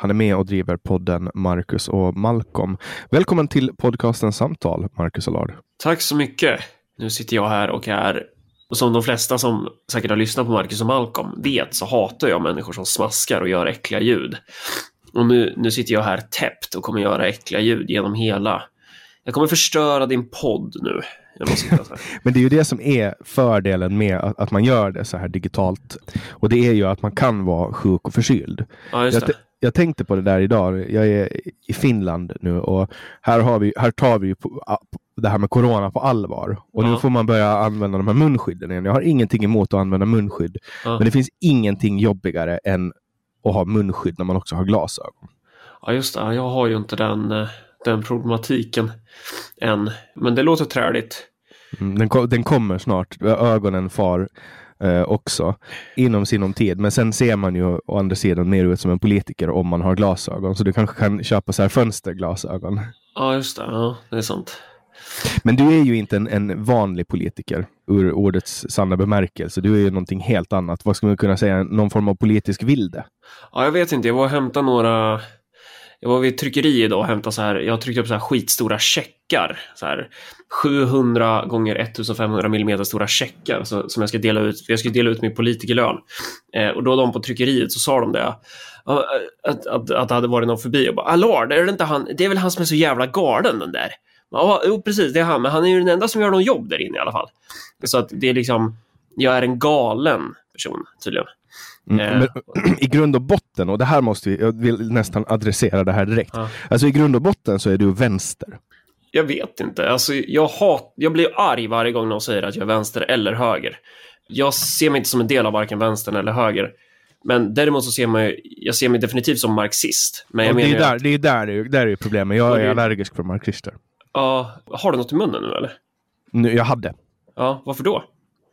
Han är med och driver podden Marcus och Malcolm. Välkommen till podcasten Samtal, Marcus Allard. Tack så mycket. Nu sitter jag här och är, och som de flesta som säkert har lyssnat på Marcus och Malcolm vet så hatar jag människor som smaskar och gör äckliga ljud. Och nu, nu sitter jag här täppt och kommer göra äckliga ljud genom hela. Jag kommer förstöra din podd nu. Men det är ju det som är fördelen med att, att, man gör det så här digitalt. Och det är ju att man kan vara sjuk och förkyld. Ja, just det jag tänkte på det där idag. Jag är i Finland nu och här, har vi, här tar vi på, det här med corona på allvar. Och ja. nu får man börja använda de här munskydden igen. Jag har ingenting emot att använda munskydd. Ja. Men det finns ingenting jobbigare än att ha munskydd när man också har glasögon. Ja just det, jag har ju inte den, eh, den problematiken än. Men det låter träligt. Mm, den, den kommer snart. Ögonen far eh, också inom sinom tid. Men sen ser man ju å andra sidan mer ut som en politiker om man har glasögon. Så du kanske kan köpa så här fönsterglasögon. Ja, just det. Ja, det är sant. Men du är ju inte en, en, vanlig politiker ur ordets sanna bemärkelse. Du är ju någonting helt annat. Vad ska man kunna säga? Någon form av politisk vilde? Ja, jag vet inte. Jag var och hämtade några jag var vid ett tryckeri idag och hämtade så här, jag tryckte upp så här skitstora checkar. Så här 700 gånger 1500 mm stora checkar så, som jag ska dela ut. Jag ska dela ut min politikerlön. Eh, och då de på tryckeriet så sa de det. Eh, att, att, att det hade varit någon förbi och bara Allard, är det inte han? Det är väl han som är så jävla galen den där. Ja, jo, precis, det är han. Men han är ju den enda som gör någon jobb där inne i alla fall. Så att det är liksom, jag är en galen person tydligen. Mm, men, I grund och botten, och det här måste vi, jag vill nästan adressera det här direkt. Ja. Alltså i grund och botten så är du vänster. Jag vet inte. Alltså, jag, hat, jag blir arg varje gång någon säger att jag är vänster eller höger. Jag ser mig inte som en del av varken vänstern eller höger. Men däremot så ser man jag ser mig definitivt som marxist. Men jag det, är där, att... det är där det är, där är problemet. Jag är det... allergisk för marxister. Ja, uh, har du något i munnen nu eller? Nu, jag hade. Ja, varför då?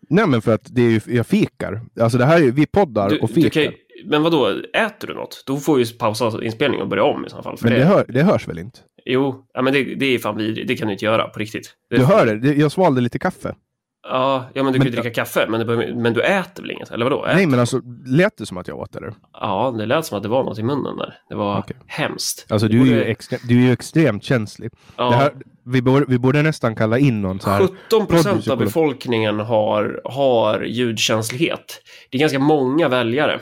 Nej men för att det är ju, jag fikar. Alltså det här är vi poddar du, och fikar. Kan, men vad då? äter du något? Då får vi pausa inspelningen och börja om i så fall. Men det, hör, det hörs väl inte? Jo, ja, men det, det är fan vidrigt. Det kan du inte göra på riktigt. Det, Du hör det? Det- Jag svalde lite kaffe. Ja, ja men du kan Men- ju dricka kaffe, men, det, men du äter väl inget? Eller vadå? Äter? Nej, men alltså, lät det som att jag åt det? Ja, det lät som att det var något i munnen där. Det var Okej. hemskt. Alltså, du är, ju extre- du är ju extremt känslig. Ja. Det här, vi, borde, vi borde nästan kalla in någon så här... 17 procent av befolkningen har, har ljudkänslighet. Det är ganska många väljare.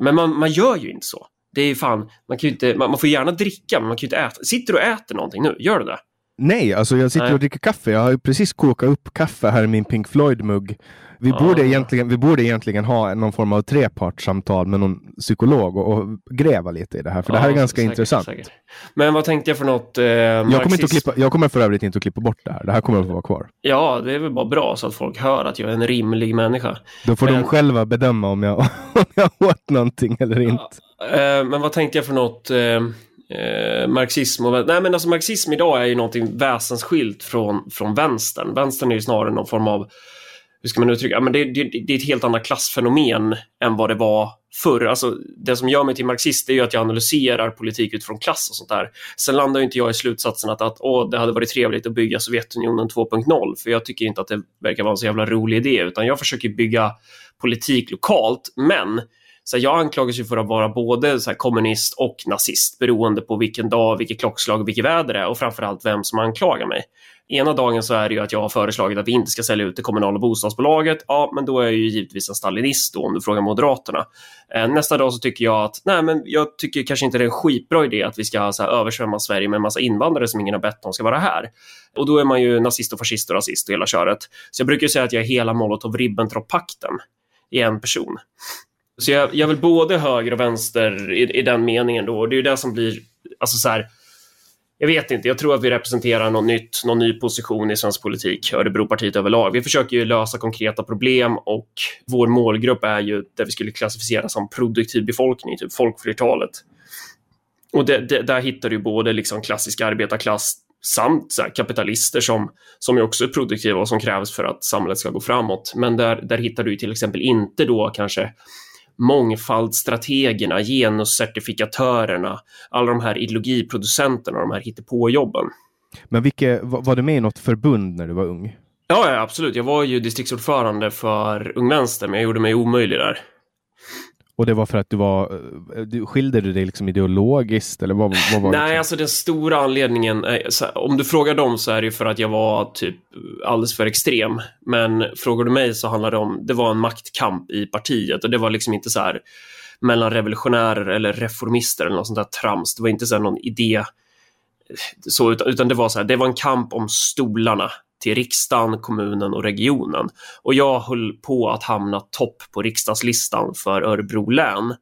Men man, man gör ju inte så. Det är fan, man kan inte, man, man får gärna dricka, men man kan ju inte äta. Sitter du och äter någonting nu? Gör du det? Nej, alltså jag sitter Nej. och dricker kaffe. Jag har ju precis kokat upp kaffe här i min Pink Floyd-mugg. Vi, Ah. borde egentligen, vi borde egentligen ha någon form av trepartssamtal med någon psykolog och, och gräva lite i det här, för det här är Ja, ganska säkert, intressant. säkert. Men vad tänkte jag för något? Eh, Jag kommer, inte att klippa, jag kommer för övrigt inte att klippa bort det här. Det här kommer att få vara kvar. Ja, det är väl bara bra så att folk hör att jag är en rimlig människa. Då får Men- de själva bedöma om jag, om jag åt någonting eller inte. Eh, men vad tänkte jag för något? Eh, eh, marxism och... Nej, men alltså marxism idag är ju någonting väsensskilt från, från vänstern. Vänstern är ju snarare någon form av... Hur ska man uttrycka? Ja, men det, det, det är ett helt annat klassfenomen än vad det var förr. Alltså, det som gör mig till marxist är ju att jag analyserar politik utifrån klass och sånt där. Sen landar ju inte jag i slutsatsen att, att åh, det hade varit trevligt att bygga Sovjetunionen 2.0, för jag tycker inte att det verkar vara en så jävla rolig idé, utan jag försöker bygga politik lokalt, men så här, jag anklagas ju för att vara både så här, kommunist och nazist beroende på vilken dag, vilket klockslag och vilket väder det är och framförallt vem som anklagar mig. Ena dagen så är det ju att jag har föreslagit att vi inte ska sälja ut det kommunala bostadsbolaget. Ja, men då är jag ju givetvis en stalinist då om du frågar Moderaterna. Eh, nästa dag så tycker jag att, nej men jag tycker kanske inte det är en skitbra idé att vi ska så här, översvämma Sverige med en massa invandrare som ingen har bett om ska vara här. Och då är man ju nazist och fascist och rasist och hela köret. Så jag brukar ju säga att jag är hela Molotov-Ribbentrop-pakten i en person. Så jag, jag vill både höger och vänster i, i den meningen då. Och det är ju det som blir, alltså så här, jag vet inte, jag tror att vi representerar något nytt, någon ny position i svensk politik, Örebropartiet överlag. Vi försöker ju lösa konkreta problem och vår målgrupp är ju det vi skulle klassificera som produktiv befolkning, typ folkflertalet. Och det, det, där hittar du både liksom klassisk arbetarklass samt så här, kapitalister som, som är också är produktiva och som krävs för att samhället ska gå framåt. Men där, där hittar du till exempel inte då kanske mångfaldsstrategerna, genuscertifikatörerna, alla de här ideologiproducenterna, de här hittepåjobben. Men vilke, var, du med i något förbund när du var ung? Ja, ja, absolut. Jag var ju distriktsordförande för Ung Vänster, men jag gjorde mig omöjlig där. Och det var för att du var... eh, Du, skilde du dig liksom ideologiskt eller vad, vad var Nej, det? alltså den stora anledningen, är, så här, om du frågar dem så är det för att jag var typ alldeles för extrem. Men frågar du mig så handlar det om, det var en maktkamp i partiet och det var liksom inte så här mellan revolutionärer eller reformister eller något sånt där trams. Det var inte så någon idé så, utan, utan det var så här, det var en kamp om stolarna till riksdagen, kommunen och regionen. Och jag höll på att hamna topp på riksdagslistan för Örebro län.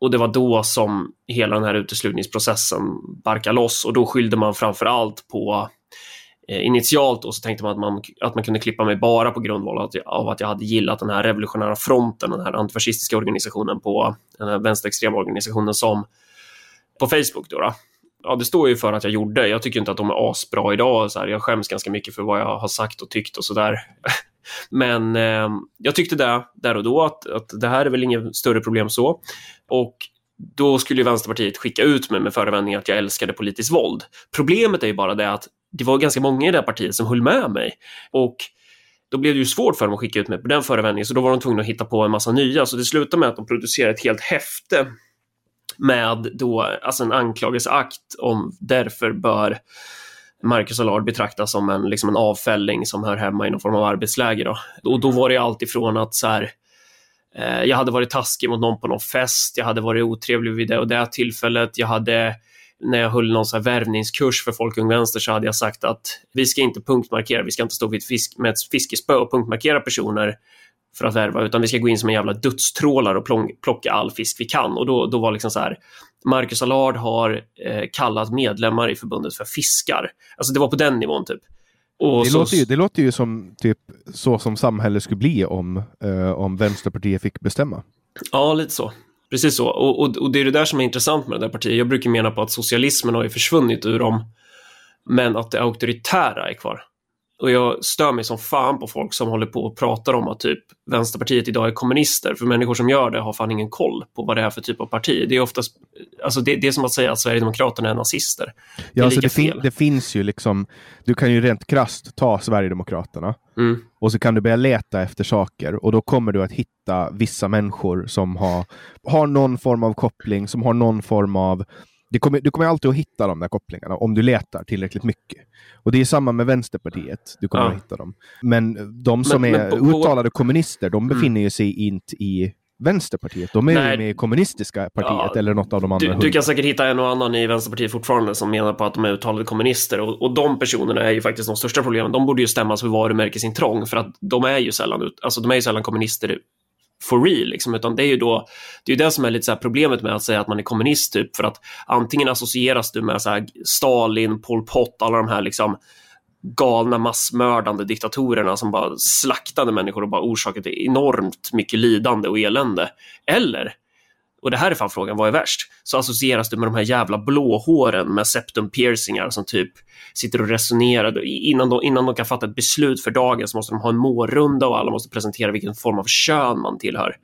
Och det var då som hela den här uteslutningsprocessen barkade loss och då skyllde man framför allt på eh, initialt och så tänkte man att, man att man kunde klippa mig bara på grundval av att, jag, av att jag hade gillat den här revolutionära fronten, den här antifascistiska organisationen på den här vänsterextrema organisationen som på Facebook då. då. Ja, det står ju för att jag gjorde. Jag tycker inte att de är asbra idag. Så här. Jag skäms ganska mycket för vad jag har sagt och tyckt och sådär. Men eh, jag tyckte det där och då att, att det här är väl inget större problem så. Och då skulle ju Vänsterpartiet skicka ut mig med förevändning att jag älskade politiskt våld. Problemet är ju bara det att det var ganska många i det här partiet som höll med mig. Och då blev det ju svårt för dem att skicka ut mig på den förevändningen, så då var de tvungna att hitta på en massa nya. Så det slutade med att de producerade ett helt häfte med då, alltså en anklagelseakt om därför bör Marcus Allard betraktas som en, liksom en avfälling som hör hemma i någon form av arbetsläger. Då. Och då var det allt ifrån att så här, eh, jag hade varit taskig mot någon på någon fest, jag hade varit otrevlig vid det och det tillfället, jag hade när jag höll någon så här värvningskurs för Folk Ung Vänster så hade jag sagt att vi ska inte punktmarkera, vi ska inte stå vid ett fisk, med ett fiskespö och punktmarkera personer för att värva, utan vi ska gå in som en jävla dödstrålare och plocka all fisk vi kan. Och då, då var liksom så här, Marcus Allard har eh, kallat medlemmar i förbundet för fiskar. Alltså det var på den nivån typ. Och Det, så, låter ju, det låter ju som typ så som samhället skulle bli om, eh, om Vänsterpartiet fick bestämma. Ja, lite så. Precis så. Och, och, och det är det där som är intressant med det där partiet. Jag brukar mena på att socialismen har ju försvunnit ur dem, men att det auktoritära är kvar. Och jag stör mig som fan på folk som håller på och pratar om att typ Vänsterpartiet idag är kommunister. För människor som gör det har fan ingen koll på vad det är för typ av parti. Det är oftast, alltså det, det är som att säga att Sverigedemokraterna är nazister. Det Ja, är alltså det, fin- det finns ju liksom, du kan ju rent krasst ta Sverigedemokraterna Mm. och så kan du börja leta efter saker och då kommer du att hitta vissa människor som har, har någon form av koppling, som har någon form av det kommer, du kommer alltid att hitta de där kopplingarna om du letar tillräckligt mycket. Och det är samma med Vänsterpartiet. Du kommer Ja. att hitta dem. Men de som Men- är men på- uttalade kommunister, de befinner ju sig inte i Vänsterpartiet. De är Nej. ju med i kommunistiska partiet Ja, eller något av de andra. Du, du kan säkert hitta en och annan i Vänsterpartiet fortfarande som menar på att de är uttalade kommunister och, och de personerna är ju faktiskt de största problemen. De borde ju stämmas för varumärkesintrång för att de är ju sällan, alltså de är ju sällan kommunister for real, liksom, utan det är ju då, det är ju det som är lite så här problemet med att säga att man är kommunist, typ, för att antingen associeras du med så här Stalin, Pol Pot, alla de här liksom galna massmördande diktatorerna som bara slaktade människor och bara orsakade enormt mycket lidande och elände. Eller och det här är fan frågan, vad är värst? Så associeras du med de här jävla blåhåren med septum piercingar som typ sitter och resonerar. Innan de, innan de kan fatta ett beslut för dagen så måste de ha en mårrunda och alla måste presentera vilken form av kön man tillhör.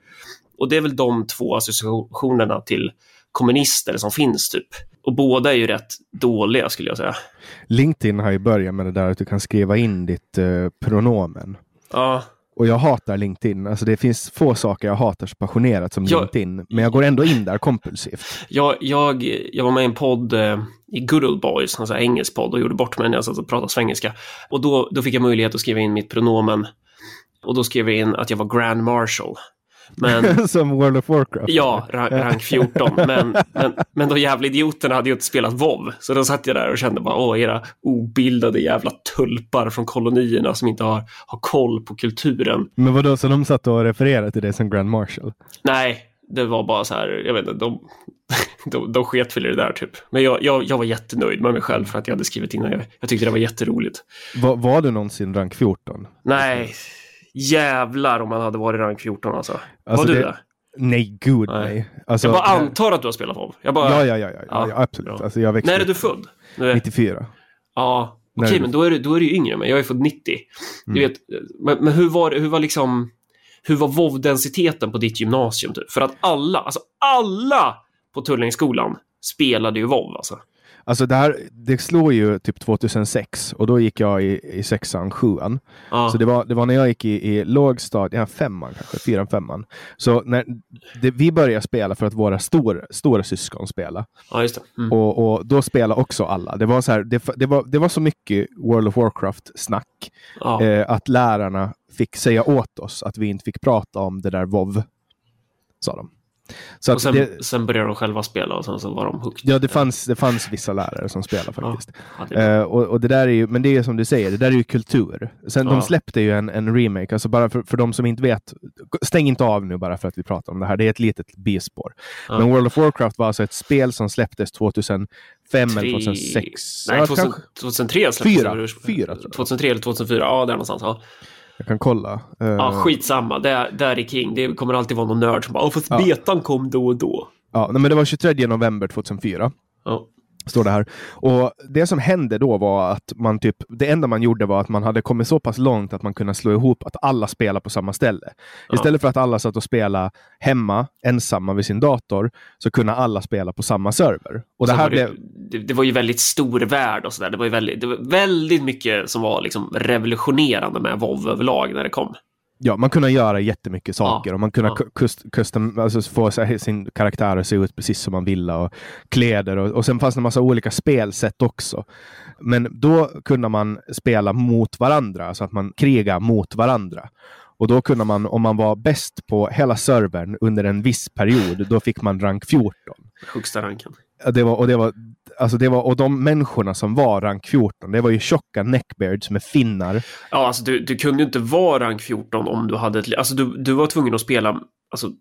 Och det är väl de två associationerna till kommunister som finns typ. Och båda är ju rätt dåliga skulle jag säga. LinkedIn har ju börjat med det där att du kan skriva in ditt eh, pronomen. Ja, Och jag hatar LinkedIn. Alltså det finns få saker jag hatar så passionerat som Jag- LinkedIn. Men jag går ändå in där kompulsivt. Jag, jag, jag var med i en podd eh, i Good Old Boys, en engelsk podd, och gjorde bort mig när jag satt och pratade svengelska. Och då, då fick jag möjlighet att skriva in mitt pronomen. Och då skrev jag in att jag var Grand Marshal. Men som World of Warcraft. ja, rank, rank 14. Men, men, men de jävla idioterna hade ju inte spelat WoW. Så då satt jag där och kände bara, åh, era obildade jävla tulpar från kolonierna som inte har, har koll på kulturen. Men vadå, så de satt och refererade till det som Grand Marshal? Nej, det var bara så här, jag vet inte, de, de, de sket väl i det där typ. Men jag, jag, jag var jättenöjd med mig själv för att jag hade skrivit in det. Jag, jag tyckte det var jätteroligt. Va, var du någonsin rank 14? Nej, jävlar om man hade varit rank 14 alltså. Alltså, var du det- det? Nej, gud Nej. nej. Alltså, Jag bara antar att du har spelat WoW. Bara, ja, ja, ja, ja, ja, absolut. Alltså, jag växte När är du född? Nu är, 94. ja, okej, du- men då är, du, då är du ju yngre än mig. Jag är född 90. Du Mm. vet, men, men hur var hur var liksom, hur var WoW-densiteten på ditt gymnasium? Typ? För att alla, alltså alla på Tullängsskolan spelade ju WoW alltså. Alltså det här, det slår ju typ 2006 och då gick jag i, i sexan, sjuan. Ja. Så det var, det var när jag gick i, i lågstadiet, ja, femman kanske, fyran, femman. Så när det, vi började spela för att våra stor, stora syskon spelade. Det. Mm. Och, och då spelade också alla. Det var så, här, det, det, var, det var så mycket World of Warcraft-snack Ja. eh, att lärarna fick säga åt oss att vi inte fick prata om det där WoW. Sa de. Så och sen, det, sen började de själva spela och sen så var de hooked. ja, det fanns, det fanns vissa lärare som spelade faktiskt. Ja, det Eh, och, och det där är ju, men det är som du säger, det där är ju kultur. Sen Ja. de släppte ju en, en remake, alltså bara för, för de som inte vet, stäng inte av nu bara för att vi pratar om det här, det är ett litet bispår. Ja. Men World of Warcraft var alltså ett spel som släpptes 2005 eller Tre- 2006. Nej, Ja, 2000, kanske. 2003 släpptes det väl ursprung- Fyra, tror jag. 2003 eller 2004, ja där någonstans. Ja, Jag kan kolla. Eh, ja skitsamma, där, där är king. Det kommer alltid vara någon nörd som bara, "Åh, fast Ja. betan kom då och då. ja, nej, men det var 23 november 2004. Ja. Står det här. Och det som hände då var att man typ, det enda man gjorde var att man hade kommit så pass långt att man kunde slå ihop att alla spelar på samma ställe. Ja. Istället för att alla satt och spelade hemma, ensamma vid sin dator, så kunde alla spela på samma server. Och det här var det, blev... det, det var ju väldigt stor värld och sådär. Det var ju väldigt, det var väldigt mycket som var liksom revolutionerande med WoW överlag när det kom. Ja, man kunde göra jättemycket saker och man kunde Ja. ku- kust, custom, alltså få sin karaktär att se ut precis som man ville och kläder och, och sen fanns det en massa olika spelsätt också. Men då kunde man spela mot varandra, så att man krigar mot varandra. Och då kunde man, om man var bäst på hela servern under en viss period, då fick man rank 14. Högsta ranken. Ja, Det var, och, det var, alltså det var, och de människorna som var rank 14, det var ju tjocka neckbeards med finnar. Ja, alltså du, du kunde ju inte vara rank 14 om du hade ett... Alltså du, du var tvungen att spela alltså,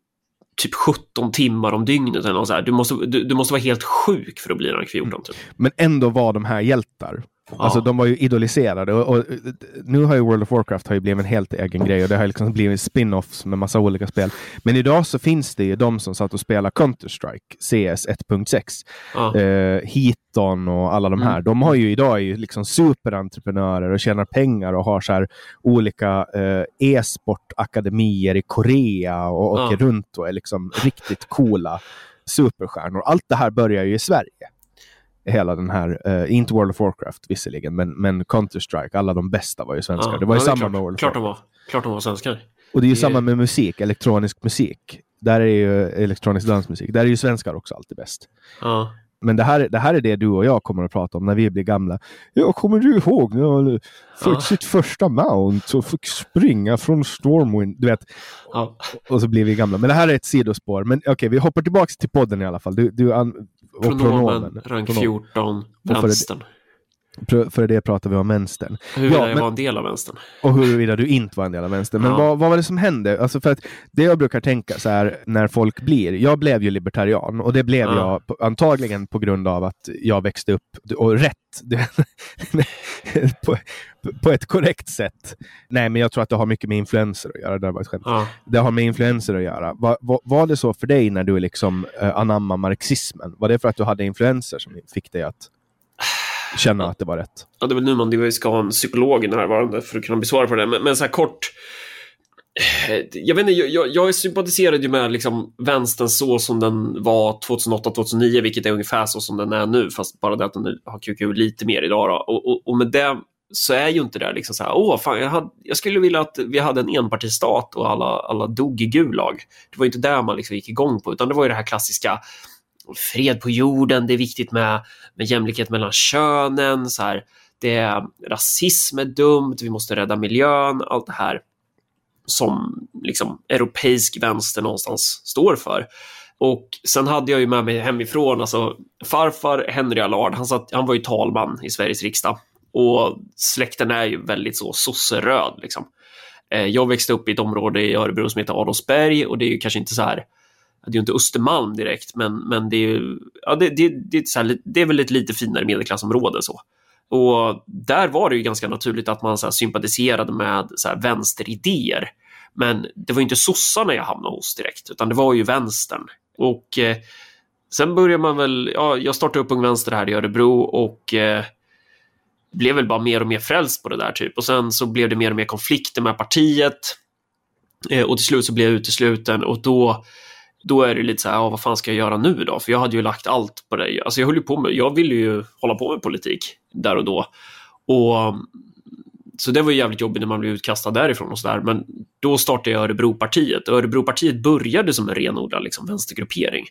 typ 17 timmar om dygnet eller något så här. Du måste, du, du måste vara helt sjuk för att bli rank 14. Typ. Men ändå var de här hjältar. Alltså de var ju idoliserade och, och, nu har ju World of Warcraft har ju blivit en helt egen grej och det har liksom blivit spin-offs med massa olika spel. Men idag så finns det ju de som satt och spelade Counter-Strike, CS 1.6, Ja. eh, Heaton och alla de här. Mm. De har ju idag är ju liksom superentreprenörer och tjänar pengar och har så här olika eh, e-sportakademier i Korea och Ja. åker runt och är liksom riktigt coola superstjärnor. Allt det här börjar ju i Sverige hela den här, eh, inte World of Warcraft visserligen, men, men Counter-Strike, alla de bästa var ju svenskar. Ja, det var ju ja, samma klart, med World of klart de Warcraft. var. Klart de var svenskar. Och det är ju Det- samma med musik, elektronisk musik. Där är ju elektronisk dansmusik. Där är ju svenskar också alltid bäst. Ja. Men det här, det här är det du och jag kommer att prata om när vi blir gamla. Jag kommer du ihåg när han fick Ja. sitt första mount och fick springa från Stormwind? Du vet, ja. och så blir vi gamla. Men det här är ett sidospår. Men okej, vi hoppar tillbaka till podden i alla fall. Du, du an, och Pronomen, rank Pronomen. 14, Varför är det- vänstern. För, det pratar vi om vänstern. Huruvida Ja, jag men- var en del av vänstern. Och huruvida du inte var en del av vänstern. Men Ja. vad, vad var det som hände? Alltså för att det jag brukar tänka så här när folk blir, jag blev ju libertarian och det blev Ja. jag antagligen på grund av att jag växte upp, och rätt, på, på ett korrekt sätt. Nej, men jag tror att det har mycket med influenser att göra. Det var ett skämt. Ja. Det har med influenser att göra. Va, va, var det så för dig när du liksom eh, anammade marxismen? Var det för att du hade influenser som fick dig att känna att det var rätt? ja, det är väl nu man det ska ha en psykolog närvarande för att kunna besvara på det. Men, men så här kort. eh, Jag vet inte, jag, jag, sympatiserade ju med liksom vänstern så som den var 2008-2009, vilket är ungefär så som den är nu, fast bara det att den har QQ lite mer idag. Då. Och, och, och med det så är ju inte det liksom så här, åh fan, jag, hade, jag skulle vilja att vi hade en enpartistat och alla, alla dog i Gulag. Det var ju inte där man liksom gick igång på, utan det var ju det här klassiska fred på jorden, det är viktigt med, med jämlikhet mellan könen, så här, det är, rasism är dumt, vi måste rädda miljön, allt det här som liksom europeisk vänster någonstans står för. Och sen hade jag ju med mig hemifrån, alltså farfar Henry Allard, han, satt, han var ju talman i Sveriges riksdag och släkten är ju väldigt så sosseröd liksom. Eh, jag växte upp i ett område i Örebro som heter Adolfsberg och det är ju kanske inte så här det är ju inte Östermalm direkt, men, men det är ju, ja, det, det, det, är så här, det är väl ett lite finare medelklassområde så. Och där var det ju ganska naturligt att man så här, sympatiserade med så här, vänsteridéer. Men det var ju inte sossarna jag hamnade hos direkt, utan det var ju vänstern. Och eh, sen började man väl, ja, jag startade upp Ung Vänster här i Örebro och eh, blev väl bara mer och mer frälst på det där typ. Och sen så blev det mer och mer konflikter med partiet. Eh, och till slut så blev jag utesluten och då då är det lite så här, ja, vad fan ska jag göra nu då? För jag hade ju lagt allt på det. Alltså jag höll ju på med, jag ville ju hålla på med politik där och då. Och så det var ju jävligt jobbigt när man blev utkastad därifrån och sådär. Men då startade jag Örebropartiet. Örebropartiet började som en renodlad liksom, vänstergruppering.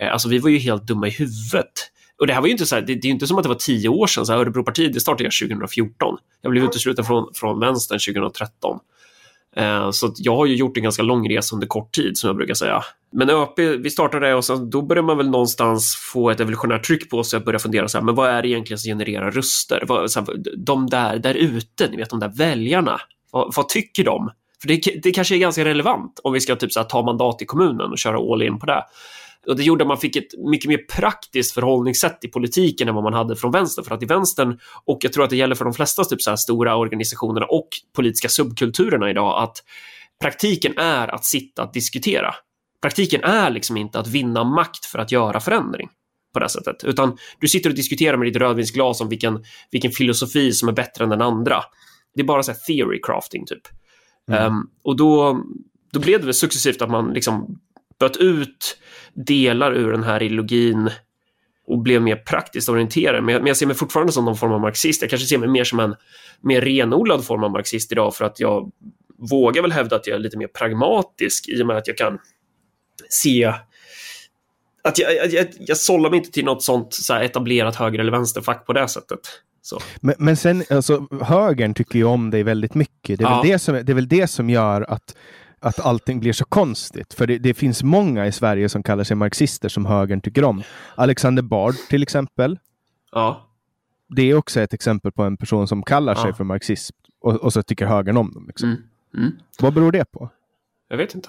Eh, alltså vi var ju helt dumma i huvudet. Och det här var ju inte så här, det, det är inte som att det var tio år sedan. Så här, Örebropartiet, det startade jag 2014. Jag blev utesluten från, från vänstern 2013. Eh, så att jag har ju gjort en ganska lång resa under kort tid, som jag brukar säga. Men ÖP, vi startade det och sen, då börjar man väl någonstans få ett evolutionärt tryck på sig att börja fundera så här, men vad är det egentligen som genererar röster? Vad, så här, de där, där ute, ni vet de där väljarna, vad, vad tycker de? För det, det kanske är ganska relevant om vi ska typ så här, ta mandat i kommunen och köra all in på det. Och det gjorde att man fick ett mycket mer praktiskt förhållningssätt i politiken än vad man hade från vänster. För att i vänstern, och jag tror att det gäller för de flesta typ så stora organisationerna och politiska subkulturerna idag, att praktiken är att sitta och diskutera. Praktiken är liksom inte att vinna makt för att göra förändring på det sättet, utan du sitter och diskuterar med ditt rödvinsglas om vilken, vilken filosofi som är bättre än den andra. Det är bara så här theory crafting typ. Ehm, och då, då blev det väl successivt att man liksom böt ut delar ur den här ideologin och blev mer praktiskt orienterad. Men jag, men jag ser mig fortfarande som någon form av marxist. Jag kanske ser mig mer som en mer renodlad form av marxist idag för att jag vågar väl hävda att jag är lite mer pragmatisk i och med att jag kan se att jag, jag, jag, jag sållar mig inte till något sånt så etablerat höger eller vänsterfack på det sättet. Men, men sen, alltså, högern tycker ju om dig väldigt mycket. Det är, Ja. väl, det som, det är väl det som gör att, att allting blir så konstigt. För det, det finns många i Sverige som kallar sig marxister som högern tycker om. Alexander Bard till exempel. Ja. Det är också ett exempel på en person som kallar sig Ja. för marxist och, och så tycker högern om dem. Liksom. Mm. Mm. Vad beror det på? Jag vet inte.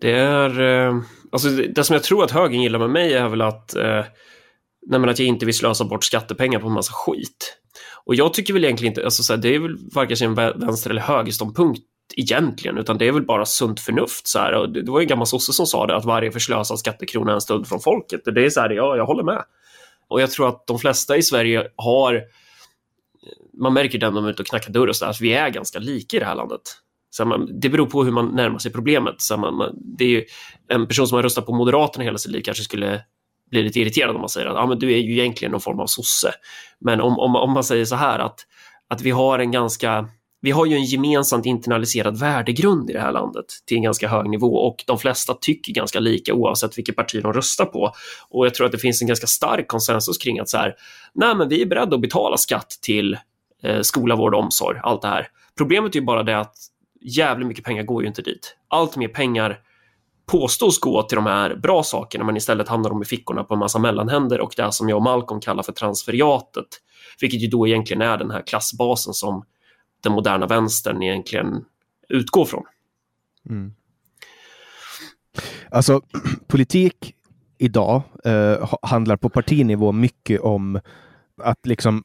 Det är... Eh, alltså det, det som jag tror att högern gillar med mig är väl att... Eh, nej att jag inte vill slösa bort skattepengar på en massa skit. Och jag tycker väl egentligen inte, alltså så här, det är väl varken en vänster eller högerståndpunkt egentligen, utan det är väl bara sunt förnuft. Så här. Och det var ju en gammal sosse som sa det, att varje förslösad skattekrona är en stöld från folket. Det är så här, ja, jag håller med. Och jag tror att de flesta i Sverige har, man märker det när de är ute och knackar dörr och så där, att vi är ganska lika i det här landet. Så man, det beror på hur man närmar sig problemet. Så man, man, det är ju, en person som har röstat på Moderaterna hela sitt liv kanske skulle bli lite irriterad om man säger att ah, men du är ju egentligen någon form av sosse. Men om, om, om man säger så här att, att vi har en ganska vi har ju en gemensamt internaliserad värdegrund i det här landet till en ganska hög nivå och de flesta tycker ganska lika oavsett vilket parti de röstar på. Och jag tror att det finns en ganska stark konsensus kring att så här, nej men vi är beredda att betala skatt till eh, skola, vård och omsorg, allt det här. Problemet är ju bara det att jävligt mycket pengar går ju inte dit. Allt mer pengar påstås gå till de här bra sakerna men istället hamnar de i fickorna på en massa mellanhänder och det som jag och Malcolm kallar för transferiatet, vilket ju då egentligen är den här klassbasen som den moderna vänstern egentligen utgår från. Mm. Alltså, politik idag eh, handlar på partinivå mycket om att liksom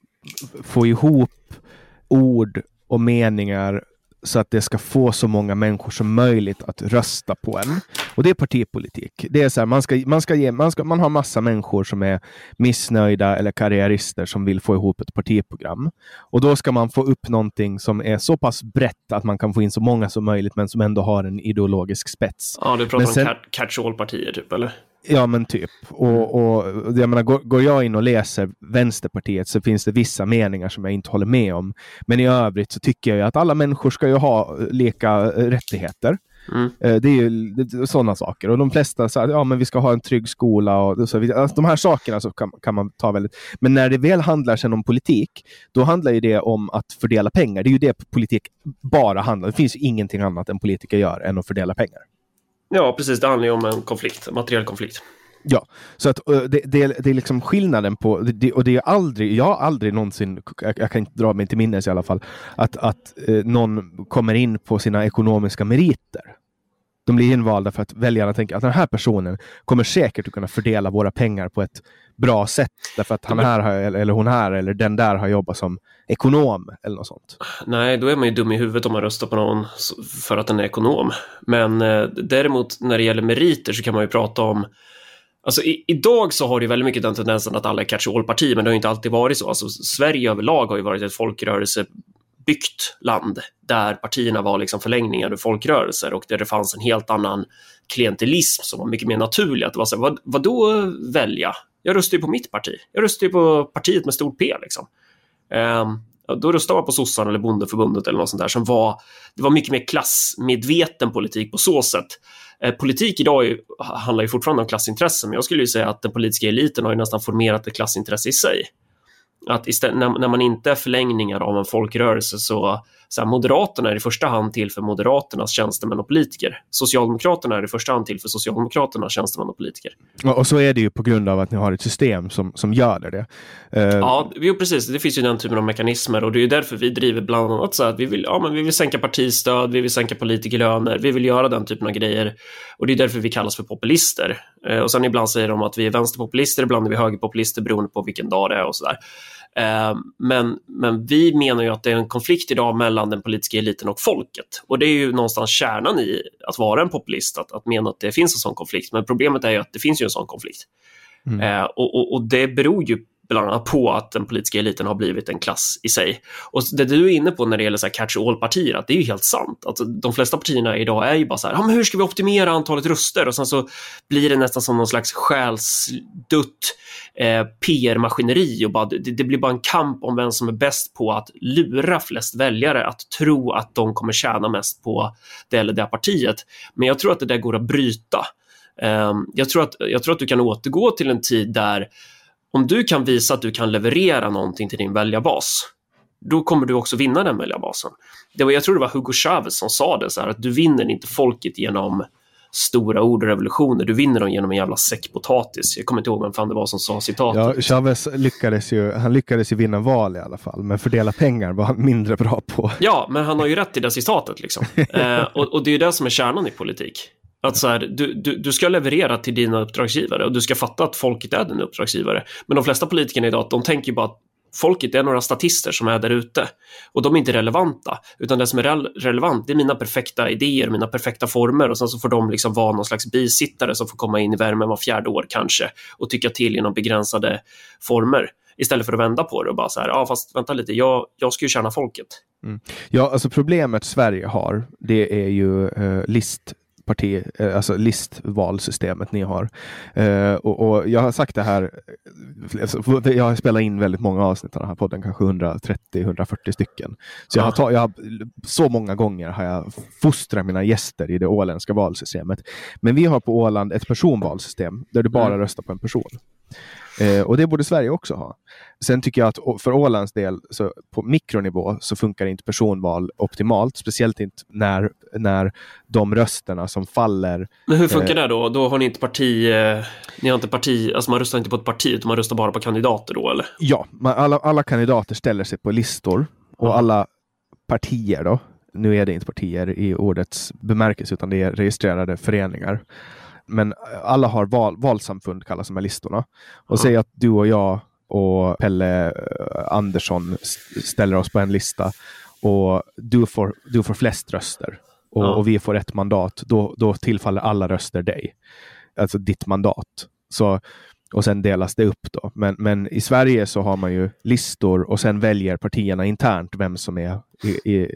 få ihop ord och meningar så att det ska få så många människor som möjligt att rösta på en. Och det är partipolitik. Det är så här, man, ska, man, ska ge, man, ska, man har massa människor som är missnöjda eller karriärister som vill få ihop ett partiprogram. Och då ska man få upp någonting som är så pass brett att man kan få in så många som möjligt men som ändå har en ideologisk spets. Ja, du pratar sen, om catch-all-partier typ, eller? Ja, men typ. Och, och jag menar, går, går, jag in och läser Vänsterpartiet så finns det vissa meningar som jag inte håller med om. Men i övrigt så tycker jag att alla människor ska ju ha lika eh, rättigheter. Mm. Eh, det är ju sådana saker. Och de flesta säger ja, men vi ska ha en trygg skola. Och så alltså, de här sakerna så kan, kan, man ta väldigt... Men när det väl handlar sen om politik, då handlar ju det om att fördela pengar. Det är ju det politik bara handlar om. Det finns ingenting annat än politiker gör än att fördela pengar. Ja, precis. Det handlar ju om en konflikt, en materiell konflikt. Ja, så att eh, det, det, det är liksom skillnaden på, det, och det är aldrig, jag har aldrig någonsin, jag, jag, kan inte dra mig till minnes i alla fall, att, att eh, någon kommer in på sina ekonomiska meriter. De blir invalda för att väljarna tänker att den här personen kommer säkert att kunna fördela våra pengar på ett bra sätt. Därför att han här har, eller hon här eller den där har jobbat som ekonom eller något sånt. Nej, då är man ju dum i huvudet om man röstar på någon för att den är ekonom. Men eh, däremot när det gäller meriter så kan man ju prata om Alltså i, idag så har det väldigt mycket den tendensen att alla är catch-all-parti, men det har inte alltid varit så. Alltså, Sverige överlag har ju varit ett byggt land där partierna var liksom förlängningar ur folkrörelser och där det fanns en helt annan klientelism som var mycket mer naturlig. Att det var så här, vad, vad då eh, välja? Jag röstar ju på mitt parti. Jag röstar ju på partiet med stort P. Liksom. Um, då röstade man på sossarna eller bondeförbundet eller något sånt där som var, det var mycket mer klassmedveten politik på så sätt. Eh, politik idag ju, handlar ju fortfarande om klassintressen, men jag skulle ju säga att den politiska eliten har ju nästan formerat ett klassintresse i sig. Att istället, när, när man inte är förlängningar av en folkrörelse så så här, Moderaterna är i första hand till för Moderaternas tjänstemän och politiker. Socialdemokraterna är i första hand till för Socialdemokraternas tjänstemän och politiker. Och så är det ju på grund av att ni har ett system som, som gör det. Uh... Ja, jo, precis. Det finns ju den typen av mekanismer och det är därför vi driver bland annat så att vi vill, ja, men vi vill sänka partistöd, vi vill sänka politikerlöner, vi vill göra den typen av grejer. Och det är därför vi kallas för populister. Uh, och sen ibland säger de att vi är vänsterpopulister, ibland är vi högerpopulister beroende på vilken dag det är och sådär. Eh, men, men vi menar ju att det är en konflikt idag mellan den politiska eliten och folket. Och det är ju någonstans kärnan i att vara en populist, att, att mena att det finns en sån konflikt. Men problemet är ju att det finns ju en sån konflikt. Mm. Eh, och, och, och, det beror ju bland annat på att den politiska eliten har blivit en klass i sig. Och det du är inne på när det gäller catch-all-partier, att det är ju helt sant. Alltså, de flesta partierna idag är ju bara så här, ah, men hur ska vi optimera antalet röster? Och sen så blir det nästan som någon slags själsdutt eh, PR-maskineri och bara, det, det, blir bara en kamp om vem som är bäst på att lura flest väljare att tro att de kommer tjäna mest på det eller det partiet. Men jag tror att det där går att bryta. Eh, jag, tror att, jag tror att du kan återgå till en tid där om du kan visa att du kan leverera någonting till din väljarbas, då kommer du också vinna den väljarbasen. Det var, jag tror det var Hugo Chavez som sa det, så här, att du vinner inte folket genom stora ord och revolutioner. Du vinner dem genom en jävla säck potatis. Jag kommer inte ihåg vem fan det var som sa citatet. Ja, Chavez lyckades ju, han lyckades ju vinna val i alla fall, men fördela pengar var han mindre bra på. Ja, men han har ju rätt i det citatet liksom. eh, och, och, det är ju det som är kärnan i politik. Att så här, du, du, du ska leverera till dina uppdragsgivare och du ska fatta att folket är din uppdragsgivare. Men de flesta politikerna idag, de tänker bara att folket är några statister som är där ute och de är inte relevanta, utan det som är re relevant det är mina perfekta idéer, mina perfekta former och sen så får de liksom vara någon slags bisittare som får komma in i värmen var fjärde år kanske och tycka till inom begränsade former istället för att vända på det och bara så här, ja fast vänta lite, jag, jag ska ju tjäna folket. Mm. Ja, alltså problemet Sverige har, det är ju eh, list parti, eh, alltså listvalsystemet ni har. Uh, och, och, jag har sagt det här, eh, jag har spelat in väldigt många avsnitt av den här podden, kanske 130-140 stycken. Så, jag har, ta, jag har så många gånger har jag fostrat mina gäster i det åländska valsystemet. Men vi har på Åland ett personvalsystem där du bara mm. röstar på en person. Eh, och det borde Sverige också ha. Sen tycker jag att för Ålands del, så på mikronivå, så funkar inte personval optimalt. Speciellt inte när, när de rösterna som faller... Men hur funkar eh, det då? Då har ni inte parti... Eh, ni har inte parti... Alltså man röstar inte på ett parti, utan man röstar bara på kandidater då, eller? Ja, man, alla, alla kandidater ställer sig på listor. Och mm. alla partier då, nu är det inte partier i ordets bemärkelse, utan det är registrerade föreningar men alla har val, valsamfund kallas de här listorna. Och säg att du och jag och Pelle eh, Andersson ställer oss på en lista och du får, du får flest röster och, ja. och vi får ett mandat, då, då tillfaller alla röster dig. Alltså ditt mandat. Så, och sen delas det upp då. Men, men i Sverige så har man ju listor och sen väljer partierna internt vem som är i, i,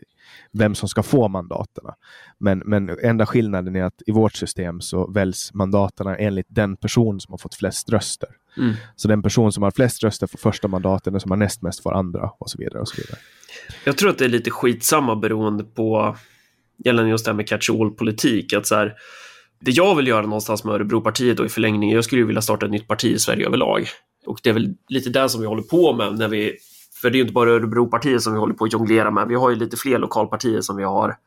vem som ska få mandaterna. Men, men enda skillnaden är att i vårt system så väljs mandaterna enligt den person som har fått flest röster. Mm. Så den person som har flest röster får första mandaten, den som har näst mest får andra och så vidare. och så vidare. Jag tror att det är lite skitsamma beroende på gällande just det här med catch-all-politik. Att så här, det jag vill göra någonstans med Örebropartiet och i förlängningen, jag skulle vilja starta ett nytt parti i Sverige överlag. Och det är väl lite det som vi håller på med när vi för det är ju inte bara Örebropartiet som vi håller på att jonglera med. Vi har ju lite fler lokalpartier som vi har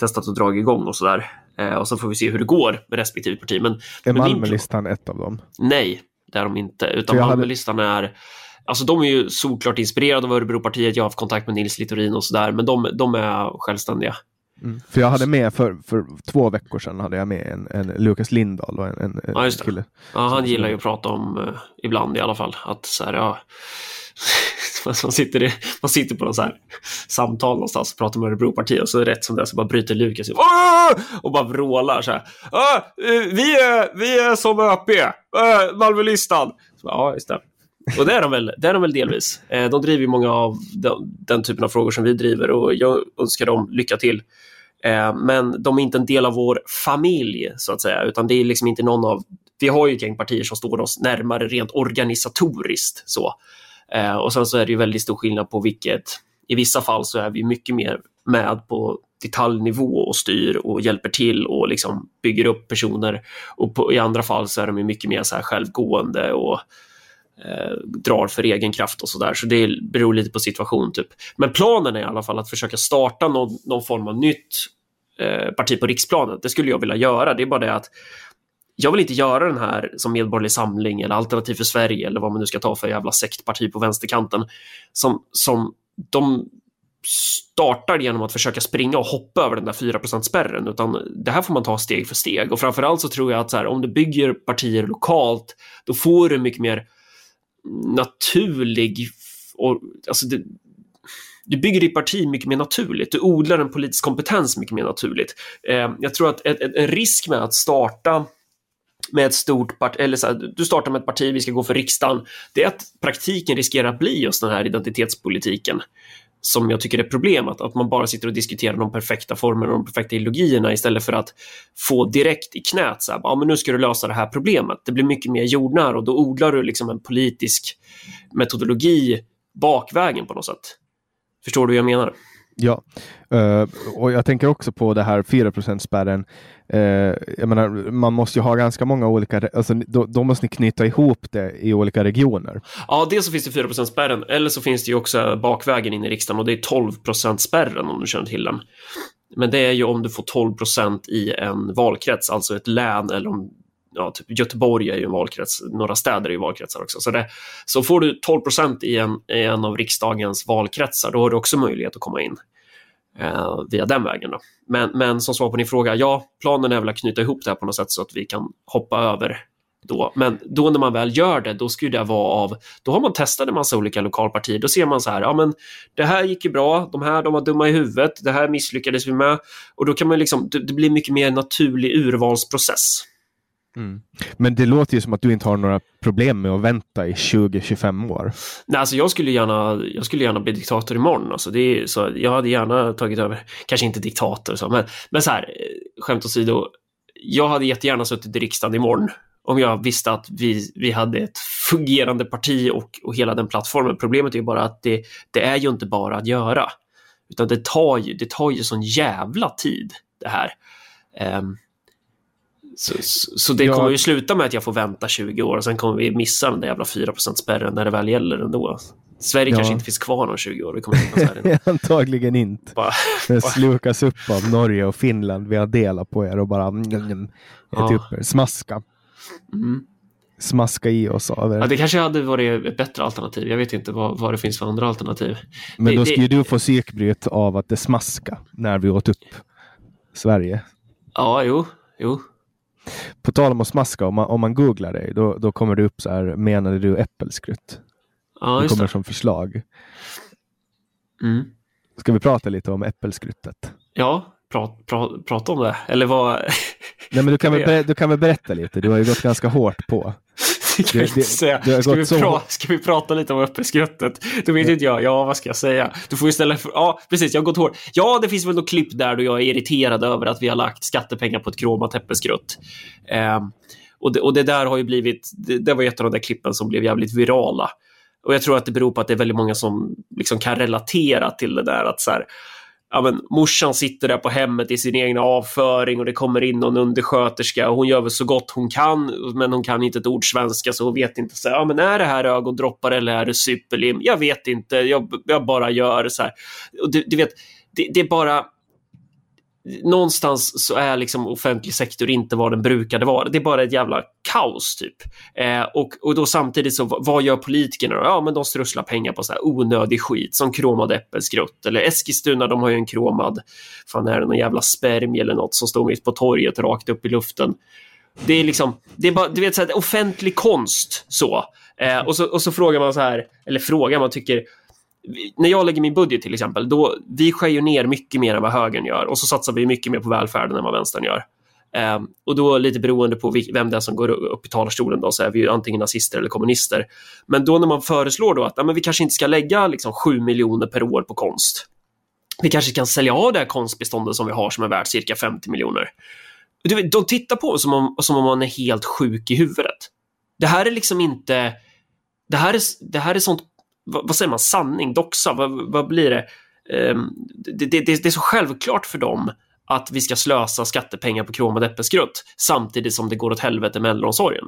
testat att dra igång och sådär. Eh, och så får vi se hur det går med respektive parti. Men, är Malmölistan ett av dem? Nej, det är de inte. Utan Malmölistan hade... är Alltså de är ju såklart inspirerade av Örebropartiet. Jag har haft kontakt med Nils Littorin och sådär, men de, de är självständiga. Mm. För jag hade med för, för två veckor sedan hade jag med en, en Lukas Lindahl och en, en, ja, just det. kille. Ja, han gillar ju att prata om, uh, ibland i alla fall, att så här, ja, man, sitter i, man sitter på någon så här samtal någonstans och pratar med Örebropartiet och så rätt som det så bara bryter Lukas och bara vrålar så här. Ah, eh, vi, är, vi är som ÖP, eh, Malmölistan. Ja, just det. Och det är de väl, det är de väl delvis. Eh, de driver många av den, den, typen av frågor som vi driver och jag önskar dem lycka till. Men de är inte en del av vår familj, så att säga, utan det är liksom inte någon av... Vi har ju ett gäng partier som står oss närmare rent organisatoriskt. så. Eh, och sen så är det ju väldigt stor skillnad på vilket, i vissa fall så är vi mycket mer med på detaljnivå och styr och hjälper till och liksom bygger upp personer. Och på, i andra fall så är de mycket mer så här självgående och eh, drar för egen kraft och sådär. Så det beror lite på situation typ. Men planen är i alla fall att försöka starta någon, någon form av nytt eh, parti på riksplanet. Det skulle jag vilja göra. Det är bara det att jag vill inte göra den här som Medborgerlig Samling eller Alternativ för Sverige eller vad man nu ska ta för jävla sektparti på vänsterkanten som, som de startar genom att försöka springa och hoppa över den där 4 spärren utan det här får man ta steg för steg och framförallt så tror jag att så här, om du bygger partier lokalt då får du mycket mer naturlig och, alltså det, du bygger ditt parti mycket mer naturligt. Du odlar en politisk kompetens mycket mer naturligt. Eh, jag tror att en risk med att starta med ett stort parti, eller så här, du startar med ett parti, vi ska gå för riksdagen, det är att praktiken riskerar att bli just den här identitetspolitiken som jag tycker är problemet, att man bara sitter och diskuterar de perfekta formerna och de perfekta ideologierna istället för att få direkt i knät så här, ja men nu ska du lösa det här problemet. Det blir mycket mer jordnära och då odlar du liksom en politisk metodologi bakvägen på något sätt. Förstår du vad jag menar? Ja, uh, och jag tänker också på det här 4 spärren. Uh, jag menar, man måste ju ha ganska många olika, alltså, då, då, måste ni knyta ihop det i olika regioner. Ja, dels så finns det 4 spärren, eller så finns det ju också bakvägen in i riksdagen och det är 12 spärren om du känner till den. Men det är ju om du får 12 i en valkrets, alltså ett län eller om ja, typ Göteborg är ju en valkrets, några städer är ju valkretsar också. Så, det, så får du 12 i en, i en av riksdagens valkretsar, då har du också möjlighet att komma in. eh, via den vägen. Då. Men, men som svar på din fråga, ja, planen är väl att knyta ihop det här på något sätt så att vi kan hoppa över då. Men då när man väl gör det, då skulle det vara av, då har man testat en massa olika lokalpartier. Då ser man så här, ja men det här gick ju bra, de här de var dumma i huvudet, det här misslyckades vi med. Och då kan man liksom, det, det blir mycket mer naturlig urvalsprocess. Mm. Men det låter ju som att du inte har några problem med att vänta i 20-25 år. Nej, alltså jag skulle gärna, jag skulle gärna bli diktator imorgon. Alltså det är, så jag hade gärna tagit över, kanske inte diktator, så, men, men så här, eh, skämt åsido, jag hade jättegärna suttit i riksdagen imorgon om jag visste att vi, vi hade ett fungerande parti och, och hela den plattformen. Problemet är bara att det, det är ju inte bara att göra, utan det tar ju, det tar ju sån jävla tid det här. Um, så, så, det ja. kommer ju sluta med att jag får vänta 20 år och sen kommer vi missa den där jävla 4% spärren när det väl gäller ändå. Sverige ja. kanske inte finns kvar om 20 år. Det kommer Antagligen inte. Bara, det slukas upp av Norge och Finland. Vi har delat på er och bara mm, mm, mm ja. upp er. Smaska. Mm. Smaska i oss av er. Ja, det kanske hade varit ett bättre alternativ. Jag vet inte vad, vad det finns för andra alternativ. Men det, då skulle det... du få psykbryt av att det smaska när vi åt upp Sverige. Ja, jo, jo. På tal om att smaska, om man, om man googlar dig, då, då kommer det upp så här, menade du äppelskrutt? Ja, det kommer det. som förslag. Mm. Ska vi prata lite om äppelskruttet? Ja, prat, prat, prata om det. Eller vad? Nej, men du kan, väl, du kan väl berätta lite? Du har ju gått ganska hårt på. Ska, vi, ska, vi pra, ska vi prata lite om äppelskrattet? Då vet inte jag. Ja, vad ska jag säga? Du får ju ställa... Ja, precis. Jag har gått hårt. Ja, det finns väl något klipp där då jag är irriterad över att vi har lagt skattepengar på ett kromat äppelskrutt. Um, och, det, och det där har ju blivit... Det, det var ett av de där klippen som blev jävligt virala. Och jag tror att det beror på att det är väldigt många som liksom kan relatera till det där att så här, ja, men, morsan sitter där på hemmet i sin egna avföring och det kommer in någon undersköterska och hon gör väl så gott hon kan, men hon kan inte ett ord svenska så hon vet inte. Så, ja, men är det här ögondroppar eller är det superlim? Jag vet inte, jag, jag bara gör så här. Och du, du vet, det, det är bara någonstans så är liksom offentlig sektor inte vad den brukade vara. Det är bara ett jävla kaos typ. Eh, och, och då samtidigt så vad gör politikerna? Ja, men de strösslar pengar på så här onödig skit som kromad äppelskrutt eller Eskilstuna. De har ju en kromad, fan är det någon jävla spermie eller något som står mitt på torget rakt upp i luften. Det är liksom, det är bara, du vet, så här, offentlig konst så. Eh, och så. Och så frågar man så här, eller frågar man tycker när jag lägger min budget till exempel, då vi skär ju ner mycket mer än vad högern gör och så satsar vi mycket mer på välfärden än vad vänstern gör. Um, och då lite beroende på vem det är som går upp i talarstolen då, så är vi ju antingen nazister eller kommunister. Men då när man föreslår då att ja, men vi kanske inte ska lägga liksom 7 miljoner per år på konst. Vi kanske kan sälja av det här konstbeståndet som vi har som är värt cirka 50 miljoner. De tittar på oss som om, som om man är helt sjuk i huvudet. Det här är liksom inte... Det här är, det här är sånt vad, vad säger man, sanning, doxa, vad, vad blir det? Um, det, det? Det är så självklart för dem att vi ska slösa skattepengar på kromad äppelskrutt samtidigt som det går åt helvete med äldreomsorgen.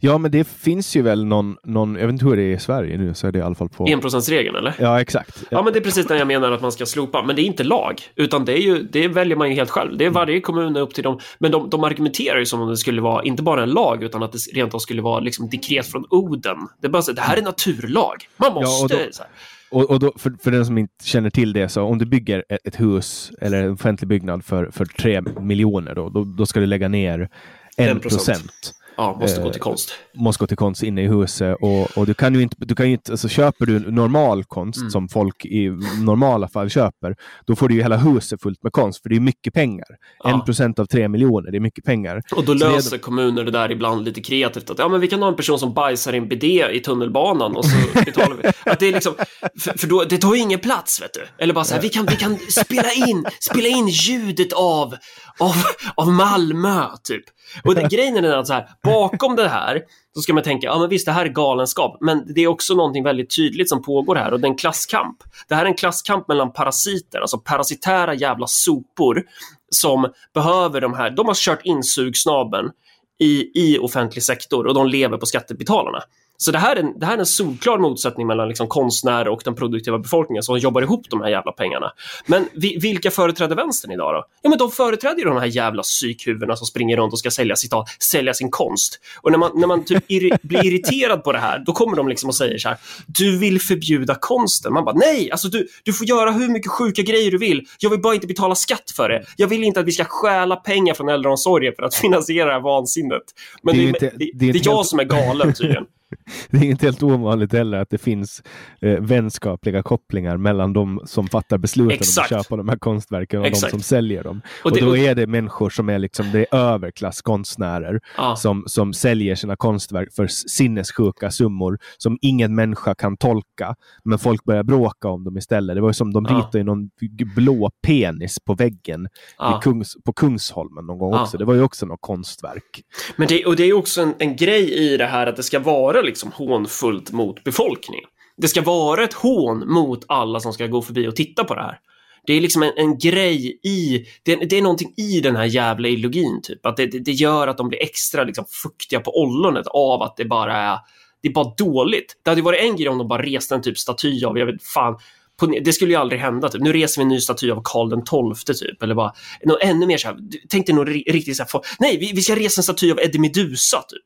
Ja, men det finns ju väl någon, någon jag vet inte hur det är i Sverige nu, så är det i alla fall på... Enprocentsregeln eller? Ja, exakt. Ja. men det är precis den jag menar att man ska slopa. Men det är inte lag, utan det, är ju, det väljer man ju helt själv. Det är varje kommun upp till dem. Men de, de argumenterar ju som om det skulle vara inte bara en lag, utan att det rent av skulle vara liksom dekret från Oden. Det är bara så det här är naturlag. Man måste... Ja, och, och och då, för, för den som inte känner till det, så om du bygger ett, ett hus eller en offentlig byggnad för, för 3 miljoner, då, då, då ska du lägga ner en procent. Ja, måste gå till konst. Eh, måste gå till konst inne i huset. Och, och du kan ju inte, du kan ju inte alltså köper du normal konst mm. som folk i normala fall köper, då får du ju hela huset fullt med konst, för det är mycket pengar. En ja. procent av tre miljoner, det är mycket pengar. Och då löser det... kommuner det där ibland lite kreativt, att ja, men vi kan ha en person som bajsar i en bidé i tunnelbanan och så betalar vi. Att det är liksom, för, för då, det tar ju ingen plats, vet du. Eller bara så här, vi kan, vi kan spela in, spela in ljudet av, av, av Malmö, typ. Och det, grejen är att så här, bakom det här så ska man tänka, ja men visst det här är galenskap, men det är också någonting väldigt tydligt som pågår här och det är en klasskamp. Det här är en klasskamp mellan parasiter, alltså parasitära jävla sopor som behöver de här, de har kört in sugsnabeln i, i offentlig sektor och de lever på skattebetalarna. Så det här, är en, det här är en solklar motsättning mellan liksom konstnärer och den produktiva befolkningen som jobbar ihop de här jävla pengarna. Men vi, vilka företräder vänstern idag då? Ja, men de företräder ju de här jävla psykhuvudena som springer runt och ska sälja, citat, sälja sin konst. Och när man, när man typ irri, blir irriterad på det här, då kommer de liksom och säger så här, du vill förbjuda konsten. Man bara, nej, alltså du, du får göra hur mycket sjuka grejer du vill. Jag vill bara inte betala skatt för det. Jag vill inte att vi ska stjäla pengar från äldreomsorgen för att finansiera det här vansinnet. Men det är, det, inte, det, det är, det är jag helt... som är galen tydligen. det är inte helt ovanligt heller att det finns eh, vänskapliga kopplingar mellan de som fattar besluten Exakt. om att köpa de här konstverken och Exakt. de som säljer dem. Och, det, och då är det människor som är liksom, det är överklasskonstnärer ah. som, som säljer sina konstverk för sinnessjuka summor som ingen människa kan tolka. Men folk börjar bråka om dem istället. Det var som de ritade ah. någon blå penis på väggen ah. Kungs, på Kungsholmen någon gång också. Det var ju också något konstverk. Men det, och det är också en, en grej i det här att det ska vara liksom hånfullt mot befolkningen. Det ska vara ett hån mot alla som ska gå förbi och titta på det här. Det är liksom en, en grej i, det, det, är någonting i den här jävla ideologin typ. Att det, det, det gör att de blir extra liksom, fuktiga på ollonet av att det bara är, det är bara dåligt. Det hade varit en grej om de bara reste en typ staty av, jag vet fan, på, det skulle ju aldrig hända. Typ. Nu reser vi en ny staty av Karl den XII typ. Eller bara, ännu mer så här, tänk dig nog riktigt så här, nej, vi, vi ska resa en staty av Eddie Medusa typ.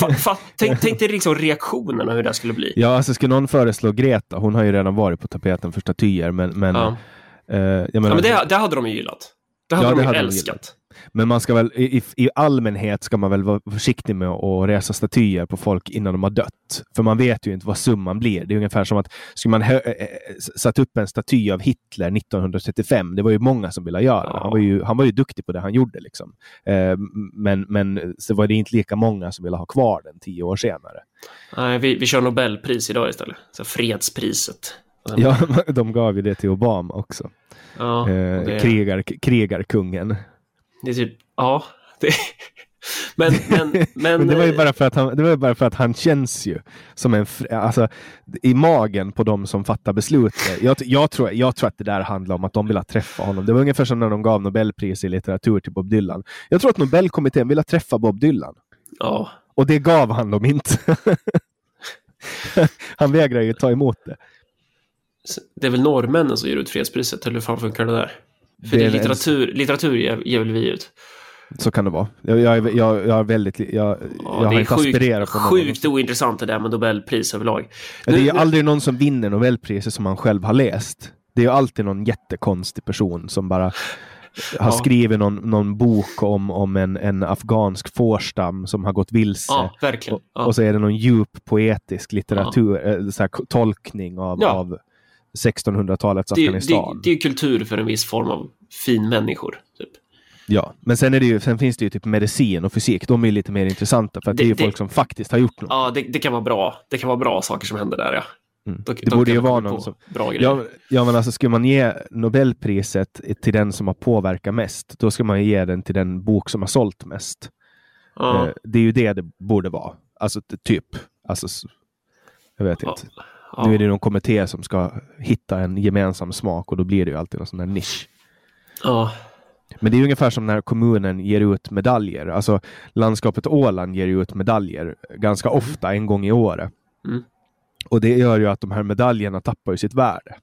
Fa, fa, tänk, tänk dig liksom reaktionerna hur det skulle bli. Ja, alltså ska någon föreslå Greta, hon har ju redan varit på tapeten för statyer, men... men, ja. eh, jag menar, ja, men det, det hade de ju gillat. Det hade ja, de ju hade älskat. Men man ska väl, i, i allmänhet ska man väl vara försiktig med att resa statyer på folk innan de har dött. För man vet ju inte vad summan blir. Det är ungefär som att skulle man hö, satt upp en staty av Hitler 1935, det var ju många som ville göra det. Han var ju, han var ju duktig på det han gjorde. Liksom. Eh, men, men så var det inte lika många som ville ha kvar den tio år senare. Nej, vi, vi kör Nobelpris idag istället. Så fredspriset. Ja, de gav ju det till Obama också. Ja, eh, det... krigar, krigarkungen. Det är typ, ja. Det... Men, men, men, men, det var ju bara för att han, det var bara för att han känns ju som en, alltså i magen på de som fattar beslutet. Jag, jag, tror, jag tror att det där handlar om att de vill träffa honom. Det var ungefär som när de gav Nobelpris i litteratur till Bob Dylan. Jag tror att Nobelkommittén ville träffa Bob Dylan. Ja. Och det gav han dem inte. han vägrar ju ta emot det. Det är väl norrmännen som ger ut fredspriset, eller hur fan funkar det där? För det, det är litteratur, litteratur ger, väl vi ut? Så kan det vara. Jag, jag, jag, jag, är väldigt, jag, ja, jag har inte aspirerat på någon. Sjukt ointressant det där med Nobelpris överlag. Ja, det är ju aldrig någon som vinner Nobelpriset som man själv har läst. Det är ju alltid någon jättekonstig person som bara har ja. skrivit någon, någon bok om, om en, en afghansk fårstam som har gått vilse. Ja. Och, och, så är det någon djup poetisk litteratur, ja. så här, tolkning av, av 1600-talets Afghanistan. Det, det, det är kultur för en viss form av fin människor. Typ. Ja, men sen, är det ju, sen finns det ju typ medicin och fysik. De är lite mer intressanta för att det, det är folk som faktiskt har gjort något. Ja, det, kan vara bra. Det kan vara bra saker som händer där, ja. Mm. Det borde ju vara någon som... Bra ja, ja, men alltså skulle man ge Nobelpriset till den som har påverkat mest, då ska man ge den till den bok som har sålt mest. Ja. Eh, det är ju det det borde vara. Alltså typ. Alltså, jag vet ja. inte. Ja. Nu är det någon kommitté som ska hitta en gemensam smak och då blir det ju alltid en sån där nisch. Ja. Men det är ungefär som när kommunen ger ut medaljer. Alltså landskapet Åland ger ut medaljer ganska mm. ofta, en gång i året. Mm. Och det gör ju att de här medaljerna tappar ju sitt värde.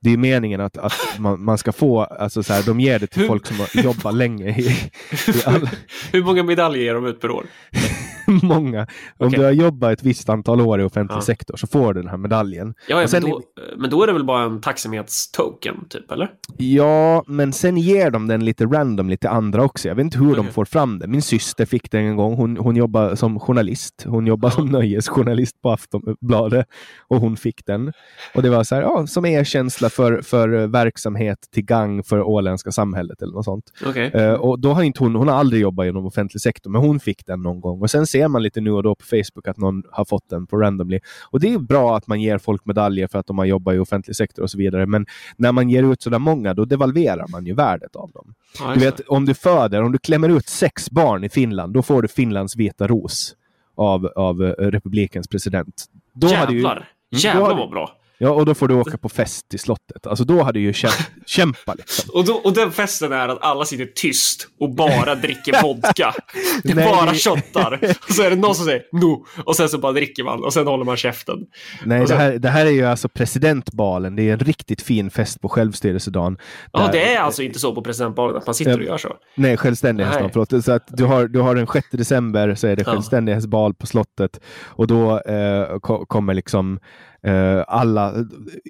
Det är meningen att, att man, man ska få, alltså så här, de ger det till folk som har jobbat länge. I, i all... Hur många medaljer ger de ut per år? många. Om okay. du har jobbat ett visst antal år i offentlig ja. sektor så får du den här medaljen. Ja, ja men, då, men då är det väl bara en tacksamhetstoken, typ, eller? Ja, men sen ger de den lite random lite andra också. Jag vet inte hur okay. de får fram det. Min syster fick den en gång. Hon, hon jobbar som journalist. Hon jobbar ja. som nöjesjournalist på Aftonbladet och hon fick den. Och det var så här, ja, som erkänsla för, för verksamhet till gang för åländska samhället eller något sånt. Okay. Uh, och då har inte hon, hon har aldrig jobbat inom offentlig sektor, men hon fick den någon gång. Och sen ser man lite nu och då på Facebook att någon har fått den på randomly. Och det är bra att man ger folk medaljer för att de har jobbat i offentlig sektor och så vidare. Men när man ger ut sådär många, då devalverar man ju värdet av dem. Ja, du vet, om du föder, om du klämmer ut sex barn i Finland, då får du Finlands vita ros av, av uh, republikens president. Då Jävlar! Hade ju, Jävlar vad bra! Ja, och då får du åka på fest till slottet. Alltså då hade du ju kämp kämpa liksom. Och, då, och den festen är att alla sitter tyst och bara dricker vodka. Det bara shottar. Och så är det någon som säger no. Och sen så bara dricker man och sen håller man käften. Nej, Och det sen- här, det här är ju alltså presidentbalen. Det är en riktigt fin fest på självstyrelsedagen. Ja, Där- det är alltså inte så på presidentbalen att man sitter och gör så. Nej, självständighetsdagen. Förlåt. Så att du har, du har den 6 december så är det självständighetsbal på slottet och då eh, ko- kommer liksom eh, alla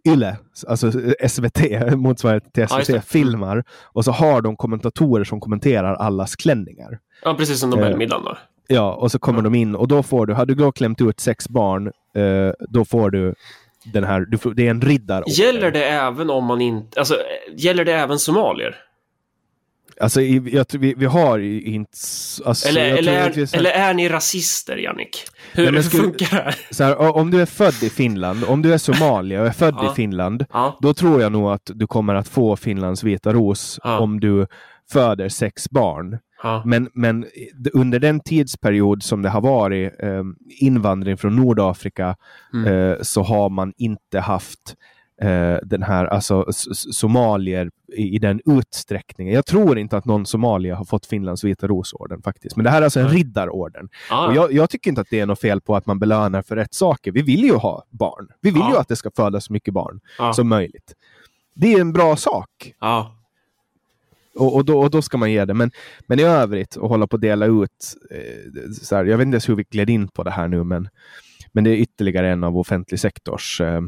YLE, alltså SVT, motsvarande till Ja. SVT, filmar och så har de kommentatorer som kommenterar allas klänningar. Ja, precis som Nobelmiddagen då. Ja, och så kommer de in och då får du, har du klämt ut sex barn, eh, då får du den här, du får, det är en riddarorden. Gäller det även om man inte, alltså gäller det även somalier? Alltså, jag vi, vi har inte... Alltså, Eller, eller, vi är, här- eller är ni rasister, Jannik? Hur, Nej, skulle- funkar det här? så här, om du är född i Finland, om du är somalier och är född Ja. i Finland, Ja, då tror jag nog att du kommer att få Finlands vita ros Ja. om du föder sex barn. Men, men under den tidsperiod som det har varit eh, invandring från Nordafrika Mm. eh, så har man inte haft eh, den här, alltså somalier i, i den utsträckningen. Jag tror inte att någon somalier har fått Finlands vita rosorden faktiskt. Men det här är alltså en riddarorden. ja. Och jag, jag tycker inte att det är något fel på att man belönar för rätt saker. Vi vill ju ha barn. Vi vill Ja. ju att det ska födas så mycket barn ja, som möjligt. Det är en bra sak. ja. Och, och, då, och då ska man ge det. Men, men i övrigt, att hålla på att dela ut... Eh, så här, jag vet inte ens hur vi gled in på det här nu, men, men det är ytterligare en av offentlig sektors... Eh,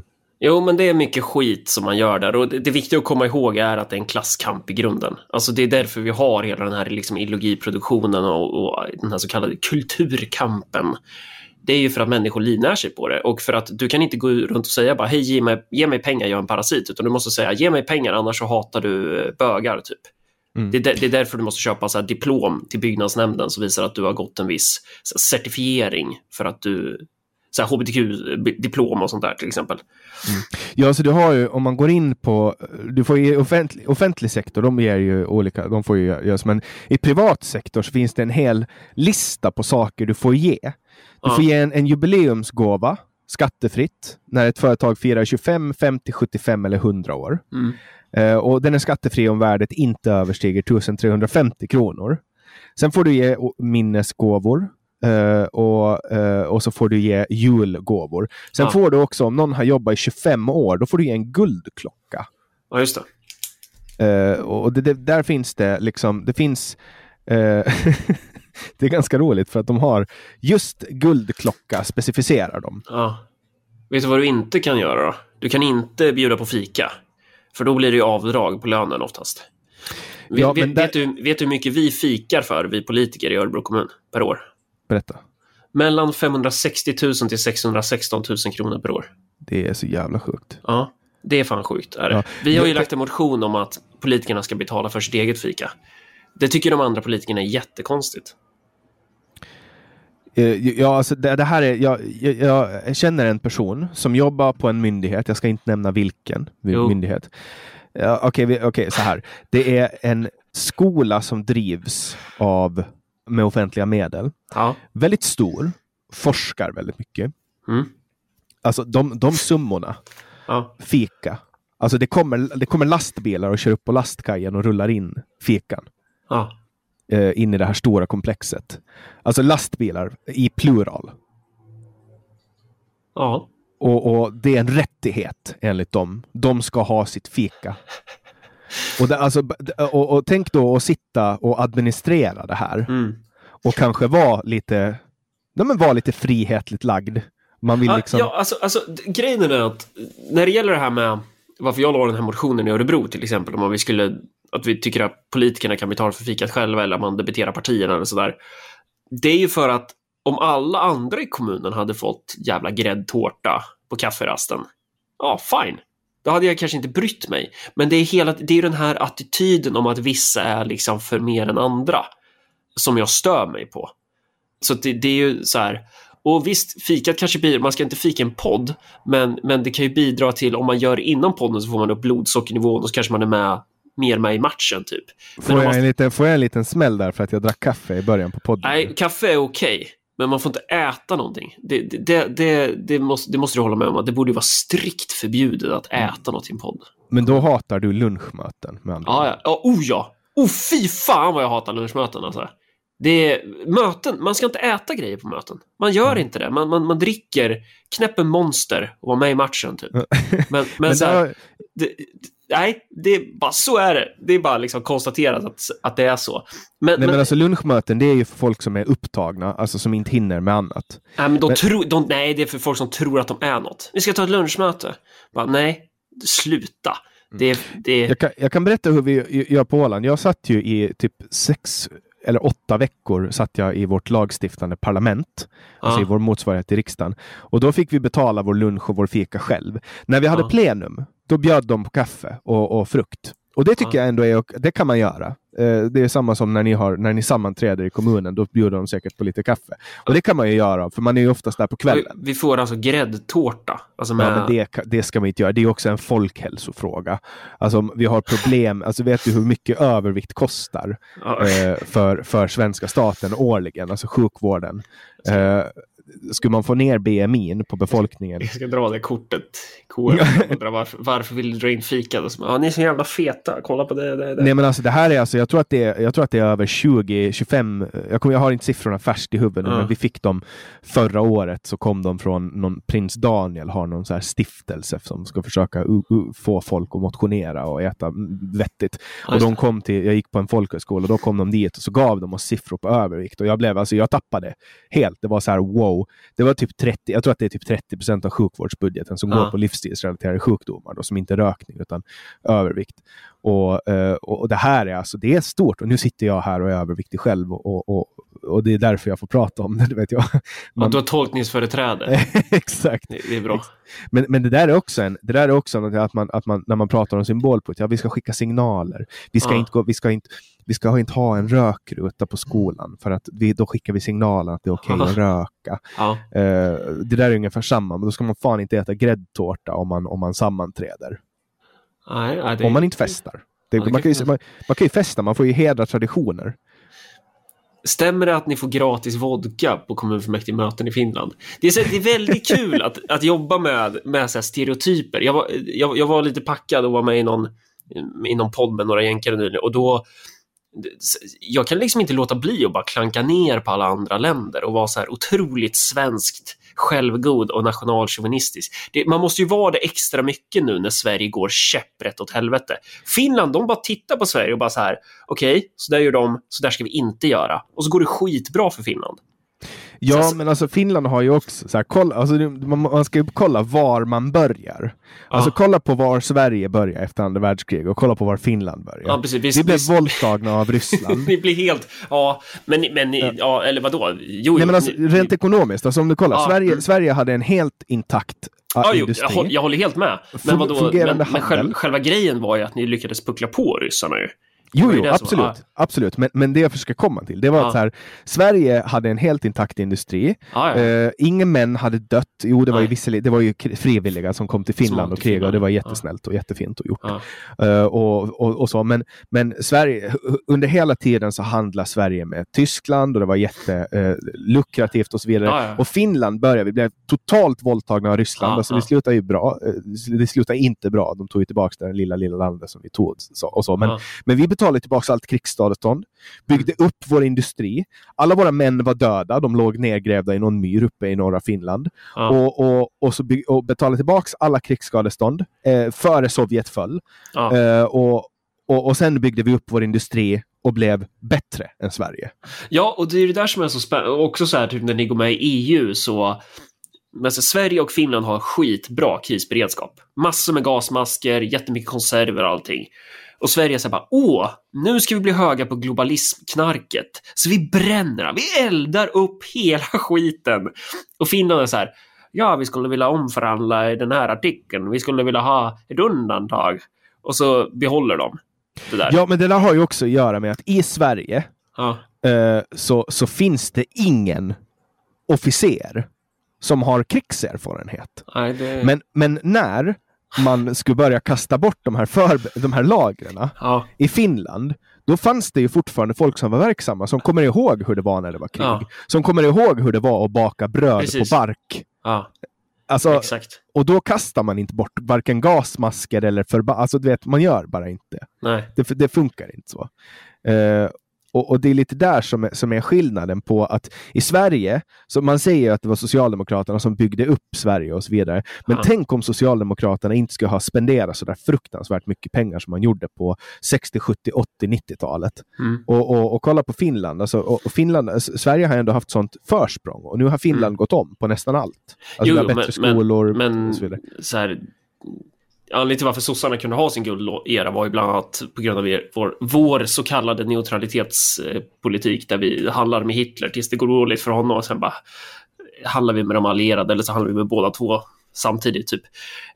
Jo, men det är mycket skit som man gör där och det, det viktiga att komma ihåg är att det är en klasskamp i grunden. Alltså det är därför vi har hela den här liksom ideologiproduktionen och, och den här så kallade kulturkampen. Det är ju för att människor livnär sig på det och för att du kan inte gå runt och säga bara hej, ge mig, ge mig pengar, jag är en parasit, utan du måste säga ge mig pengar annars så hatar du eh, bögar typ. Mm. Det, är där- det är därför du måste köpa så diplom till byggnadsnämnden som visar att du har gått en viss certifiering för att du så här, hbtq-diplom och sånt där till exempel. ja, så du har ju, om man går in på... Du får ju offentlig, offentlig sektor, de ger ju olika... De får ju göras, men i privat sektor så finns det en hel lista på saker du får ge. Du Ja. får ge en, en jubileumsgåva skattefritt när ett företag firar 25, 50, 75 eller 100 år. Mm. Eh, och den är skattefri om värdet inte överstiger 1350 kronor. Sen får du ge minnesgåvor eh, och, eh, och så får du ge julgåvor. Sen Ja. får du också, om någon har jobbat i 25 år, då får du ge en guldklocka. Ja, just det. Eh, och det, det, där finns det liksom, det finns Det är ganska roligt för att de har just guldklocka specificerar de. Ja. Vet du vad du inte kan göra då? Du kan inte bjuda på fika. För då blir det avdrag på lönen oftast. Vet, Ja, vet, där- vet, du, vet du hur mycket vi fikar för, vi politiker i Örebro kommun, per år? Berätta. Mellan 560 000 till 616 000 kronor per år. Det är så jävla sjukt. Ja, det är fan sjukt. Är det. Ja. Vi har ju lagt en motion om att politikerna ska betala för sitt eget fika. Det tycker de andra politikerna är jättekonstigt. Eh, Ja, alltså det, det här är, jag, jag, jag känner en person som jobbar på en myndighet. Jag ska inte nämna vilken vi- Jo. myndighet. Ja, Okej, vi- okej, så här. Det är en skola som drivs av med offentliga medel. Ja. Väldigt stor, forskar väldigt mycket. Mm. Alltså de, de summorna, Ja. fika. Alltså det kommer, det kommer lastbilar och kör upp på lastkajen och rullar in fikan Ja. eh, in i det här stora komplexet. Alltså lastbilar i plural. Ja. Och, och det är en rättighet enligt dem. De ska ha sitt fika. Och, det, alltså, och, och tänk då att sitta och administrera det här Mm. och kanske vara lite, nej men vara lite frihetligt lagd. Man vill liksom... ja, alltså, alltså, grejen är att när det gäller det här med varför jag la den här motionen i Örebro till exempel, om vi skulle, att vi tycker att politikerna kan betala för fikat själva eller att man debiterar partierna eller sådär. Det är ju för att om alla andra i kommunen hade fått jävla gräddtårta på kafferasten, ja, fine. Då hade jag kanske inte brytt mig. Men det är, hela, det är den här attityden om att vissa är liksom för mer än andra som jag stör mig på. Så det, det är ju så här, och visst, fikat kanske blir, man ska inte fika en podd, men, men det kan ju bidra till, om man gör det inom podden så får man upp blodsockernivån och så kanske man är med, mer med i matchen typ. får, om jag man, en liten, får jag en liten smäll där för att jag drack kaffe i början på podden? nej, kaffe är okej, men man får inte äta någonting. Det, det, det, det, måste, det måste du hålla med om. Det borde vara strikt förbjudet att Mm. äta något i en podd. Men då hatar du lunchmöten med andra ja. ja. Oh ja! Oh fy fan vad jag hatar lunchmöten alltså. Det är möten, man ska inte äta grejer på möten. Man gör Mm. inte det. Man, man, man dricker, knäpper monster och var med i matchen typ. Men, men, Men så här, det, det- nej, det är bara så är det. Det är bara liksom konstaterat att, att det är så. Men, Nej, men alltså lunchmöten, det är ju för folk som är upptagna, alltså som inte hinner med annat. nej, men de men- tror, de, nej, det är för folk som tror att de är något. Vi ska ta ett lunchmöte. Bara, nej, sluta. Det, det, Mm. Jag kan, jag kan berätta hur vi gör på Åland. Jag satt ju i typ sex eller åtta veckor satt jag i vårt lagstiftande parlament, alltså Ja. i vår motsvarighet till riksdagen. Och då fick vi betala vår lunch och vår fika själv. När vi hade Ja. plenum, då bjöd de på kaffe och, och frukt. Och det tycker Ja. jag ändå är, det kan man göra. Eh, Det är samma som när ni, har, när ni sammanträder i kommunen, då bjuder de säkert på lite kaffe. Och det kan man ju göra, för man är ju oftast där på kvällen. vi får alltså gräddtårta. Alltså med, Ja, det, det ska man inte göra. Det är också en folkhälsofråga. Alltså, vi har problem. Alltså, vet du hur mycket övervikt kostar ja, eh, för, för svenska staten årligen? Alltså sjukvården. Eh, skulle man få ner BMI på befolkningen? Jag ska dra det kortet. Undrar varför, varför vill du dra in fika? Ja, ni är så jävla feta. Kolla på det. det, det. Nej men alltså det här är alltså, jag tror att det är, jag tror att det är över 20, 25, jag, kommer, jag har inte siffrorna färskt i huvudet Ja. men vi fick dem förra året så kom de från någon prins Daniel har någon så här stiftelse som ska försöka få folk att motionera och äta mm, vettigt. Och de kom till, jag gick på en folkhögskola och då kom de dit och så gav de oss siffror på övervikt och jag blev, alltså jag tappade helt. Det var så här wow. Det var typ 30, jag tror att det är typ 30 procent av sjukvårdsbudgeten som går på livsstilsrelaterade sjukdomar då, som inte är rökning utan övervikt. Och, eh, och, och det här är alltså, det är stort. Och nu sitter jag här och är överviktig själv och, och, och, och det är därför jag får prata om det, det vet jag. Ja, Man, du har tolkningsföreträde. exakt. Det, det är bra. Men, men det där är också, en, det där är också att, man, att man, när man pratar om symbolpolitik, ja, vi ska skicka signaler. Vi ska, Ja. inte, gå, vi ska, inte, vi ska inte ha en rökruta på skolan, för att vi, då skickar vi signalen att det är okej att röka. Ja. Eh, det där är ungefär samma, men då ska man fan inte äta gräddtårta om man, om man sammanträder. Nej, nej, det, Om man inte festar. Det, Ja, det man, kan ju, man, man kan ju festa, man får ju hedra traditioner. Stämmer det att ni får gratis vodka på kommunfullmäktigemöten i Finland? Det är, så, det är väldigt kul att, att jobba med, med så stereotyper. Jag var, jag, jag var lite packad och var med i någon, i någon podd med några jänkare nyligen och då jag kan liksom inte låta bli att bara klanka ner på alla andra länder och vara så här otroligt svenskt självgod och nationalchauvinistisk. Det, man måste ju vara det extra mycket nu när Sverige går käpprätt åt helvete. Finland, de bara tittar på Sverige och bara så här, okej, så där gör de, så där ska vi inte göra. Och så går det skitbra för Finland. Ja, Så- men alltså Finland har ju också så här, kolla, alltså, man, ska ju kolla var man börjar. Alltså Ja. kolla på var Sverige börjar efter andra världskriget och kolla på var Finland börjar. Ja, precis. Vi, Vi blev vi- våldtagna av Ryssland. Ni blir helt... Ja, men, men ja. eller vadå? Jo, Nej, men alltså, ni- rent ekonomiskt, alltså, om du kollar, Ja, Sverige. Sverige hade en helt intakt ah, Ja, jo, jag, håller, jag håller helt med. Men, vadå, men, men själv, handel. själva grejen var ju att ni lyckades puckla på ryssarna ju. Jo, jo, absolut. var- absolut. Men, men det jag försöker komma till, det var Ja. att så här, Sverige hade en helt intakt industri. Ja, ja. Eh, ingen män hade dött. Jo, det var ju, visserligen, det var ju frivilliga som kom till Finland och krigade och det var jättesnällt och jättefint och gjort. Eh, och, och, och så. Men, men Sverige, under hela tiden så handlade Sverige med Tyskland och det var jättelukrativt och så vidare. Ja. Och Finland började, vi blev totalt våldtagna av Ryssland. Ja, alltså. Det slutade ju bra. Eh, Det slutade inte bra. De tog ju tillbaka det lilla, lilla landet som vi tog. Så, och så. Men, men vi betalade tillbaka allt krigsskadestånd, byggde upp vår industri. Alla våra män var döda. De låg nedgrävda i någon myr uppe i norra Finland. Ja. Och, och, och, så bygg, och betalade tillbaka alla krigsskadestånd eh, före Sovjet föll. Ja. Eh, och, och, och sen byggde vi upp vår industri och blev bättre än Sverige. Ja, och det är det där som är så spännande. Också så här, typ när ni går med i EU så... Men alltså, Sverige och Finland har skitbra krisberedskap. Massor med gasmasker, jättemycket konserver och allting. Och Sverige här bara, åh, nu ska vi bli höga på globalismknarket. Så vi bränner. Vi eldar upp hela skiten. Och Finland är så här, ja, vi skulle vilja omförhandla den här artikeln. Vi skulle vilja ha ett undantag. Och så behåller de det där. Ja, men det där har ju också att göra med att i Sverige Ja. eh, så, så finns det ingen officer som har krigserfarenhet. Nej, det... Men, men när man skulle börja kasta bort de här, för, de här lagren Ja. i Finland, då fanns det ju fortfarande folk som var verksamma, som kommer ihåg hur det var när det var krig. Ja. Som kommer ihåg hur det var att baka bröd Precis. på bark. Ja, Alltså, exakt. och då kastar man inte bort varken gasmasker eller förba... Alltså du vet, man gör bara inte. Nej. Det, det funkar inte så. Eh, och, och det är lite där som är, som är skillnaden på att i Sverige, så man säger att det var Socialdemokraterna som byggde upp Sverige och så vidare. Men Ja. tänk om Socialdemokraterna inte skulle ha spenderat så där fruktansvärt mycket pengar som man gjorde på 60, 70, 80, 90-talet. Mm. Och, och, och kolla på Finland. Alltså, och, Finland Sverige har ändå haft sånt försprång och nu har Finland Mm. gått om på nästan allt. Alltså, Jo, vi har bättre men- skolor Men och så vidare. så här, anledningen till varför sossarna kunde ha sin guldera var ju bland annat på grund av vår, vår så kallade neutralitetspolitik där vi handlar med Hitler tills det går dåligt för honom och sen bara handlar vi med de allierade eller så handlar vi med båda två samtidigt. Typ.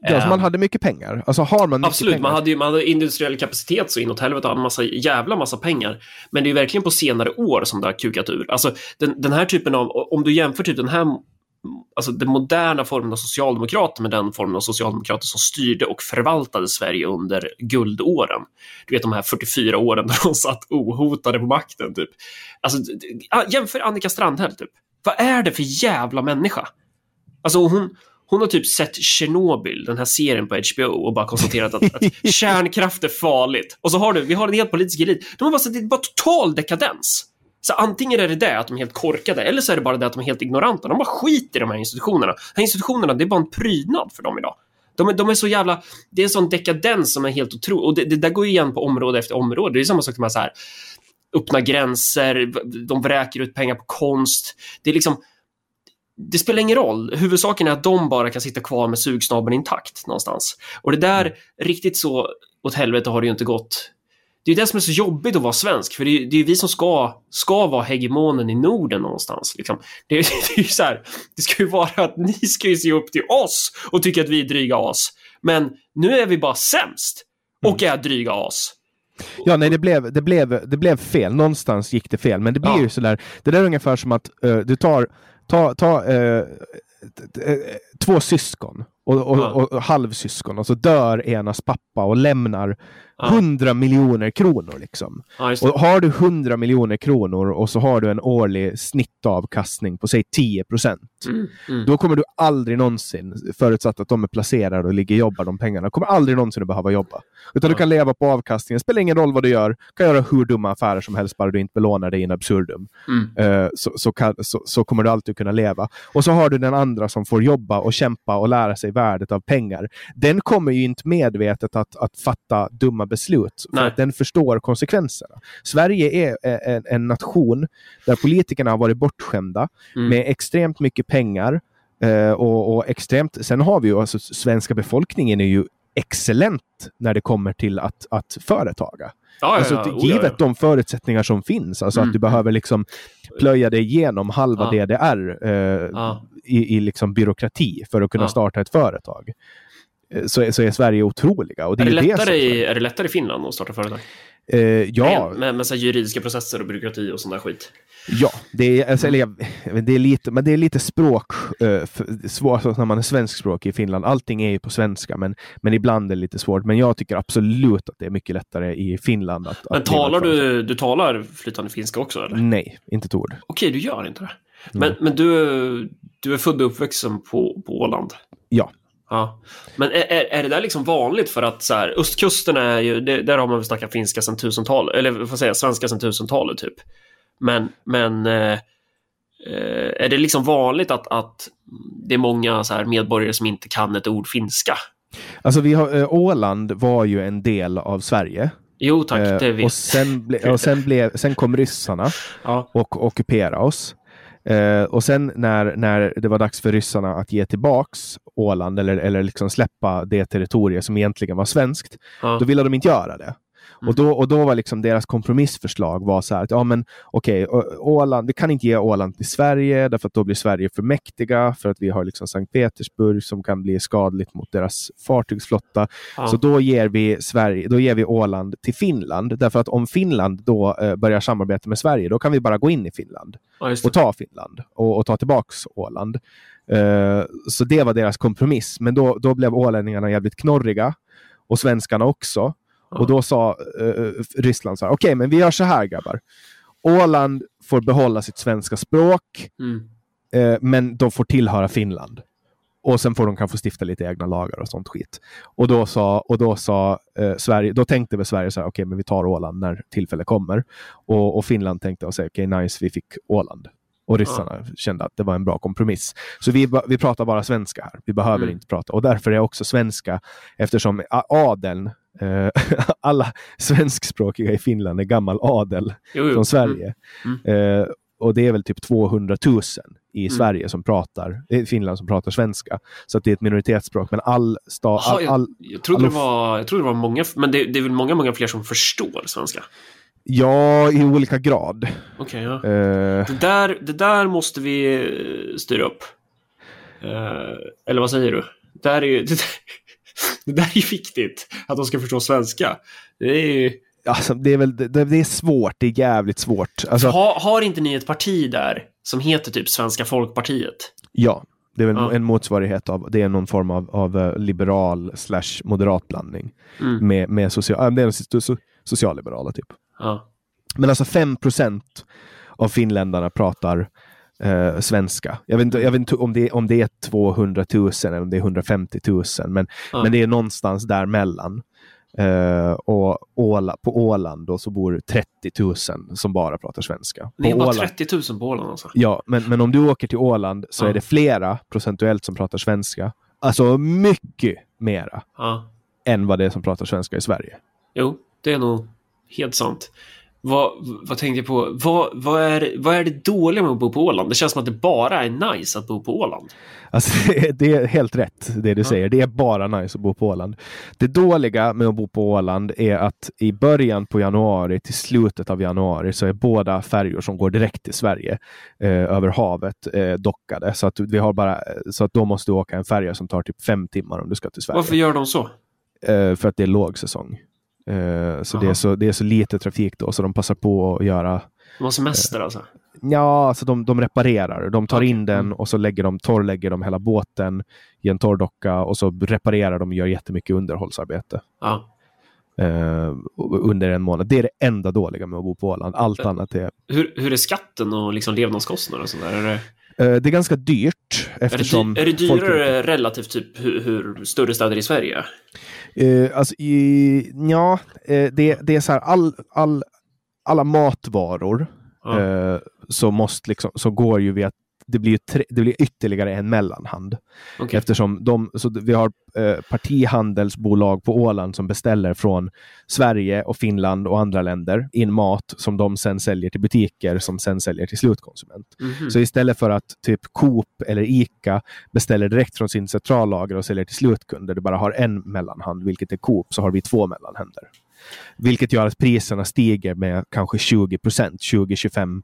Ja, så Eh, man hade mycket pengar. Alltså har man Absolut, man hade ju man hade industriell kapacitet så inåt helvete och en massa, jävla massa pengar. Men det är ju verkligen på senare år som det har kukat ur. Alltså den, den här typen av, om du jämför typ den här, alltså den moderna formen av socialdemokrater med den formen av socialdemokrater som styrde och förvaltade Sverige under guldåren. Du vet de här 44 åren där de satt ohotade på makten typ. Alltså jämför Annika Strandhäll typ. Vad är det för jävla människa? Alltså hon, hon har typ sett Chernobyl, den här serien på HBO och bara konstaterat att, att kärnkraft är farligt. Och så har du, vi har en helt politisk elit. De har bara sett det bara total dekadens. Så antingen är det det att de är helt korkade eller så är det bara det att de är helt ignoranta. De bara skiter i de här institutionerna. De här institutionerna, det är bara en prydnad för dem idag. De är, de är så jävla... Det är en sån dekadens som är helt otrolig. Och det, det där går ju igen på område efter område. Det är samma sak med så här öppna gränser, de vräker ut pengar på konst. Det är liksom det spelar ingen roll. Huvudsaken är att de bara kan sitta kvar med sugsnabeln intakt någonstans. Och det där, riktigt så åt helvete har det ju inte gått. Det är det som är så jobbigt att vara svensk, för det är, det är vi som ska, ska vara hegemonen i Norden någonstans. Liksom. Det, är, det är så här, det ska ju vara att ni ska ju se upp till oss och tycka att vi är dryga as. Men nu är vi bara sämst och är dryga as. Ja, nej, det blev, det, blev, det blev fel. Någonstans gick det fel. Men det blir Ja. ju sådär. Det där är ungefär som att eh, du tar, ta, ta, eh, två syskon och, och, Ja. och, och halvsyskon och så dör enas pappa och lämnar Ja. 100 miljoner kronor. Liksom. Ja, det. Och har du 100 miljoner kronor och så har du en årlig snittavkastning på säg 10 procent. Mm, mm. Då kommer du aldrig någonsin, förutsatt att de är placerade och ligger och jobbar de pengarna, kommer aldrig någonsin att behöva jobba. Utan du Ja. kan leva på avkastningen. Spelar ingen roll vad du gör. Du kan göra hur dumma affärer som helst bara du inte belånar dig in absurdum. Mm. Eh, så, så, kan, så, så kommer du alltid kunna leva. Och så har du den andra som får jobba och kämpa och lära sig värdet av pengar. Den kommer ju inte medvetet att, att fatta dumma beslut. För Nej. att den förstår konsekvenserna. Sverige är en, en nation där politikerna har varit bortskämda Mm. med extremt mycket pengar. eh, och, och extremt, sen har vi ju, alltså svenska befolkningen är ju excellent när det kommer till att, att företaga. Ja, Alltså, ja, ja. givet Oh, ja, de förutsättningar som finns, alltså Mm. att du behöver liksom plöja dig igenom halva. DDR eh, i, i liksom byråkrati för att kunna starta ett företag. Eh, Så, är- så är Sverige otroliga. Och det Är är, det, lättare det i, är det lättare i Finland att starta företag? eh, ja, Med, med, med så juridiska processer och byråkrati och sån där skit. ja, det är, alltså, eller, det är lite, men det är lite språk, eh, svårt alltså, när man är svenskspråkig i Finland. Allting är ju på svenska, men, men ibland är det lite svårt. Men jag tycker absolut att det är mycket lättare i Finland. Att, Men att talar du, du talar flytande finska också eller? Nej, inte ett ord. Okej, du gör inte det. Men, men du, du är född och uppvuxen på, på Åland? Ja. Ja. Men är, är, är det där liksom vanligt för att så här, östkusten är ju, det, där har man väl snackat finska sedan tusentalet, eller säger jag, svenska sedan tusentalet typ. Men, men eh, eh, är det liksom vanligt att, att det är många så här medborgare som inte kan ett ord finska? Alltså vi har, eh, Åland var ju en del av Sverige. Jo tack, Eh, det vet och sen, ble, och sen, blev, sen kom ryssarna ja. och ockuperade oss. Eh, och sen när, när det var dags för ryssarna att ge tillbaks Åland eller, eller liksom släppa det territorium som egentligen var svenskt, Ja. då ville de inte göra det. Mm. Och, då, och då var liksom deras kompromissförslag var så här att ja men Å- Åland, vi kan inte ge Åland till Sverige därför att då blir Sverige för mäktiga för att vi har liksom Sankt Petersburg som kan bli skadligt mot deras fartygsflotta. Ja. Så då ger, vi Sverige, då ger vi Åland till Finland därför att om Finland då eh, börjar samarbeta med Sverige då kan vi bara gå in i Finland ja, och ta Finland och, och ta tillbaks Åland. Eh, så det var deras kompromiss. Men då, då blev ålänningarna jävligt knorriga och svenskarna också. Ja. Och då sa eh, Ryssland så här, okej, men vi gör så här grabbar. Åland får behålla sitt svenska språk, Mm. eh, men de får tillhöra Finland. Och sen får de kanske stifta lite egna lagar och sånt skit. Och då sa, och då sa eh, Sverige, då tänkte väl Sverige så här, okej, men vi tar Åland när tillfälle kommer. Och, och Finland tänkte och säga, okej, nice, vi fick Åland. Och ryssarna kände att det var en bra kompromiss. Så vi, vi pratar bara svenska här. Vi behöver Mm. inte prata. Och därför är också svenska, eftersom adeln, eh, alla svenskspråkiga i Finland är gammal adel Jo, jo. från Sverige. Mm. Eh, och det är väl typ 200 000 i Mm. Sverige som pratar, i Finland som pratar svenska. Så att det är ett minoritetsspråk. Men all, sta, Jaha, all, all, Jag trodde, det Allo- var, jag trodde det var många, men det, det är väl många, många fler som förstår svenska? ja, i olika grad. Okej, ja. Eh, Det där, det där måste vi eh, styra upp. Eh, eller vad säger du? Det där är ju, det, det där är ju viktigt, att de ska förstå svenska. Det är alltså, det, är väl, det, det är svårt, det är jävligt svårt. Alltså, ha, har inte ni ett parti där som heter typ Svenska Folkpartiet? Ja, det är väl Ja. en motsvarighet av, det är någon form av, av eh, liberal slash moderatblandning. Mm. Med, med social, det är so, so, socialliberala typ. Ja. Men alltså 5% av finländarna pratar eh, svenska. Jag vet inte, jag vet inte om, det, om det är 200 000 eller om det är 150 000, men, Ja. men det är någonstans däremellan. Uh, och Åla, på Åland då så bor 30 000 som bara pratar svenska. Ni är bara Åland- 30 000 på Åland alltså? Ja, men, men om du åker till Åland så Ja. är det flera procentuellt som pratar svenska. Alltså mycket mera Ja. än vad det är som pratar svenska i Sverige. Jo, det är nog helt sant. Vad, vad tänkte jag på? Vad, vad, är, vad är det dåliga med att bo på Åland? Det känns som att det bara är nice att bo på Åland. Alltså, det är helt rätt det du säger. Det är bara nice att bo på Åland. Det dåliga med att bo på Åland är att i början på januari till slutet av januari så är båda färjor som går direkt till Sverige eh, över havet eh, dockade. Så att, vi har bara, så att då måste du åka en färja som tar typ fem timmar om du ska till Sverige. Varför gör de så? Eh, för att det är lågsäsong. Eh, så, det är så det är så lite trafik då, så de passar på att göra De har semester alltså? Ja, alltså de, de reparerar. De tar Okej, in den mm. och så lägger de, torrlägger de hela båten i en torrdocka och så reparerar de och gör jättemycket underhållsarbete Ja. eh, under en månad. Det är det enda dåliga med att bo på Åland. Allt Eh. annat är... Hur, hur är skatten och liksom levnadskostnader och sånt där? Är det, Eh, det är ganska dyrt är det, eftersom... dy, är det folk- dyrare relativt typ hur, hur större städer i Sverige? Eh, alltså, i, ja, eh, det, det är så här, all, all, alla matvaror Ja. eh, så, måste liksom, så går ju vi att det blir, tre, det blir ytterligare en mellanhand. Okej. Eftersom de, så vi har eh, partihandelsbolag på Åland som beställer från Sverige och Finland och andra länder in mat som de sen säljer till butiker som sen säljer till slutkonsument. Mhm. Så istället för att typ Coop eller Ica beställer direkt från sin centrallager och säljer till slutkunder, du bara har en mellanhand, vilket är Coop, så har vi två mellanhänder. Vilket gör att priserna stiger med kanske 20% 20-25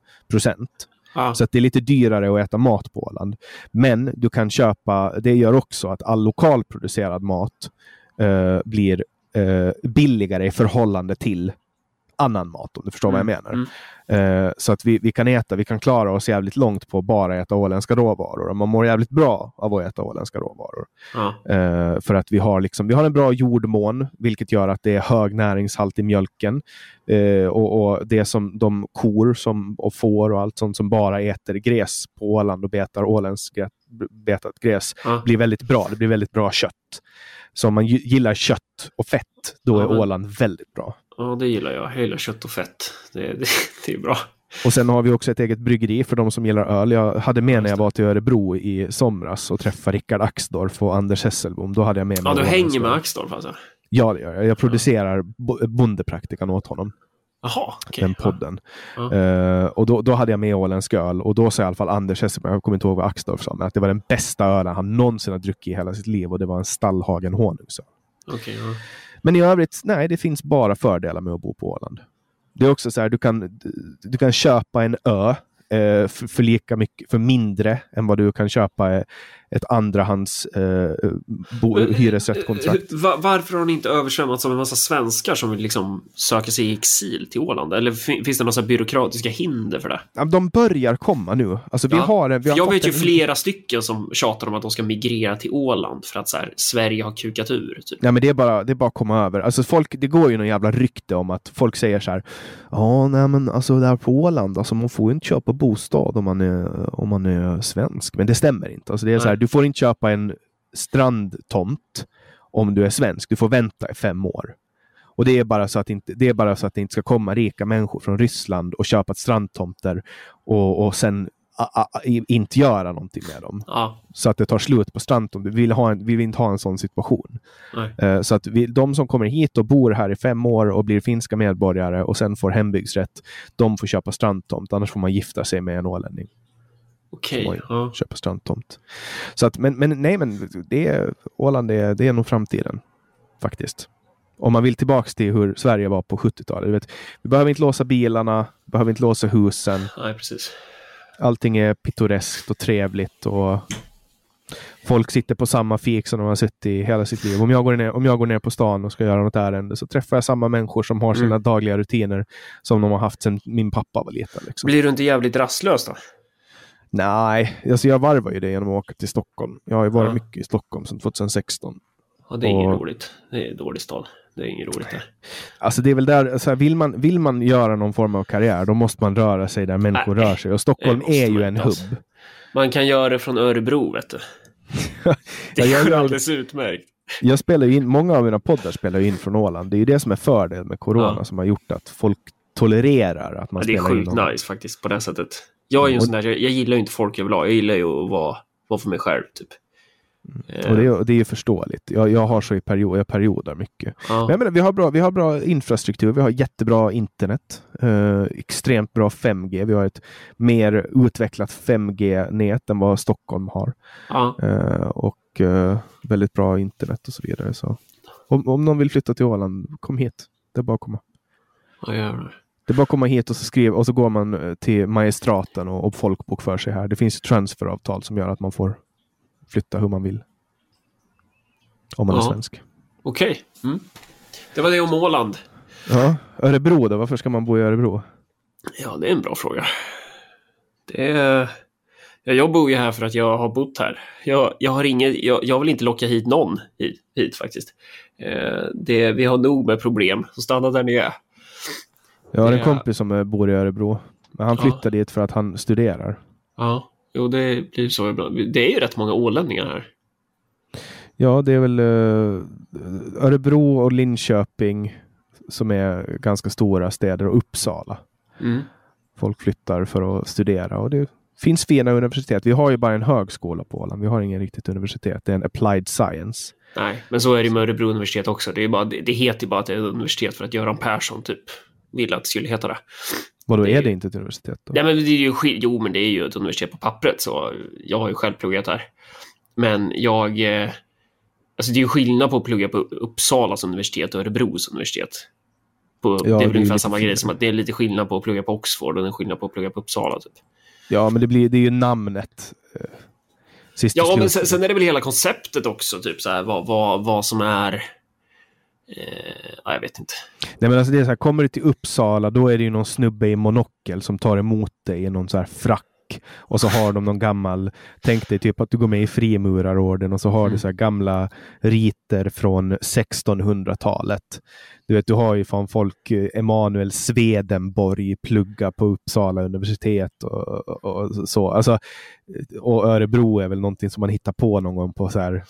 Ah. så att det är lite dyrare att äta mat på Åland. Men du kan köpa, det gör också att all lokalproducerad mat eh, blir eh, billigare i förhållande till annan mat, om du förstår vad jag menar. Mm. Eh, så att vi, vi kan äta, vi kan klara oss jävligt långt på att bara äta åländska råvaror. Och man mår jävligt bra av att äta åländska råvaror. Ja. Eh, för att vi har, liksom, vi har en bra jordmån, vilket gör att det är hög näringshalt i mjölken. Eh, och, och det som de kor som, och får och allt sånt som bara äter gräs på Åland och betar åländskt betat gräs Ja. blir väldigt bra. Det blir väldigt bra kött. Så om man gi- gillar kött och fett, då Ja, är men- Åland väldigt bra. Ja, det gillar jag. Jag gillar kött och fett. Det, det, det är bra. Och sen har vi också ett eget bryggeri för de som gillar öl. Jag hade med Ja, när jag var till Örebro i somras och träffade Rickard Axdorff och Anders Hesselbom. Då hade jag med mig Ja, du hänger med Axdorff alltså? Ja, det gör jag. Jag producerar bo- bondepraktikan åt honom, Jaha, okej. den podden. Ja. Eh, och då, då hade jag med åländsk öl och då sa i alla fall Anders Hesselberg, jag kommer inte ihåg vad Axdorff sa, men att det var den bästa ölen han någonsin har druckit i hela sitt liv och det var en Stallhagen honungsöl. Okej, ja. Men i övrigt, nej, det finns bara fördelar med att bo på Åland. Det är också så här, du kan, du kan köpa en ö eh, för, för, lika mycket, för mindre än vad du kan köpa eh, ett andrahands eh, bo, hyresrättskontrakt. Var, varför har ni inte översvämmats av en massa svenskar som vill liksom söka sig i exil till Åland? Eller finns det några byråkratiska hinder för det? De börjar komma nu. Alltså, vi ja. har, vi har jag vet ju en... flera stycken som tjatar om att de ska migrera till Åland för att så här, Sverige har kukat ur. Typ. Ja, men det är bara, det är bara att komma över. Alltså, folk, det går ju någon jävla rykte om att folk säger så här. Ja, nej men alltså där på Åland, alltså, man får inte köpa bostad om man är, om man är svensk. Men det stämmer inte. Alltså, det är så här, du får inte köpa en strandtomt om du är svensk. Du får vänta i fem år. Och det är bara så att, inte, det, är bara så att det inte ska komma rika människor från Ryssland och köpa strandtomter och, och sen a, a, inte göra någonting med dem. Ja. Så att det tar slut på strandtomter. Vi vill, ha en, vi vill inte ha en sån situation. Uh, så att vi, de som kommer hit och bor här i fem år och blir finska medborgare och sen får hembygdsrätt, de får köpa strandtomt. Annars får man gifta sig med en ålänning. Okej. Okay, ja. Köpa strandtomt. Så att, men, men nej, men det är, Åland är, det är nog framtiden. Faktiskt. Om man vill tillbaks till hur Sverige var på 70-talet. Vi behöver inte låsa bilarna, behöver inte låsa husen. Nej, precis. Allting är pittoreskt och trevligt och folk sitter på samma fik som de har suttit i hela sitt liv. Om jag, går ner, om jag går ner på stan och ska göra något ärende så träffar jag samma människor som har sina mm. dagliga rutiner som de har haft sedan min pappa var liten. Liksom. Blir du inte jävligt rastlös då? Nej, alltså jag varvar ju det genom att åka till Stockholm. Jag har ju varit ja. mycket i Stockholm sedan 2016. Ja, det är och... inget roligt. Det är dålig stad. Det är inget roligt där. Alltså det är väl där, så här, vill, man, vill man göra någon form av karriär, då måste man röra sig där människor Nej, rör sig. Och Stockholm är ju en alltså. hubb. Man kan göra det från Örebro, vet du. det är ja, alldeles utmärkt. Jag spelar in, många av mina poddar spelar in från Åland. Det är ju det som är fördel med corona ja. som har gjort att folk tolererar att man ja, spelar in. Det är sjukt nice faktiskt på det sättet. Jag är ju en sån där, jag, jag gillar ju inte folk överlag. Jag gillar ju att vara, vara för mig själv. Typ. Mm. Och det är, det är förståeligt. Jag, jag har så i period, jag periodar mycket. Ja. Men menar, vi, har bra, vi har bra infrastruktur, vi har jättebra internet, eh, extremt bra 5G. Vi har ett mer utvecklat 5G-nät än vad Stockholm har. Ja. Eh, och eh, väldigt bra internet och så vidare. Så. Om, om någon vill flytta till Åland, kom hit. Det är bara att komma. Ja. Det är bara att komma hit och så, skriva, och så går man eh, till magistraten och, och folkbokför sig här. Det finns transferavtal som gör att man får flytta hur man vill. Om man ja. är svensk. Okej. Okay. Mm. Det var det om Åland. Ja, Örebro då? Varför ska man bo i Örebro? Ja, det är en bra fråga. Det är... Ja, jag bor ju här för att jag har bott här. Jag, jag har inget, jag, jag vill inte locka hit någon hit, hit faktiskt. Eh, det, vi har nog med problem, så stanna där ni är. Jag har en kompis som eh, bor i Örebro. Men han flyttade ja. dit för att han studerar. Ja, jo det blir så ibland. Det är ju rätt många ålänningar här. Ja, det är väl uh, Örebro och Linköping som är ganska stora städer och Uppsala. Mm. Folk flyttar för att studera och det finns fina universitet. Vi har ju bara en högskola på Åland. Vi har ingen riktigt universitet. Det är en applied science. Nej, men så är det med Örebro universitet också. Det, är bara, det, det heter ju bara att det är ett universitet för att Göran Persson typ ville att det skulle heta det. Vadå, är det inte ett universitet? Då? Nej, men det är ju, jo, men det är ju ett universitet på pappret, så jag har ju själv pluggat här. Men jag... Eh, alltså det är ju skillnad på att plugga på Uppsalas universitet och Örebros universitet. På, ja, det är väl ungefär samma grej som att det är lite skillnad på att plugga på Oxford och en skillnad på att plugga på Uppsala. Typ. Ja, men det, blir, det är ju namnet. Eh, ja, men sen, sen, är det väl hela konceptet också, typ så här, vad, vad, vad som är Eh, ja, jag vet inte. Nej, men alltså det är så här, kommer du till Uppsala, då är det ju någon snubbe i monokel som tar emot dig i någon så här frack. Och så har de någon gammal, tänk dig typ att du går med i frimurarorden och så har mm. du så här gamla riter från 1600-talet. Du vet, du har ju från folk, eh, Emanuel Swedenborg plugga på Uppsala universitet och, och, och, så. Alltså, och Örebro är väl någonting som man hittar på någon gång på så här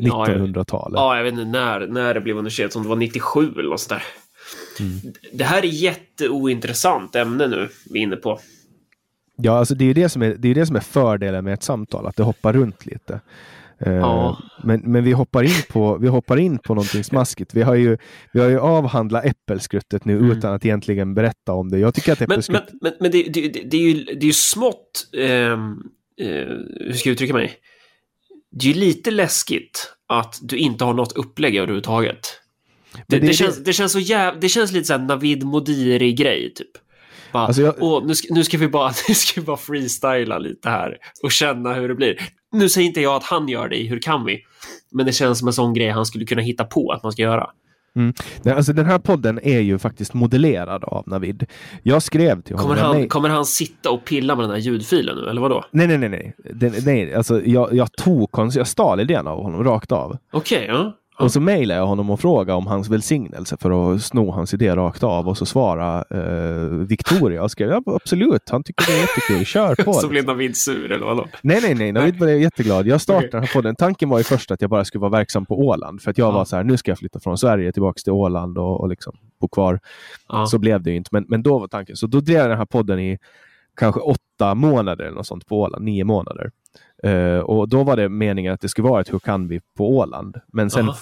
1900-talet. Ja, jag vet inte när, när det blev universitet, om det var 97 eller något sådär. Mm. Det här är jätteointressant ämne nu vi är inne på. Ja, alltså det är det som är, det är det som är fördelen med ett samtal, att det hoppar runt lite. Uh, ja. men, men vi hoppar in på, vi hoppar in på någonting smaskigt. Vi har ju, vi har ju avhandlat äppelskruttet nu mm. utan att egentligen berätta om det. Jag tycker att äppelskrutt... Men, men, men, men det, det, det, är ju, det är ju smått, eh, eh, hur ska jag uttrycka mig? Det är lite läskigt att du inte har något upplägg överhuvudtaget. Det, det- det, känns, det, känns så jäv... det känns lite såhär Navid Modiri-grej, typ. Bara, Alltså, jag- Åh, nu, ska, nu, ska vi bara, nu ska vi bara freestyla lite här och känna hur det blir. Nu säger inte jag att han gör det i Hur kan vi? Men det känns som en sån grej han skulle kunna hitta på att man ska göra. Nej, alltså, den här podden är ju faktiskt modellerad av Navid. Jag skrev till honom... Kommer han, nej, kommer han sitta och pilla med den här ljudfilen nu, eller vadå? nej, nej, nej. nej. Den, nej alltså, jag, jag tog konst, jag stal idén av honom rakt av. Okej, ja. Och så mejlade jag honom och frågade om hans välsignelse för att sno hans idé rakt av och så svara eh, Victoria och skrev ja, absolut, han tycker det är jättekul, kör på. Så liksom. blev Navid sur, eller vadå? Nej, nej, nej, Navid blev jätteglad. Jag startade här podden. Tanken var ju först att jag bara skulle vara verksam på Åland för att jag Ja. var så här, nu ska jag flytta från Sverige tillbaka till Åland och, och liksom bo kvar. Ja. Så blev det ju inte, men, men då var tanken. Så då drev jag den här podden i kanske åtta månader eller något sånt på Åland, nio månader. Eh, och då var det meningen att det skulle vara ett Hur kan vi på Åland. Men sen Aha.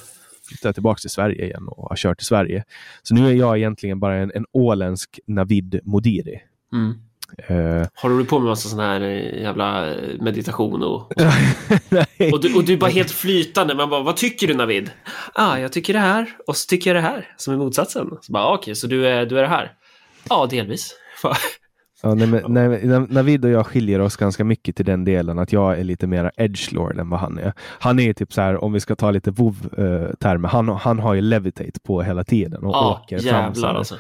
flyttade jag tillbaka till Sverige igen och har kört till Sverige. Så nu är jag egentligen bara en, en åländsk Navid Modiri. Mm. Eh, Har du på med massa sån här eh, jävla meditation och... nej. Och du, och du är bara helt flytande. Man bara, vad tycker du Navid? Ah, jag tycker det här. Och så tycker jag det här. Som är motsatsen. Så bara, ah, okej, så du är, du är det här? Ja, delvis. Ja, nej, men, nej, men Nav- Navid och jag skiljer oss ganska mycket till den delen att jag är lite mer edgelord än vad han är. Han är typ så här, om vi ska ta lite WoW-termer, han, han har ju levitate på hela tiden och Ja, åker fram. så jävlar här. alltså.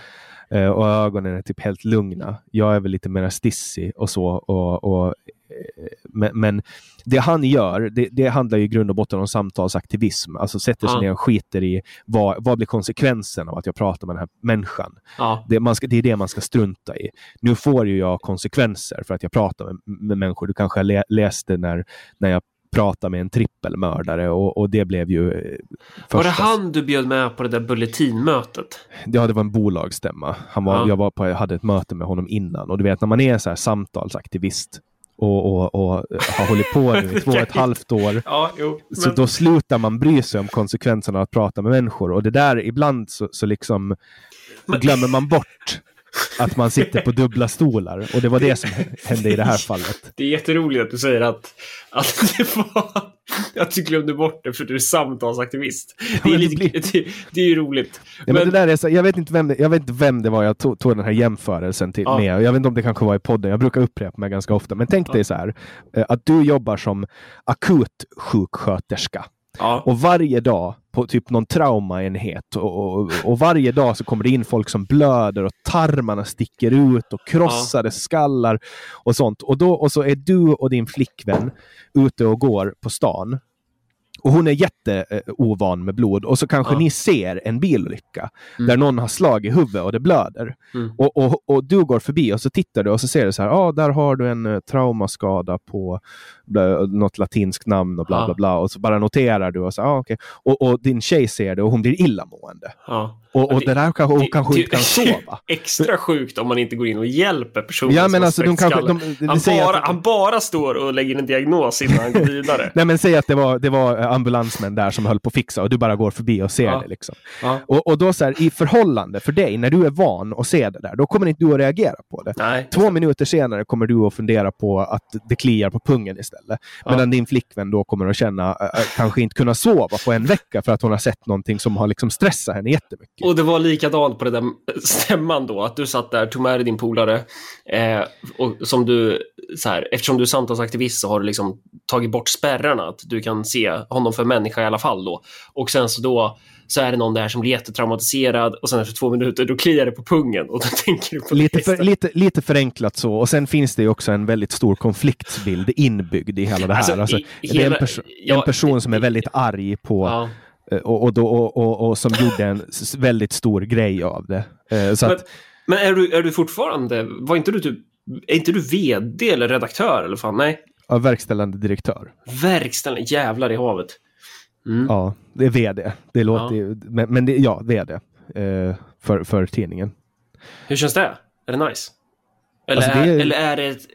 Eh, och ögonen är typ helt lugna. Jag är väl lite mer stissig och så. Och, och, eh, men, men det han gör, det, det handlar ju i grund och botten om samtalsaktivism. Alltså sätter sig Ja. ner och skiter i vad, vad blir konsekvensen av att jag pratar med den här människan. Ja, Det, ska, det är det man ska strunta i. Nu får ju jag konsekvenser för att jag pratar med, med människor. Du kanske lä, läste när, när jag pratade med en trippelmördare och, och det blev ju... eh, var det första- han du bjöd med på det där bulletinmötet? Ja, det var en bolagsstämma. Han var, Ja. Jag var på, jag hade ett möte med honom innan och du vet när man är så här samtalsaktivist och, och, och har hållit på nu i två och ett halvt år Ja, jo. så då slutar man bry sig om konsekvenserna av att prata med människor. Och det där, ibland så, så liksom glömmer man bort att man sitter på dubbla stolar. Och det var det som hände i det här fallet. Det är jätteroligt att du säger att, att det var att du glömde bort det för du är samtalsaktivist. Det är, men lite, det, det är ju roligt. Ja, men det där är så, jag, vet inte vem jag vet inte vem det var jag tog, tog den här jämförelsen till, Ja. med. Jag vet inte om det kanske var i podden. Jag brukar upprepa mig ganska ofta. Men tänk dig så här, eh, att du jobbar som akutsjuksköterska. Ja. Och varje dag på typ någon traumaenhet och, och, och varje dag så kommer det in folk som blöder och tarmarna sticker ut och krossade skallar och sånt. Och, då, och så är du och din flickvän ute och går på stan. Och hon är jätteovan med blod och så kanske Ja. ni ser en bilolycka Mm. där någon har slag i huvudet och det blöder. Mm. Och, och, och du går förbi och så tittar du och så ser du så här, ja ah, där har du en eh, traumaskada på bla, något latinskt namn och bla Ja. bla bla. Och så bara noterar du och så, ah, okej. och, och din tjej ser det och hon blir illamående. ja. Och, och det- det, där kanske Det- kanske det- inte kan sova. Extra sjukt om man inte går in och hjälper personen Ja men alltså de kanske... De, de, han, bara, att, han bara står och lägger en diagnos innan han går vidare. Nej men säg att det var, det var eh, ambulansmän där som höll på att fixa och du bara går förbi och ser Ja. det. Liksom. Ja. Och, och då så här, i förhållande för dig, när du är van att se det där, då kommer inte du att reagera på det. Nej. Två minuter senare kommer du att fundera på att det kliar på pungen istället. Ja. Medan din flickvän då kommer att känna, äh, kanske inte kunna sova på en vecka för att hon har sett någonting som har liksom stressat henne jättemycket. Och det var likadant på det där stämman då, att du satt där, tog med dig din polare eh, och som du, så här, eftersom du är samtalsaktivist så har du liksom tagit bort spärrarna, att du kan se honom för människa i alla fall då. Och sen så då så är det någon där som blir jättetraumatiserad och sen efter två minuter då kliar det på pungen och då tänker du på Lite, för, lite, lite förenklat så. Och sen finns det ju också en väldigt stor konfliktsbild inbyggd i hela det här. Alltså, Alltså, i- det är en, perso- ja, en person som är väldigt arg på Ja. eh, och, och, då, och, och, och som gjorde en väldigt stor grej av det. Eh, Så Men, att, men är, du, är du fortfarande, var inte du typ, är inte du vd eller redaktör eller fan? Nej, ja, verkställande direktör. verkställande, jävlar i havet. Mm. Ja, det är vd. Det låter Ja. men, men det, ja, vd. Eh, för, för tidningen. Hur känns det? Är det nice? Eller, Alltså, är, eller är det... ett-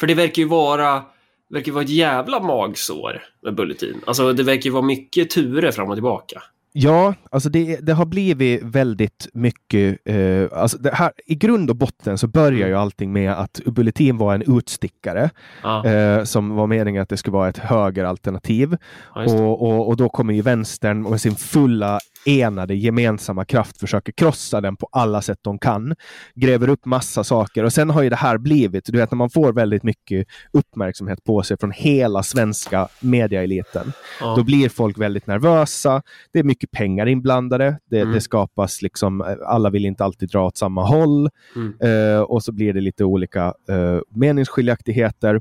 För det verkar ju vara... verkar vara ett jävla magsår med Bulletin. Alltså det verkar ju vara mycket turer fram och tillbaka. Ja, alltså det, det har blivit väldigt mycket... Eh, alltså här, I grund och botten så börjar ju allting med att Bulletin var en utstickare. Ja, Eh, som var meningen att det skulle vara ett högeralternativ. det. Och, och, och då kommer ju vänstern med sin fulla enade gemensamma kraft försöker krossa den på alla sätt de kan. Gräver upp massa saker och sen har ju det här blivit, du vet när man får väldigt mycket uppmärksamhet på sig från hela svenska mediaeliten. Ja. Då blir folk väldigt nervösa. Det är mycket pengar inblandade. Det, Mm. det skapas liksom, eh, alla vill inte alltid dra åt samma håll. Mm. Eh, och så blir det lite olika eh, meningsskiljaktigheter.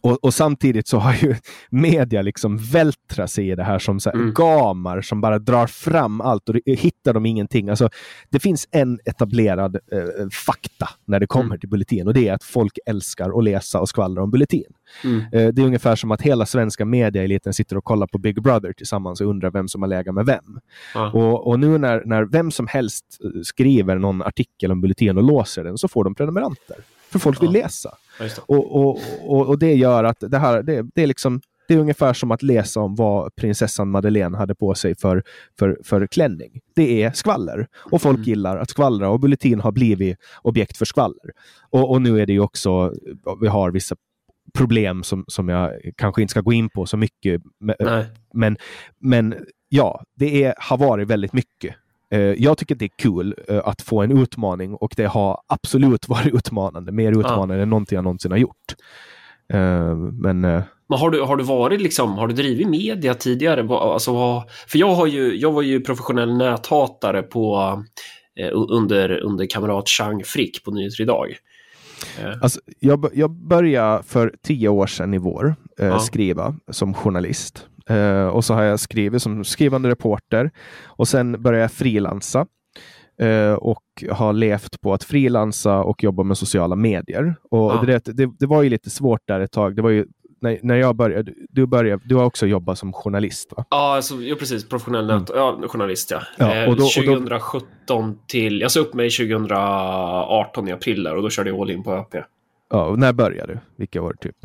Och, och samtidigt så har ju media liksom vältrat sig i det här som så här Mm. gamar som bara drar fram allt och det- hittar de ingenting. Alltså, det finns en etablerad eh, fakta när det kommer Mm. till Bulletin och det är att folk älskar att läsa och skvallra om Bulletin. Mm. Eh, Det är ungefär som att hela svenska mediaeliten sitter och kollar på Big Brother tillsammans och undrar vem som har legat med vem. Ja. Och, och nu när, när vem som helst eh, skriver någon artikel om Bulletin och låser den så får de prenumeranter. För folk vill Ja. läsa. Det. Och, och, och, och det gör att det här, det, det är liksom det är ungefär som att läsa om vad prinsessan Madeleine hade på sig för, för, för klänning. Det är skvaller. Och folk Mm. gillar att skvallra och Bulletin har blivit objekt för skvaller. Och, och nu är det ju också, vi har vissa problem som, som jag kanske inte ska gå in på så mycket. Men, Nej. men, men ja, det är, har varit väldigt mycket. Eh, jag tycker det är kul eh, att få en utmaning och det har absolut varit utmanande. Mer utmanande än någonting jag någonsin har gjort. Eh, men Men har du, har du varit liksom, har du drivit media tidigare? Alltså, för jag, har ju, jag var ju professionell näthatare på, under, under kamrat Chang Frick på Nyheter Idag. Alltså, jag, jag började för tio år sedan i vår eh, Ja. skriva som journalist. Eh, och så har jag skrivit som skrivande reporter. Och sen började jag frilansa. Eh, och har levt på att frilansa och jobba med sociala medier. Och Ja. det, det, det var ju lite svårt där ett tag. Det var ju, när, när jag började, du, började, du har också jobbat som journalist va? Ja, alltså, ja, precis. Professionell nät, ja, journalist, ja. Ja, eh, och då- och då- 2017 till... Jag sa upp mig 2018 i april där och då körde jag all in på ÖP. Ja, när började du? Vilka år typ?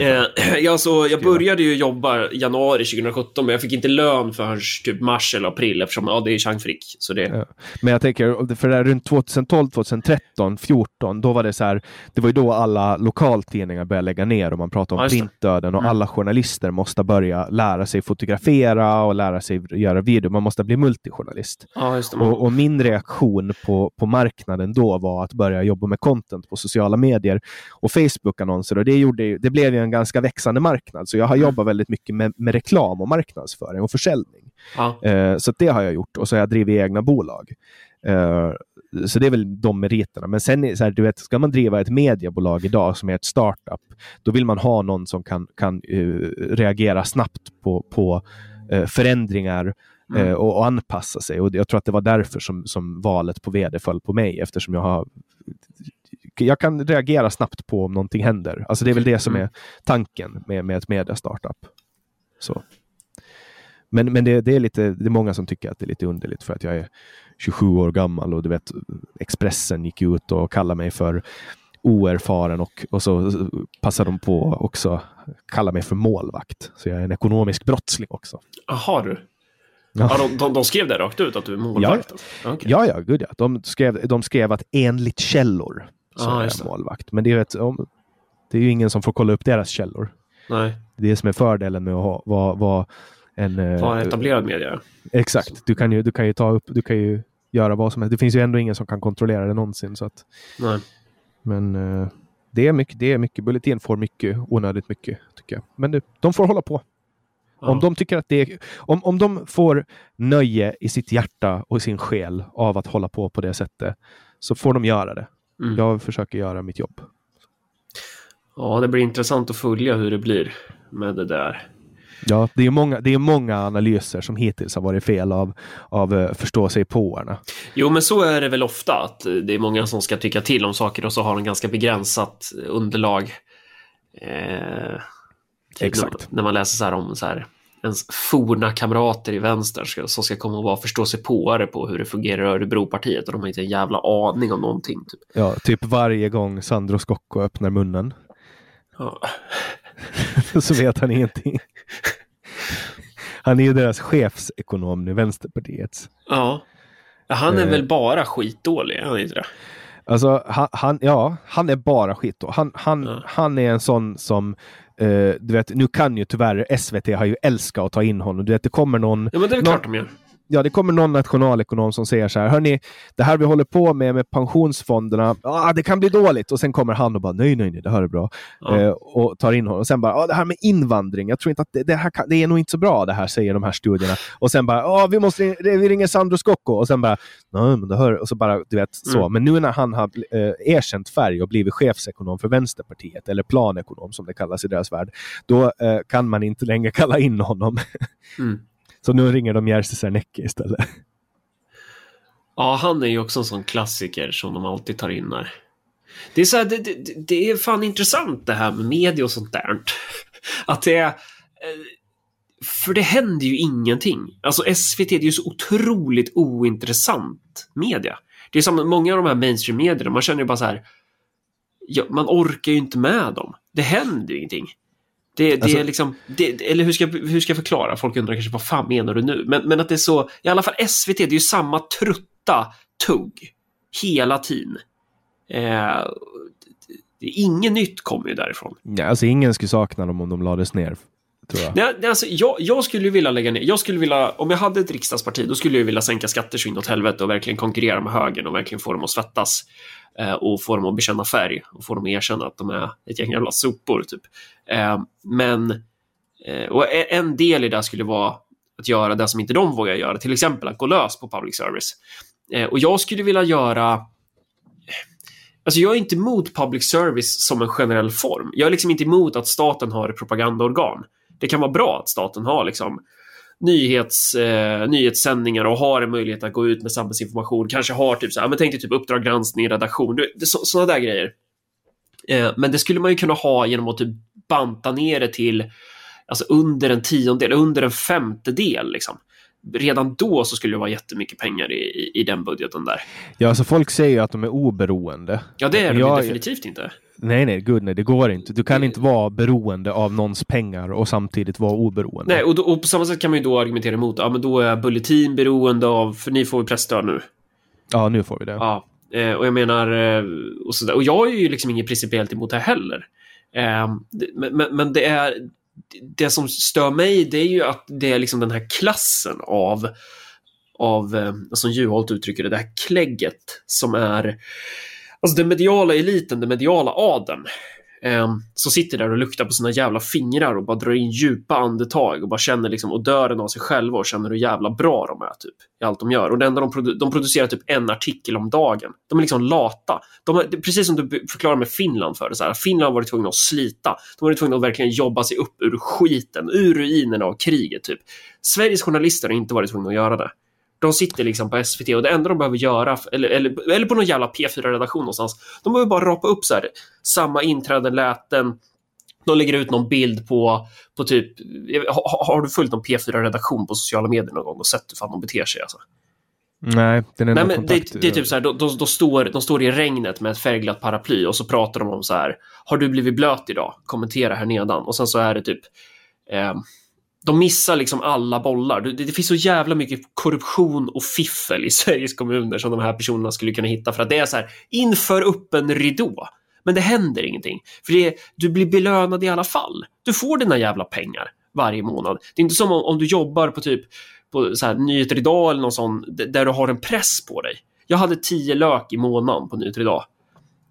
Eh, ja, så jag började ju jobba januari 2017, men jag fick inte lön förrän typ mars eller april eftersom ja, det är Chang Frick. Så det... Ja. Men jag tänker, för det här runt 2012, 2013, 2014, då var det så här, det var ju då alla lokaltidningar började lägga ner och man pratade om Ja, printdöden och Mm. alla journalister måste börja lära sig fotografera och lära sig göra video. Man måste bli multijournalist. Ja. Och, och min reaktion på, på marknaden då var att börja jobba med content på sociala medier och Facebook-annonser. Och det, gjorde, det blev ju en ganska växande marknad. Så jag har Mm. jobbat väldigt mycket med, med reklam och marknadsföring och försäljning. ja. Eh, så det har jag gjort och så har jag drivit egna bolag. Eh, så det är väl de meriterna. Men sen så här, du vet, ska man driva ett mediebolag idag som är ett startup, då vill man ha någon som kan, kan eh, reagera snabbt på, på eh, förändringar Mm. eh, och, och anpassa sig. Och jag tror att det var därför som, som valet på vd föll på mig, eftersom jag har jag kan reagera snabbt på om någonting händer. Alltså det är väl det som Mm. är tanken med, med ett media-startup. Så. Men, men det, det, är lite, det är många som tycker att det är lite underligt för att jag är 27 år gammal och du vet Expressen gick ut och kallade mig för oerfaren och, och så passar de på också kalla mig för målvakt. Så jag är en ekonomisk brottsling också. Jaha, du. Ja. Ja, de, de, de skrev det rakt ut, att du är målvakt? alltså. Okej. Ja, ja, gud ja. De skrev, de skrev att enligt källor så Ah, är målvakt. Men det är, om, det är ju ingen som får kolla upp deras källor. Nej, Det är det som är fördelen med att ha, vara, vara en... eh, var etablerad media. Exakt. Du kan, ju, du kan ju ta upp, du kan ju göra vad som helst. Det finns ju ändå ingen som kan kontrollera det någonsin. Så att, Nej. men eh, det är mycket, det är mycket. Bulletin får mycket, onödigt mycket, tycker jag. Men det, de får hålla på. Ja. Om de tycker att det är, om, om de får nöje i sitt hjärta och i sin själ av att hålla på på det sättet, så får de göra det. Mm. Jag försöker göra mitt jobb. Ja, det blir intressant att följa hur det blir med det där. Ja, det är många, det är många analyser som hittills har varit fel av, av uh, förstå sig påarna. Jo, men så är det väl ofta, att det är många som ska tycka till om saker och så har de ganska begränsat underlag. Eh, Exakt. När, när man läser så här om så här, ens forna kamrater i vänster ska, som ska komma och vara förstå sig påare på hur det fungerar i Örebropartiet och de har inte en jävla aning om någonting. Typ. Ja, typ varje gång Sandro Scocco öppnar munnen Ja. så vet han ingenting. Han är ju deras chefsekonom nu, Vänsterpartiet. ja. Han är Eh. väl bara skitdålig, är han inte det? Alltså, han, han, ja, han är bara skit då. Han, han, Ja. han är en sån som, eh, du vet, nu kan ju tyvärr SVT har ju älskat att ta in honom. Du vet, det kommer någon... Ja, men det är någon- klart de gör. Ja, det kommer någon nationalekonom som säger så här, hörni, det här vi håller på med med pensionsfonderna, ah, det kan bli dåligt. Och sen kommer han och bara, nej, nej, nej, det här är bra. Ja. Eh, och tar in honom. Och sen bara, ah, det här med invandring, jag tror inte att det, det här kan, det är nog inte så bra det här, säger de här studierna. Och sen bara, ah, vi måste, vi ringer Sandro Scocco. Och sen bara, nej, men det hör, och så bara, du vet, så. Mm. Men nu när han har eh, erkänt färg och blivit chefsekonom för Vänsterpartiet, eller planekonom som det kallas i deras värld, då eh, kan man inte längre kalla in honom. Mm. Så nu ringer de Jerzy Sarnecki istället. Ja, han är ju också en sån klassiker som de alltid tar in där. Det är, så här, det, det, det är fan intressant det här med media och sånt där. Att det är... Eh, för det händer ju ingenting. Alltså SVT det är ju så otroligt ointressant media. Det är som många av de här mainstream-medierna, man känner ju bara så här... Ja, man orkar ju inte med dem. Det händer ju ingenting. Det, det Alltså- är liksom, det, eller hur ska, hur ska jag förklara? Folk undrar kanske vad fan menar du nu? Men, men att det är så, i alla fall SVT, det är ju samma trutta tugg hela tiden. Eh, inget nytt kommer ju därifrån. Ja, alltså ingen skulle sakna dem om de lades ner, tror jag. Nej, alltså, jag, jag skulle vilja lägga ner, jag skulle vilja, om jag hade ett riksdagsparti, då skulle jag vilja sänka skatter så inåt helvete och verkligen konkurrera med högern och verkligen få dem att svettas. Eh, och få dem att bekänna färg och få dem att erkänna att de är ett gäng jävla sopor, typ. Eh, men, eh, och en del i det skulle vara att göra det som inte de vågar göra, till exempel att gå lös på public service. Eh, och jag skulle vilja göra Alltså jag är inte emot public service som en generell form. Jag är liksom inte emot att staten har ett propagandaorgan. Det kan vara bra att staten har liksom nyhets, eh, nyhetssändningar och har en möjlighet att gå ut med samhällsinformation. Kanske har typ så här, men tänk dig typ Uppdrag granskning, redaktion, sådana där grejer. Eh, men det skulle man ju kunna ha genom att typ banta ner det till alltså under en tiondel, under en femtedel liksom. Redan då så skulle det vara jättemycket pengar i, i, i den budgeten där. Ja, alltså folk säger ju att de är oberoende. Ja, det är de Jag- definitivt inte. Nej, nej, gud nej, det går inte. Du kan inte vara beroende av någons pengar och samtidigt vara oberoende. Nej, och, då, och på samma sätt kan man ju då argumentera emot, ja men då är Bulletin beroende av, för ni får ju presstöd nu. Ja, nu får vi det. Ja, eh, och jag menar, eh, och, sådär. och jag är ju liksom inget principiellt emot det heller. Eh, det- men, men, men det är, det som stör mig, det är ju att det är liksom den här klassen av, av eh, som Juholt uttrycker det, det här klägget som är, alltså den mediala eliten, den mediala adeln. Eh, som sitter där och luktar på sina jävla fingrar och bara drar in djupa andetag och bara känner liksom och dör av sig själva och känner hur jävla bra de är typ i allt de gör. Och det enda de, produ- de producerar typ en artikel om dagen. De är liksom lata. De är, precis som du förklarar med Finland för så här. Finland har varit tvungna att slita. De har varit tvungna att verkligen jobba sig upp ur skiten, ur ruinerna av kriget typ. Sveriges journalister har inte varit tvungna att göra det. De sitter liksom på SVT och det enda de behöver göra, eller, eller, eller på någon jävla P4-redaktion någonstans, de behöver bara rapa upp så här, samma inträden, läten, de lägger ut någon bild på, på typ, har, har du följt någon P4-redaktion på sociala medier någon gång och sett hur fan de beter sig? Alltså? Nej, den enda Nej, men det, det är typ så här, de, de, de, står, de står i regnet med ett färgglatt paraply och så pratar de om så här, har du blivit blöt idag? Kommentera här nedan. Och sen så är det typ, eh, de missar liksom alla bollar. Det, det finns så jävla mycket korruption och fiffel i Sveriges kommuner som de här personerna skulle kunna hitta för att det är så här, inför öppen ridå. Men det händer ingenting. För det, du blir belönad i alla fall. Du får dina jävla pengar varje månad. Det är inte som om, om du jobbar på typ på så här, Nyheter Idag eller någon sån, där du har en press på dig. Jag hade tio lök i månaden på Nyheter Idag.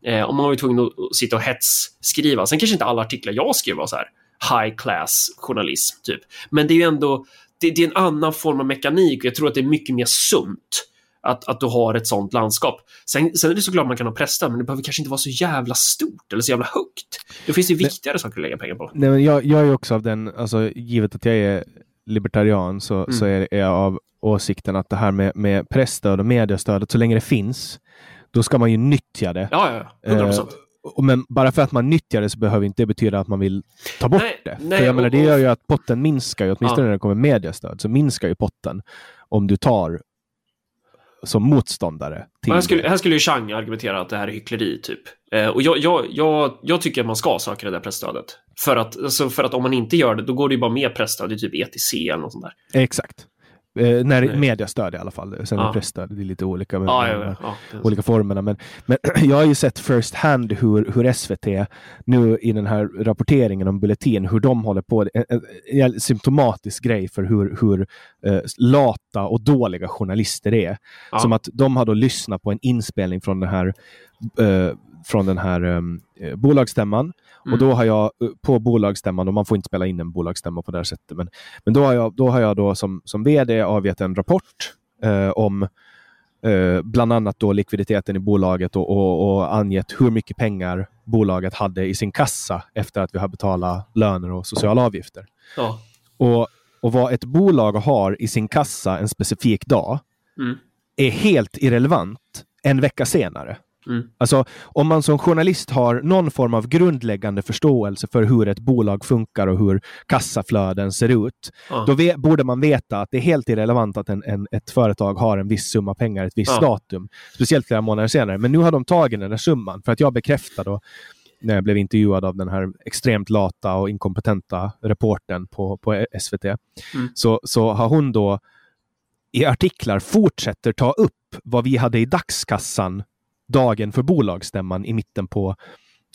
Eh, och man var ju tvungen att att sitta och hetsskriva. Sen kanske inte alla artiklar jag skrev var så här high class journalism, typ. Men det är ju ändå, det, det är en annan form av mekanik och jag tror att det är mycket mer sunt att, att du har ett sånt landskap. Sen, sen är det såklart man kan ha presstöd, men det behöver kanske inte vara så jävla stort eller så jävla högt. Då finns det ju viktigare saker att lägga pengar på. Nej, men jag, jag är också av den, alltså givet att jag är libertarian så, Mm. så är är jag av åsikten att det här med, med pressstöd och mediestödet, så länge det finns, då ska man ju nyttja det. Ja, ja, ja. 100 procent. Eh, och men bara för att man nyttjar det så behöver inte det betyda att man vill ta bort Nej, det. nej, för jag menar, det gör ju att potten minskar ju, åtminstone Ja. när det kommer mediestöd, så minskar ju potten om du tar som motståndare till här, skulle, här skulle ju Chang argumentera att det här är hyckleri, typ. Eh, och jag, jag, jag, jag tycker att man ska söka det där pressstödet. För att, alltså, för att om man inte gör det, då går det ju bara med pressstöd i typ ETC eller något sånt där. Exakt. Eh, när Nej. mediastöd i alla fall. Sen Ja. presstöd, det är lite olika. med Ja, ja, ja, olika formerna. Men, men jag har ju sett first hand hur, hur SVT nu i den här rapporteringen om Bulletin, hur de håller på. En, en, en symptomatisk grej för hur, hur eh, lata och dåliga journalister är. Som att de har då lyssnat på en inspelning från den här eh, från den här eh, bolagsstämman. Mm. Och då har jag eh, på bolagsstämman, och man får inte spela in en bolagsstämma på det här sättet, men, men då har jag då, har jag då som, som vd avgett en rapport eh, om eh, bland annat då likviditeten i bolaget och, och, och angett hur mycket pengar bolaget hade i sin kassa efter att vi har betalat löner och sociala avgifter. Ja. Och, och vad ett bolag har i sin kassa en specifik dag Mm. är helt irrelevant en vecka senare. Mm. Alltså, om man som journalist har någon form av grundläggande förståelse för hur ett bolag funkar och hur kassaflöden ser ut, Ja. då ve- borde man veta att det är helt irrelevant att en, en, ett företag har en viss summa pengar ett visst Ja. datum. Speciellt flera månader senare. Men nu har de tagit den där summan för att jag bekräftade när jag blev intervjuad av den här extremt lata och inkompetenta reportern på, på SVT, så, så har hon då i artiklar fortsätter ta upp vad vi hade i dagskassan dagen för bolagsstämman i mitten på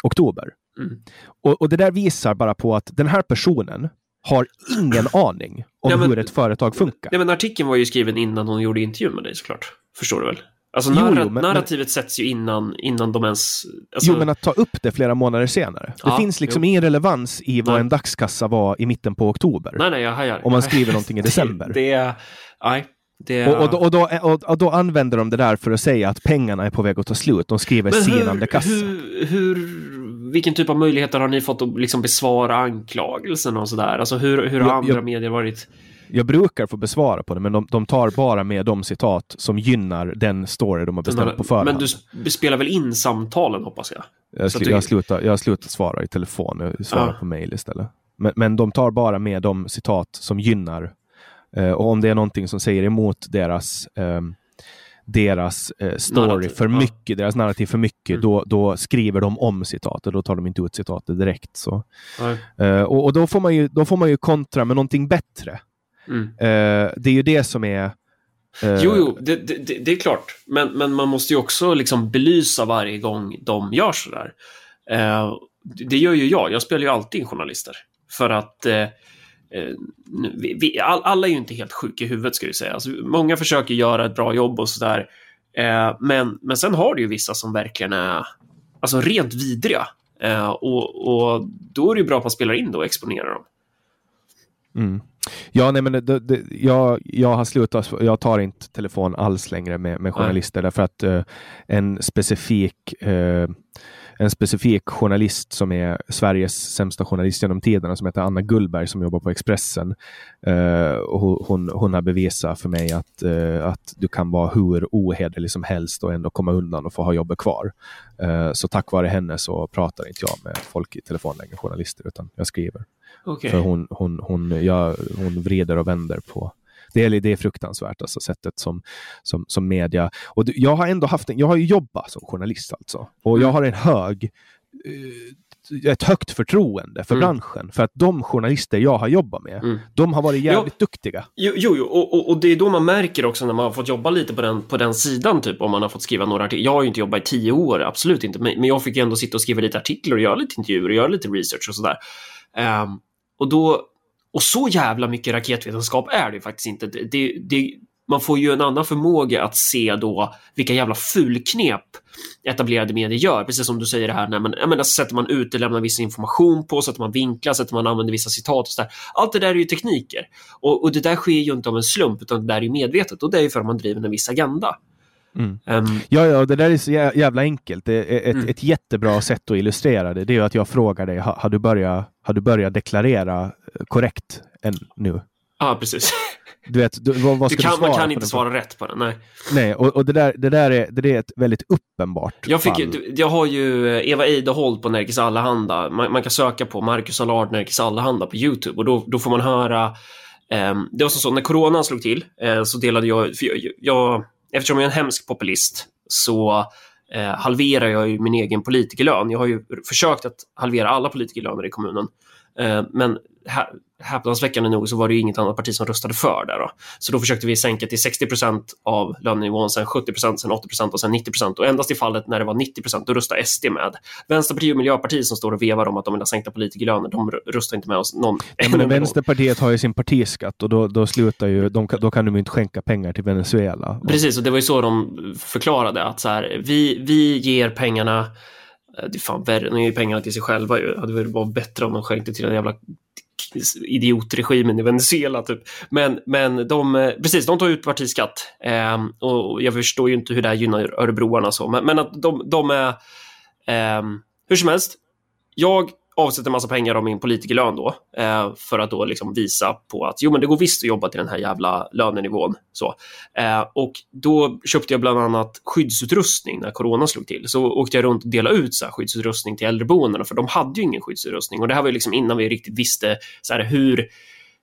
oktober. Mm. Och, och det där visar bara på att den här personen har ingen aning om Ja, men- hur ett företag funkar. Nej, men artikeln var ju skriven innan hon gjorde intervjun med dig såklart. Förstår du väl? Alltså Jo, narra- jo, men- narrativet sätts ju innan, innan de ens... Alltså, Jo, men att ta upp det flera månader senare. Det Ja, finns liksom jo. ingen relevans i vad Nej. en dagskassa var i mitten på oktober. Nej, nej, jag hajar. Om man skriver någonting i december. Det, det är... Nej. Det, Och, och, då, och, då, och, då använder de det där för att säga att pengarna är på väg att ta slut. De skriver Men sinande kassa. hur, hur, vilken typ av möjligheter har ni fått att liksom besvara anklagelsen och sådär? Alltså hur, hur har Jag- andra jag- medier varit? Jag brukar få besvara på det, men de, de tar bara med de citat som gynnar den story de har bestämt på förhand. Men du sp- spelar väl in samtalen hoppas jag? jag, du- jag, slutar, jag slutar svara i telefon, jag svarar Ja. på mail istället. Men, men de tar bara med de citat som gynnar. Eh, och om det är någonting som säger emot deras ehm, deras eh, story Narrativ, för ja. mycket, deras narrativ för mycket, Mm. då, då skriver de om citatet. Då tar de inte ut citatet direkt. Så. Eh, och och då, får man ju, då får man ju kontra med någonting bättre. Mm. Eh, det är ju det som är... Jo, jo, det, det, det är klart. Men, men man måste ju också liksom belysa varje gång de gör sådär. Det gör ju jag. Jag spelar ju alltid in journalister. För att vi, vi, all, alla är ju inte helt sjuka i huvudet, ska vi säga. Alltså, många försöker göra ett bra jobb och sådär. Eh, men, men sen har du ju vissa som verkligen är alltså, rent vidriga. Eh, och, och då är det ju bra att man spelar in det och exponerar dem. Mm. Ja, nej, men det, det, jag, jag har slutat, jag tar inte telefon alls längre med, med journalister därför att eh, en specifik eh, en specifik journalist som är Sveriges sämsta journalist genom tiderna som heter Anna Gullberg som jobbar på Expressen. Och hon- hon, har bevisat för mig att, eh, att du kan vara hur ohederlig som helst och ändå komma undan och få ha jobbet kvar. Eh, så tack vare henne så pratar inte jag med folk i telefon längre, journalister, utan jag skriver. Okej. För hon, hon, hon, ja, hon vrider och vänder på det är, det är fruktansvärt, alltså sättet som, som, som media... Och jag har ändå haft en, jag har ju jobbat som journalist alltså. Och jag har en hög, eh, ett högt förtroende för Mm. branschen. För att de journalister jag har jobbat med, Mm. de har varit jävligt duktiga. Jo, jo, jo. Och, och, och det är då man märker också när man har fått jobba lite på den, på den sidan, typ om man har fått skriva några artiklar. Jag har ju inte jobbat i tio år, absolut inte, men, jag fick ju ändå sitta och skriva lite artiklar och göra lite intervjuer och göra lite research och sådär. Ehm, och då, och så jävla mycket raketvetenskap är det faktiskt inte. Det, det, man får ju en annan förmåga att se då vilka jävla fulknep etablerade medier gör. Precis som du säger det här, när man, jag menar, sätter man ut, lämnar viss information på, sätter man vinklar, sätter man använder vissa citat och sådär. Allt det där är ju tekniker. Och, och det där sker ju inte av en slump, utan det där är medvetet. Och det är ju för att man driver en viss agenda. Mm. Ehm, Ja, ja, det där är så jä- jävla enkelt. Det är ett, Mm. ett jättebra sätt att illustrera det. Det är ju att jag frågar dig, har, har, du, börjat, har du börjat deklarera eh, korrekt än nu? Ja, precis. Du vet, du, vad, vad Du kan, du man kan inte svara rätt på den. Nej. Nej, och, och det, där, det, där är, det är ett väldigt uppenbart Jag, fick, fall. du- jag har ju eh, Eva Eideholt på Nerikes Allehanda. Man, man kan söka på Marcus Allard Nerikes Allehanda på YouTube och då, då får man höra ehm, det var som så, när coronan slog till eh, så delade jag, jag, jag, eftersom jag är en hemsk populist så eh, halverar jag ju min egen politikerlön. Jag har ju försökt att halvera alla politikerlöner i kommunen. Eh, men häpnadsväckande nog så var det ju inget annat parti som röstade för det. Då. Så då försökte vi sänka till 60 procent av lönenivån, sen 70 procent, sen 80 procent och sen 90 procent. Och endast i fallet när det var 90 procent, då röstade SD med. Vänsterpartiet och Miljöpartiet som står och vevar om att de vill ha sänkta politikerlöner, de röstar inte med oss. Någon, ja, men Vänsterpartiet har ju sin partiskatt och då, då slutar ju, de, då kan de ju inte skänka pengar till Venezuela. Precis, och det var ju så de förklarade att så här, vi, vi ger pengarna eh, det är fan värre, de ger pengarna till sig själva ju. Det hade varit bättre om de skänkte till den jävla idiotregimen i Venezuela. Typ. Men, men de, eh, precis, de tar ut partiskatt. Eh, och jag förstår ju inte hur det här gynnar örebroarna. Så. Men, men att de, de är... Eh, hur som helst, jag avsätter massa pengar av min politikerlön då eh, för att då liksom visa på att jo, men det går visst att jobba till den här jävla lönenivån. Så. Eh, och då köpte jag bland annat skyddsutrustning när corona slog till. Så åkte jag runt och delade ut så här, skyddsutrustning till äldreboendena för de hade ju ingen skyddsutrustning och det här var ju liksom innan vi riktigt visste så här, hur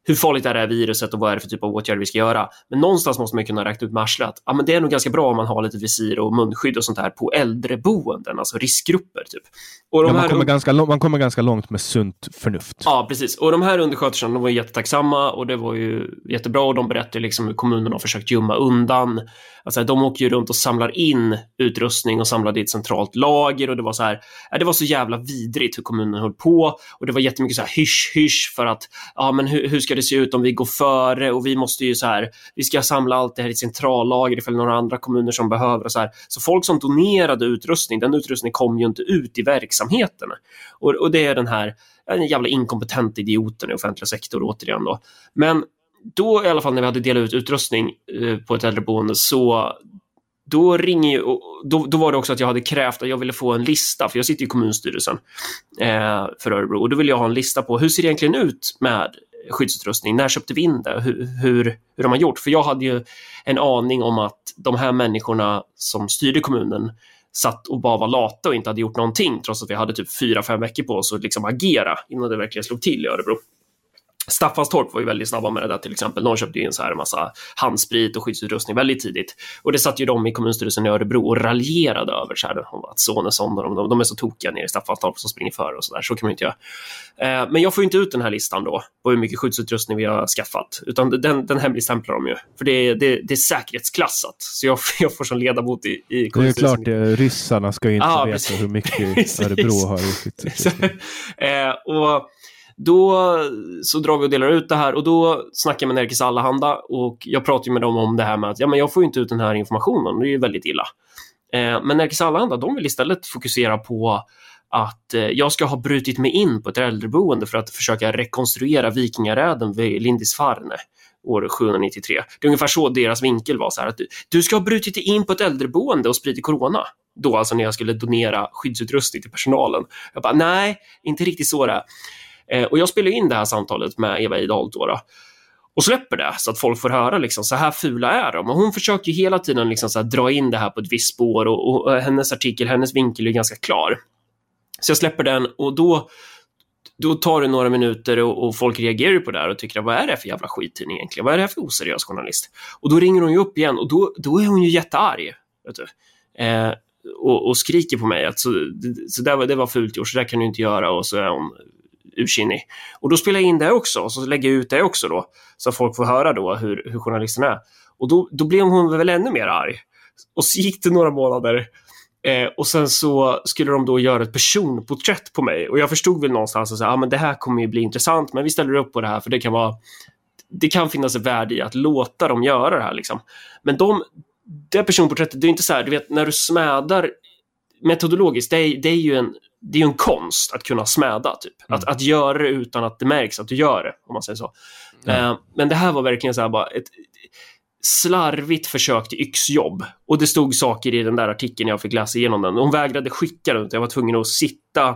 hur farligt är det här viruset och vad är det för typ av åtgärder vi ska göra? Men någonstans måste man kunna räkna ut med arslet att ja, men det är nog ganska bra om man har lite visir och munskydd och sånt här på äldreboenden, alltså riskgrupper. Typ. Och ja, man, kommer ganska, man kommer ganska långt med sunt förnuft. Ja, precis. Och de här undersköterskorna de var jättetacksamma och det var ju jättebra och de berättade liksom hur kommunen har försökt gömma undan. Alltså, de åker ju runt och samlar in utrustning och samlar det i ett centralt lager och det var så här, det var så jävla vidrigt hur kommunen höll på och det var jättemycket så här hysch hysch för att ja, men hur, hur ska det se ut om vi går före och vi måste ju så här, vi ska samla allt det här i ett centrallager ifall några andra kommuner som behöver och så här. Så folk som donerade utrustning, den utrustningen kom ju inte ut i verksamheten. Och, och det är den här den jävla inkompetenta idioten i offentliga sektor återigen då. Men då i alla fall när vi hade delat ut utrustning eh, på ett äldreboende så då ringer ju, då, då var det också att jag hade krävt att jag ville få en lista, för jag sitter i kommunstyrelsen eh, för Örebro och då ville jag ha en lista på hur ser det egentligen ut med skyddsutrustning? När köpte vi in det? Hur, hur, hur har man gjort? För jag hade ju en aning om att de här människorna som styrde kommunen satt och bara var lata och inte hade gjort någonting trots att vi hade typ fyra, fem veckor på oss att liksom agera innan det verkligen slog till i Örebro. Staffanstorp var ju väldigt snabba med det där till exempel. De köpte ju in så här en massa handsprit och skyddsutrustning väldigt tidigt. Och det satt ju de i kommunstyrelsen i Örebro och raljerade över så här, att Sonesson och de, de är så tokiga nere i Staffanstorp som springer före och så där. Så kan man inte göra. Eh, men jag får inte ut den här listan då på hur mycket skyddsutrustning vi har skaffat, utan den, den hemligstämplar de ju. För det är, det, det är säkerhetsklassat. Så jag, jag får som ledamot i, i Det är klart, det, ryssarna ska ju inte ah, veta precis. hur mycket Örebro har i skyddsutrustning. eh, och då så drar vi och delar ut det här och då snackar jag med Nerikes Allehanda och jag pratar med dem om det här med att ja, men jag får inte ut den här informationen, det är ju väldigt illa. Eh, men Nerikes Allehanda, de vill istället fokusera på att eh, jag ska ha brutit mig in på ett äldreboende för att försöka rekonstruera vikingaräden vid Lindisfarne år 793. Det är ungefär så deras vinkel var, så här, att du, du ska ha brutit dig in på ett äldreboende och spridit corona. Då alltså när jag skulle donera skyddsutrustning till personalen. Jag bara, nej, inte riktigt så det är. Eh, och jag spelar in det här samtalet med Eva Idahl då, då och släpper det så att folk får höra liksom, så här fula är de. Och hon försöker hela tiden liksom, så här, dra in det här på ett visst spår och, och, och, hennes artikel, hennes vinkel är ganska klar. Så jag släpper den och då, då tar det några minuter och, och folk reagerar på det här och tycker vad är det för jävla skittidning egentligen? Vad är det för oseriös journalist? Och då ringer hon ju upp igen och då, då är hon ju jättearg. Vet du? Eh, och, och, skriker på mig att så, så där, det var fult gjort, så där kan du inte göra och så är hon ursinnig. Och då spelar jag in det också, och så lägger jag ut det också då, så folk får höra då hur, hur journalisten är. Och då, då blev hon väl ännu mer arg. Och så gick det några månader Eh, och sen så skulle de då göra ett personporträtt på mig och jag förstod väl någonstans att ah, men det här kommer ju bli intressant, men vi ställer upp på det här för det kan vara det kan finnas ett värde i att låta dem göra det här. Liksom. Men de, det personporträttet, det är inte så här, du vet när du smädar metodologiskt, det är, det är ju en det är ju en konst att kunna smäda. Typ. Mm. Att, att göra det utan att det märks att du gör det, om man säger så. Mm. Uh, men det här var verkligen så här bara ett slarvigt försök till yxjobb. Och det stod saker i den där artikeln jag fick läsa igenom den. Hon vägrade skicka den, jag var tvungen att sitta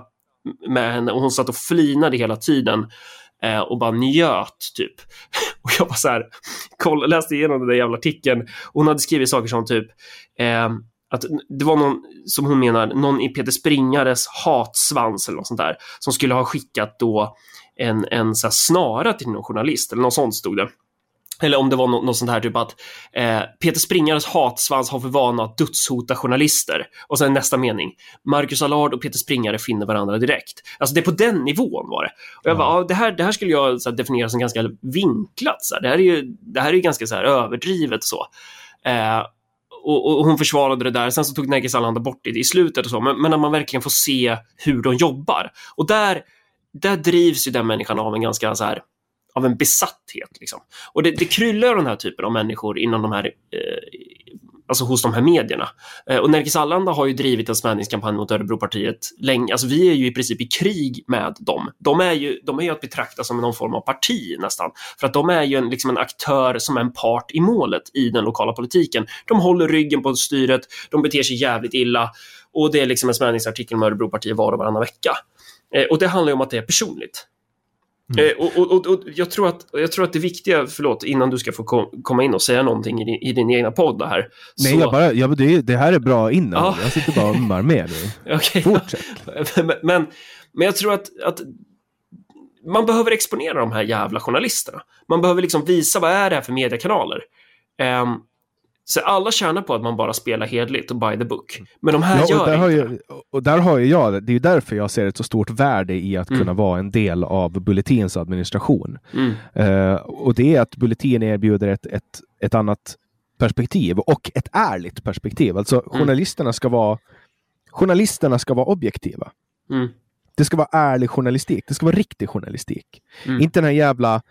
med henne och hon satt och flinade hela tiden uh, och bara njöt, typ. Och jag bara så här, koll, läste igenom den där jävla artikeln hon hade skrivit saker som typ uh, att det var någon, som hon menar, någon i Peter Springares hatsvans eller något sånt där, som skulle ha skickat då en, en så snara till någon journalist, eller något sånt stod det. eller om det var något, något sånt här typ att eh, Peter Springares hatsvans har för vana att dödshota journalister. Och sen nästa mening. Marcus Allard och Peter Springare finner varandra direkt. Alltså det är på den nivån var det. Och jag bara, ja, det, här, det här skulle jag här, definiera som ganska vinklat. Så här. Det, här är ju, det här är ju ganska så här, överdrivet och så. Eh, och, och, hon försvarade det där. Sen så tog Nergis Allehanda bort det i slutet och så. Men, men när man verkligen får se hur de jobbar. Och där, där drivs ju den människan av en ganska så här av en besatthet. Liksom. Och det, det kryllar av den här typen av människor inom de här, eh, alltså hos de här medierna. Eh, och Nerikes Allehanda har ju drivit en smädningskampanj mot Örebropartiet länge. Alltså vi är ju i princip i krig med dem. De är ju, de är ju att betrakta som någon form av parti nästan. För att de är ju en, liksom en aktör som är en part i målet i den lokala politiken. De håller ryggen på styret, de beter sig jävligt illa och det är liksom en smädningsartikel om Örebropartiet var och varannan vecka. Eh, och det handlar ju om att det är personligt. Mm. Eh, och, och, och, jag, tror att, jag tror att det viktiga, förlåt, innan du ska få kom, komma in och säga någonting i din, i din egna podd här. Nej, så... jag bara, jag, det, det, här är bra innan. Ja. Jag sitter bara och ummar med nu. okay, Fortsätt. men, men, men jag tror att, att man behöver exponera de här jävla journalisterna. Man behöver liksom visa vad är det här för mediekanaler. Um, så alla tjänar på att man bara spelar hedligt och by the book. Men de här ja, gör inte ju, Och där har ju jag, det är ju därför jag ser ett så stort värde i att mm. kunna vara en del av Bulletins administration. Mm. Uh, och det är att Bulletin erbjuder ett, ett, ett annat perspektiv och ett ärligt perspektiv. Alltså mm. journalisterna ska vara journalisterna ska vara objektiva. Mm. Det ska vara ärlig journalistik. Det ska vara riktig journalistik. Mm. Inte den här jävla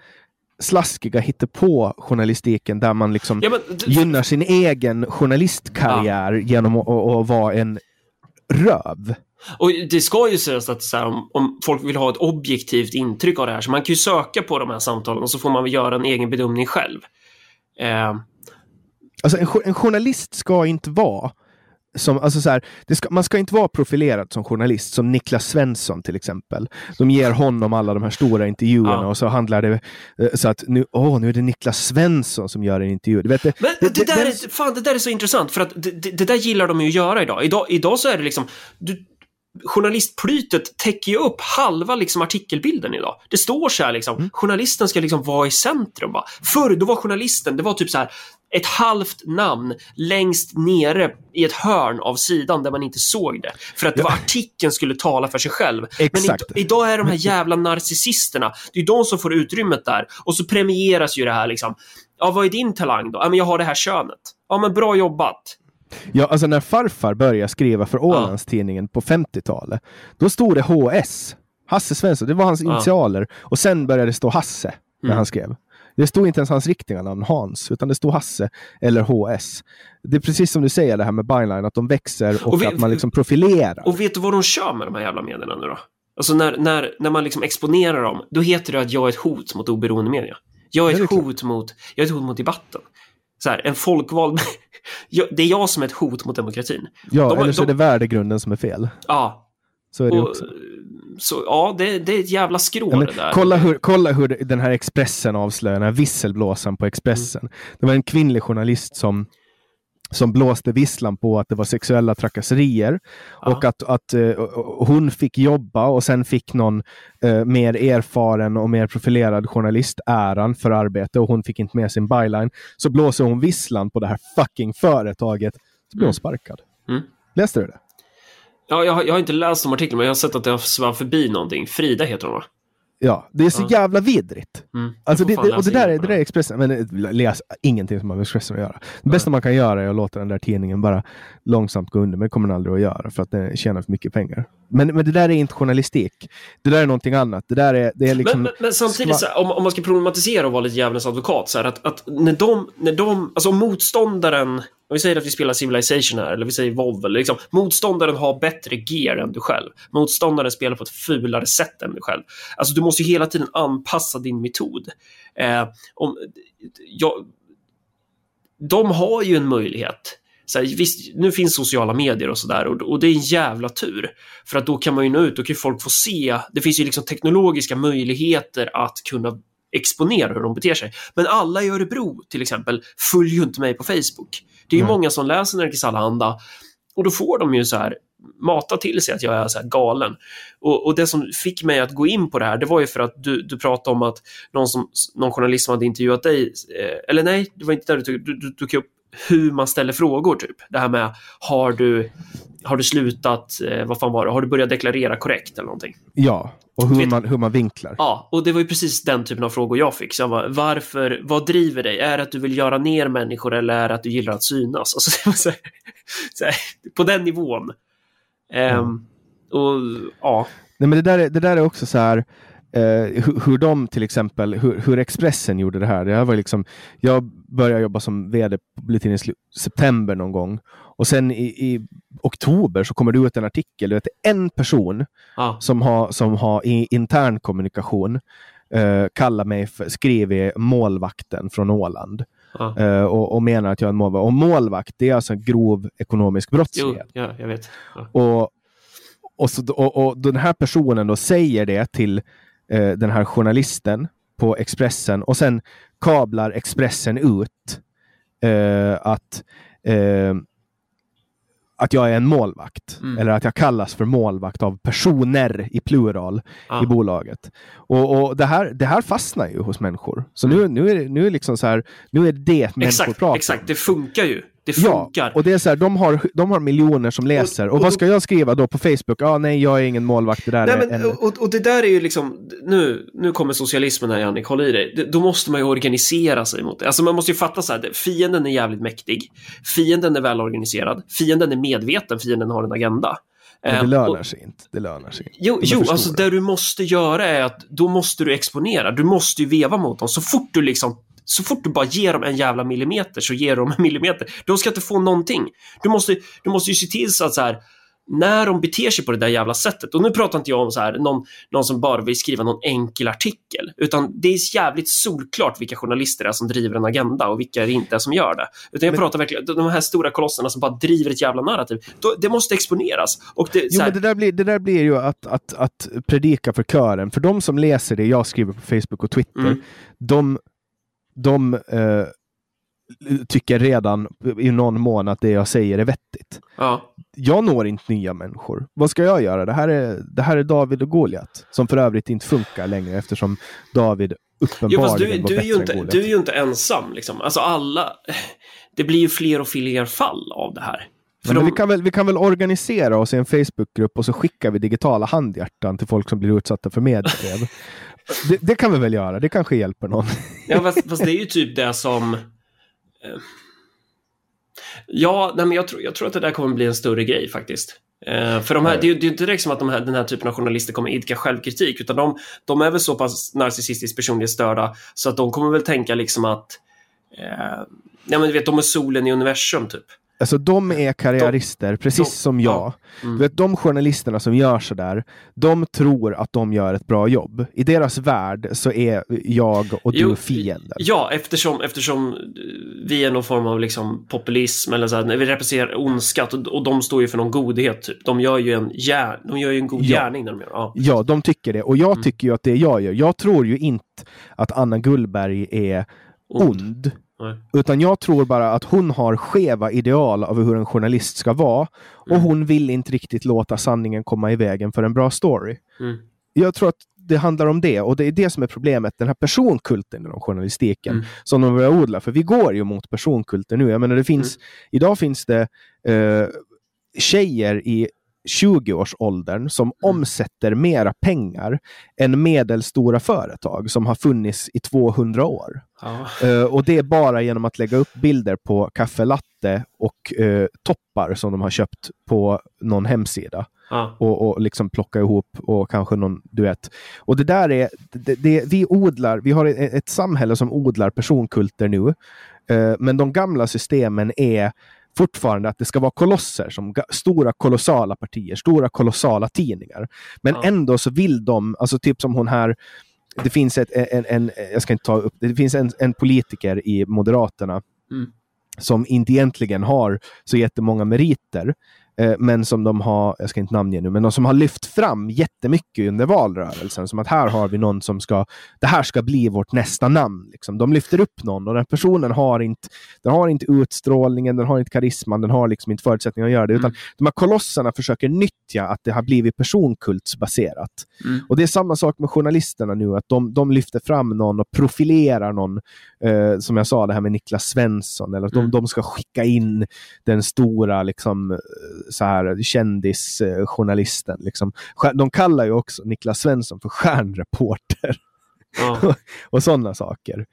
slaskiga hittepå journalistiken där man liksom ja, men, gynnar sin egen journalistkarriär ja. genom att, att, att vara en röv. Och det ska ju sägas att här, om, om, folk vill ha ett objektivt intryck av det här så man kan ju söka på de här samtalen och så får man väl göra en egen bedömning själv. Eh. Alltså en, en journalist ska inte vara som, alltså så här, ska, man ska inte vara profilerad som journalist, som Niklas Svensson till exempel. De ger honom alla de här stora intervjuerna ja. och så handlar det eh, så att nu, åh, nu är det Niklas Svensson som gör en intervju. Du vet, det, Men det, det, där är, fan, det där är så intressant, för att det, det, där gillar de ju att göra idag. Idag, idag så är det liksom, du, journalistplytet täcker ju upp halva liksom artikelbilden idag. Det står så här liksom, mm. journalisten ska liksom vara i centrum. Va? Förr, då var journalisten, det var typ så här, ett halvt namn längst nere i ett hörn av sidan där man inte såg det. För att det var artikeln skulle tala för sig själv. Exakt. Men idag är de här jävla narcissisterna, det är de som får utrymmet där. Och så premieras ju det här liksom. Ja, vad är din talang då? Ja, men jag har det här könet. Ja, men bra jobbat. Ja, alltså när farfar började skriva för Ålandstidningen ja. på 50-talet, då stod det HS. Hasse Svensson, det var hans initialer. Och sen började det stå Hasse när mm. han skrev. Det stod inte ens hans riktiga namn, Hans, utan det stod Hasse eller HS. Det är precis som du säger det här med byline, att de växer och, och vet, att man liksom profilerar. Och vet du vad de kör med de här jävla medierna nu då? Alltså när, när, när man liksom exponerar dem, då heter det att jag är ett hot mot oberoende media. Jag är, ett hot mot, jag är ett hot mot debatten. Så här, en folkvald... det är jag som är ett hot mot demokratin. Ja, de, eller så de, är det värdegrunden som är fel. Ja. Så är det och, också så ja, det, det, är ett jävla skrå ja, det där. Kolla hur, kolla hur den här Expressen avslöjar, den här visselblåsaren på Expressen. Mm. Det var en kvinnlig journalist som som blåste visslan på att det var sexuella trakasserier ja. och att, att uh, hon fick jobba och sen fick någon uh, mer erfaren och mer profilerad journalist äran för arbete och hon fick inte med sin byline. Så blåser hon visslan på det här fucking företaget så blir hon mm. sparkad. Mm. Läste du det? Ja, jag, jag har inte läst de artiklarna, men jag har sett att det har svävat förbi någonting. Frida heter hon va? Ja, det är så ja. jävla vidrigt. Mm. Alltså det, det, och det där, är, det där är Expressen, men eh, läs ingenting som har med Expressen att göra. Det bästa man kan göra är att låta den där tidningen bara långsamt gå under, men det kommer den aldrig att göra för att den tjänar för mycket pengar. Men, men det där är inte journalistik. Det där är någonting annat. Det där är, det är liksom... Men, men, men samtidigt, här, om, om, man ska problematisera och vara lite djävulens advokat, så här, att, att när de, när de, alltså motståndaren om vi säger att vi spelar Civilization här, eller vi säger WoW, eller liksom, motståndaren har bättre gear än du själv. Motståndaren spelar på ett fulare sätt än du själv. Alltså, du måste ju hela tiden anpassa din metod. Eh, om, ja, de har ju en möjlighet. Så här, visst, nu finns sociala medier och sådär och, och, det är en jävla tur. För att då kan man ju nå ut, då kan folk få se. Det finns ju liksom teknologiska möjligheter att kunna exponera hur de beter sig. Men alla i Örebro till exempel följer ju inte mig på Facebook. Det är ju mm. många som läser Nerikes Allehanda och då får de ju så här mata till sig att jag är så galen. Och, och det som fick mig att gå in på det här, det var ju för att du, du pratade om att någon, som, någon journalist som hade intervjuat dig, eh, eller nej, det var inte där du tog, du, du tog upp hur man ställer frågor, typ. Det här med, har du, har du slutat, eh, vad fan var det, har du börjat deklarera korrekt eller någonting? Ja, och hur Vet- man, hur man vinklar. Ja, och det var ju precis den typen av frågor jag fick. Så jag bara, varför, vad driver dig? Är det att du vill göra ner människor eller är det att du gillar att synas? Alltså, var så här, så här, på den nivån. Ehm, och ja, Nej, men det, där är, det där är också så här, hur, hur de till exempel, hur, hur Expressen gjorde det här. Här var liksom, jag började jobba som vd på i september någon gång. Och sen i, i oktober så kommer det ut en artikel. Det är en person ja, som har, som har i intern kommunikation eh, kallar mig för, skriver målvakten från Åland. ja. Eh, och, och menar att jag är en målvakt. Och målvakt, det är alltså en grov ekonomisk Jo, brottslighet. ja, jag vet. Ja. Och, och, så, och, och den här personen då säger det till eh, den här journalisten på Expressen och sen kablar Expressen ut eh, att, eh, att jag är en målvakt. Mm. Eller att jag kallas för målvakt av personer i plural Ja. i bolaget. Och, och det, här, det här fastnar ju hos människor. Så nu, nu, är nu, är liksom så här, nu är det människor Exakt, pratar exakt, det funkar ju. Det Ja, funkar. och det är så här, de har, de har miljoner som läser. Och, och vad då- ska jag skriva då på Facebook? Ja, nej, jag är ingen målvakt. Det där Nej, men, en... och, och det där är ju liksom, nu, nu kommer socialismen här Jannik, håll i dig. Då måste man ju organisera sig mot det. Alltså man måste ju fatta så här, fienden är jävligt mäktig. Fienden är välorganiserad. Fienden är medveten, fienden har en agenda. Men Eh, det lönar och- sig inte. Det lönar sig inte. Jo, jo alltså det du måste göra är att då måste du exponera. Du måste ju veva mot dem. Så fort du liksom så fort du bara ger dem en jävla millimeter så ger de en millimeter. De ska inte få någonting. Du måste, du måste ju se till så att så här, när de beter sig på det där jävla sättet, och nu pratar inte jag om så här, någon, någon som bara vill skriva någon enkel artikel, utan det är jävligt solklart vilka journalister det är som driver en agenda och vilka det inte är som gör det. Utan jag Men- pratar verkligen, de här stora kolosserna som bara driver ett jävla narrativ, det måste exponeras. Och det, Jo, här, men det där blir, det där blir ju att, att, att predika för kören. För de som läser det jag skriver på Facebook och Twitter, Mm. de, de eh, tycker redan i någon mån att det jag säger är vettigt. ja. Jag når inte nya människor. Vad ska jag göra? Det här är, det här är David och Goliat. Som för övrigt inte funkar längre eftersom David Jo, uppenbarligen fast du, var du, är ju inte, du är ju inte ensam. Liksom. Alltså alla... Det blir ju fler och fler fall av det här. Men de, vi, kan väl, vi kan väl organisera oss i en Facebookgrupp och så skickar vi digitala handhjärtan till folk som blir utsatta för mediebrev. det, det kan vi väl göra? Det kanske hjälper någon. ja, fast, fast det är ju typ det som... eh, Ja, nej, men jag, tror, jag tror att det där kommer bli en större grej faktiskt. Eh, för de här, det, är det är inte direkt som att de här, den här typen av journalister kommer idka självkritik, utan de, de är väl så pass narcissistiskt personlighetsstörda så att de kommer väl tänka liksom att eh, ja, men du vet, de är solen i universum typ. Alltså de är karriärister, precis de- som jag. ja. Mm. Du vet, de journalisterna som gör sådär, de tror att de gör ett bra jobb. I deras värld så är jag och du Jo, fienden. Ja, eftersom, eftersom vi är någon form av liksom populism eller så här, när vi representerar ondska och, och de står ju för någon godhet. Typ. De, gör ju en gär, de gör ju en god Ja. gärning när de gör ja. Ja, de tycker det. Och jag Mm. tycker ju att det jag gör, jag tror ju inte att Anna Gullberg är Ond. ond. Nej. Utan jag tror bara att hon har skeva ideal av hur en journalist ska vara. Och Mm. hon vill inte riktigt låta sanningen komma i vägen för en bra story. Mm. Jag tror att det handlar om det. Och det är det som är problemet. Den här personkulten inom journalistiken Mm. som de börjar odla. För vi går ju mot personkulter nu. Jag menar, det finns, Mm. idag finns det eh, tjejer i 20-årsåldern som Mm. omsätter mera pengar än medelstora företag som har funnits i 200 år. Ja. Eh, och det är bara genom att lägga upp bilder på kaffe latte och eh, toppar som de har köpt på någon hemsida. Ja. Och, och liksom plocka ihop och kanske någon, du vet. Och det där är, det, det, vi odlar, vi har ett, ett samhälle som odlar personkulter nu. Eh, men de gamla systemen är fortfarande att det ska vara kolosser, som stora kolossala partier, stora kolossala tidningar. Men Ja. ändå så vill de, alltså typ som hon här, det finns ett, en, en, jag ska inte ta upp det, det finns en, en politiker i Moderaterna Mm. som inte egentligen har så jättemånga meriter. Eh, men som de har, jag ska inte namnge nu, men de som har lyft fram jättemycket under valrörelsen. Som att här har vi någon som ska, det här ska bli vårt nästa namn. Liksom. De lyfter upp någon och den personen har inte, den har inte utstrålningen, den har inte karisman, den har liksom inte förutsättningar att göra det. Utan Mm. de här kolosserna försöker nyttja att det har blivit personkultsbaserat. Mm. Och det är samma sak med journalisterna nu, att de, de lyfter fram någon och profilerar någon. Eh, som jag sa, det här med Niklas Svensson. Eller att Mm. de, de ska skicka in den stora liksom, eh, så här, kändisjournalisten. Liksom. De kallar ju också Niklas Svensson för stjärnreporter Ja. och sådana saker.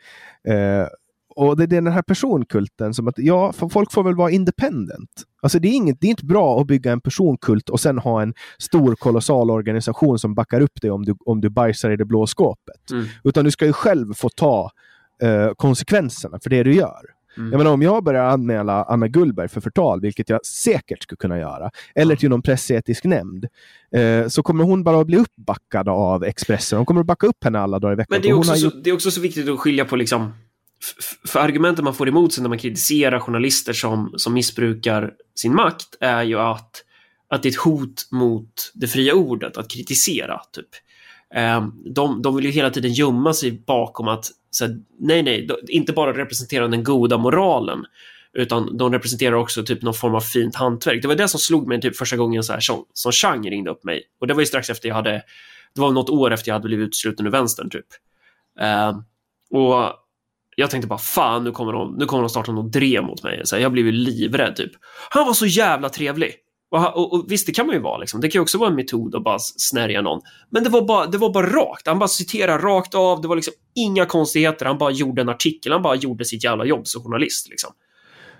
Eh, och det är den här personkulten som att, ja, folk får väl vara independent. Alltså det är, inget, det är inte bra att bygga en personkult och sen ha en stor kolossal organisation som backar upp dig om du, om du bajsar i det blå skåpet. Mm. Utan du ska ju själv få ta eh, konsekvenserna för det du gör. Mm. Jag menar, om jag börjar anmäla Anna Gullberg för förtal, vilket jag säkert skulle kunna göra, eller till någon pressetisk nämnd, eh, så kommer hon bara att bli uppbackad av Expressen. De kommer att backa upp henne alla dagar i veckan. Men det är, hon också så, det är också så viktigt att skilja på liksom för argumenten man får emot sig när man kritiserar journalister som, som missbrukar sin makt är ju att, att det är ett hot mot det fria ordet att kritisera. Typ. Ehm, De, de vill ju hela tiden gömma sig bakom att så här, nej, nej, inte bara representerar den goda moralen utan de representerar också typ någon form av fint hantverk. Det var det som slog mig typ första gången så här, som, som Chang ringde upp mig. Och det var ju strax efter jag hade, det var något år efter jag hade blivit utesluten ur vänstern typ. Uh, och jag tänkte bara fan, nu kommer de, nu kommer de starta något drev mot mig. Så här, jag blev ju livrädd typ. Han var så jävla trevlig. Och, och, och visst, det kan man ju vara. Liksom. Det kan ju också vara en metod att bara snärja någon. Men det var, bara, det var bara rakt. Han bara citerar rakt av. Det var liksom inga konstigheter. Han bara gjorde en artikel. Han bara gjorde sitt jävla jobb som journalist. Liksom.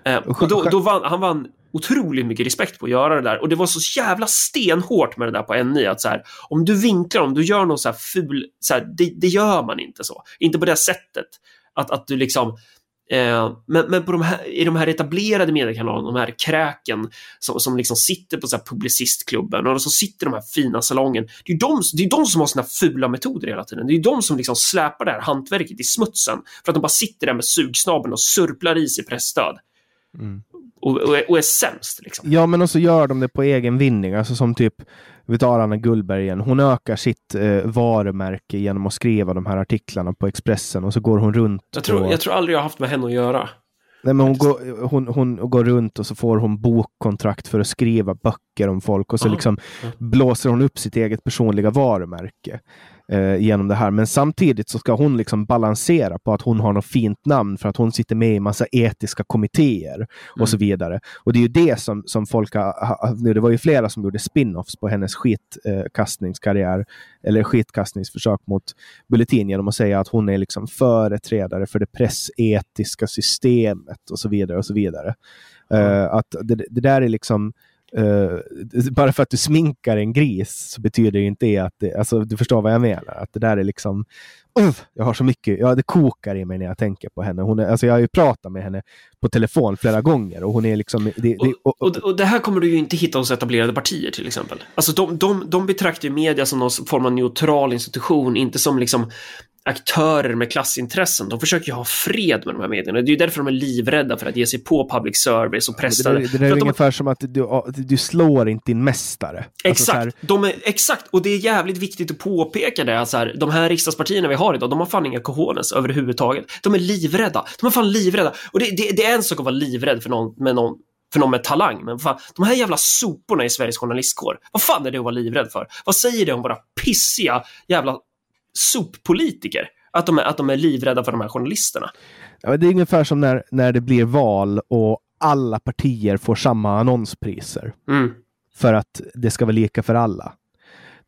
Eh, och då, då vann, han vann otroligt mycket respekt på att göra det där. Och det var så jävla stenhårt med det där på NI. Att så här, om du vinklar, om du gör någon så här ful... Så här, det, det gör man inte så. Inte på det sättet. Att, att du liksom... Eh, men men på de här, i de här etablerade mediekanalerna, de här kräken som, som liksom sitter på så publicistklubben och som sitter i de här fina salongen. Det är de, det är de som har sina fula metoder hela tiden. Det är de som liksom släpar det här hantverket i smutsen för att de bara sitter där med sugsnabeln och surplar i sig pressstöd. Och, och, är, och är sämst. Liksom. Ja, men också gör de det på egen vinning. Alltså som typ, vi tar Anna Gullberg igen. Hon ökar sitt eh, varumärke genom att skriva de här artiklarna på Expressen och så går hon runt. Jag tror, och, jag tror aldrig jag har haft med henne att göra. nej, men hon, går, hon, hon går runt och så får hon bokkontrakt för att skriva böcker om folk och så Aha. liksom blåser hon upp sitt eget personliga varumärke eh, genom det här. Men samtidigt så ska hon liksom balansera på att hon har något fint namn för att hon sitter med i massa etiska kommittéer och Mm. så vidare. Och det är ju det som, som folk har, ha- nu Det var ju flera som gjorde spin-offs på hennes skitkastningskarriär eller skitkastningsförsök mot Bulletin genom att säga att hon är liksom företrädare för det pressetiska systemet och så vidare. och så vidare. Eh, att det, det där är liksom Uh, bara för att du sminkar en gris så betyder det inte det att det, alltså, du förstår vad jag menar. Att det där är liksom, uh, jag har så mycket, ja det kokar i mig när jag tänker på henne. Hon är, alltså, jag har ju pratat med henne på telefon flera gånger och hon är liksom, det, det, och, Och, och det här kommer du ju inte hitta hos etablerade partier till exempel. Alltså de, de, de betraktar ju media som någon form av neutral institution, inte som liksom aktörer med klassintressen. De försöker ju ha fred med de här medierna. Det är därför de är livrädda för att ge sig på public service och det, pressar. där- det För där är de- ungefär som att du, du slår inte din mästare. Alltså, så här- Exakt, de är, exakt, och det är jävligt viktigt att påpeka det. Så här, de här riksdagspartierna vi har idag, de har fan inga cojones överhuvudtaget. De är livrädda. De är fan livrädda. Och det, det, det är en sak att vara livrädd för någon med, någon, för någon med talang, men fan, de här jävla soporna i Sveriges journalistkår, vad fan är det att vara livrädd för? Vad säger det om våra pissiga jävla soppolitiker? Att de, är, att de är livrädda för de här journalisterna. Ja, det är ungefär som när, när det blir val och alla partier får samma annonspriser. Mm. För att det ska vara lika för alla.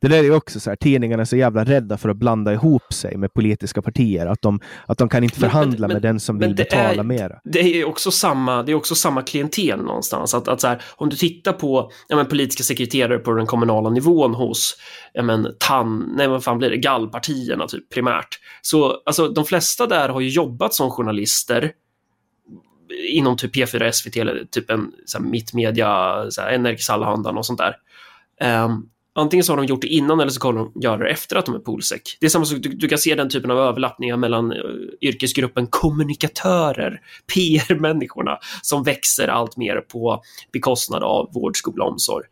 Det där är ju också så här, tidningarna är så jävla rädda för att blanda ihop sig med politiska partier. Att de, att de kan inte Men- förhandla men- med den som men vill betala är- mera. Det är också samma, det är också samma klientel någonstans. Att, att så här, om du tittar på ja, men, politiska sekreterare på den kommunala nivån hos ja, men, TAN, nej vad fan blir det, gallpartierna typ primärt. Så alltså, de flesta där har ju jobbat som journalister inom typ P4, SVT eller typ en så här, mittmedia, så här, NRK Allehanda och sånt där. Ehm, Antingen så har de gjort det innan eller så kommer de göra det efter att de är polsek. Det är samma sak, du, du kan se den typen av överlappningar mellan uh, yrkesgruppen kommunikatörer, PR-människorna, som växer allt mer på bekostnad av vård, skola och omsorg.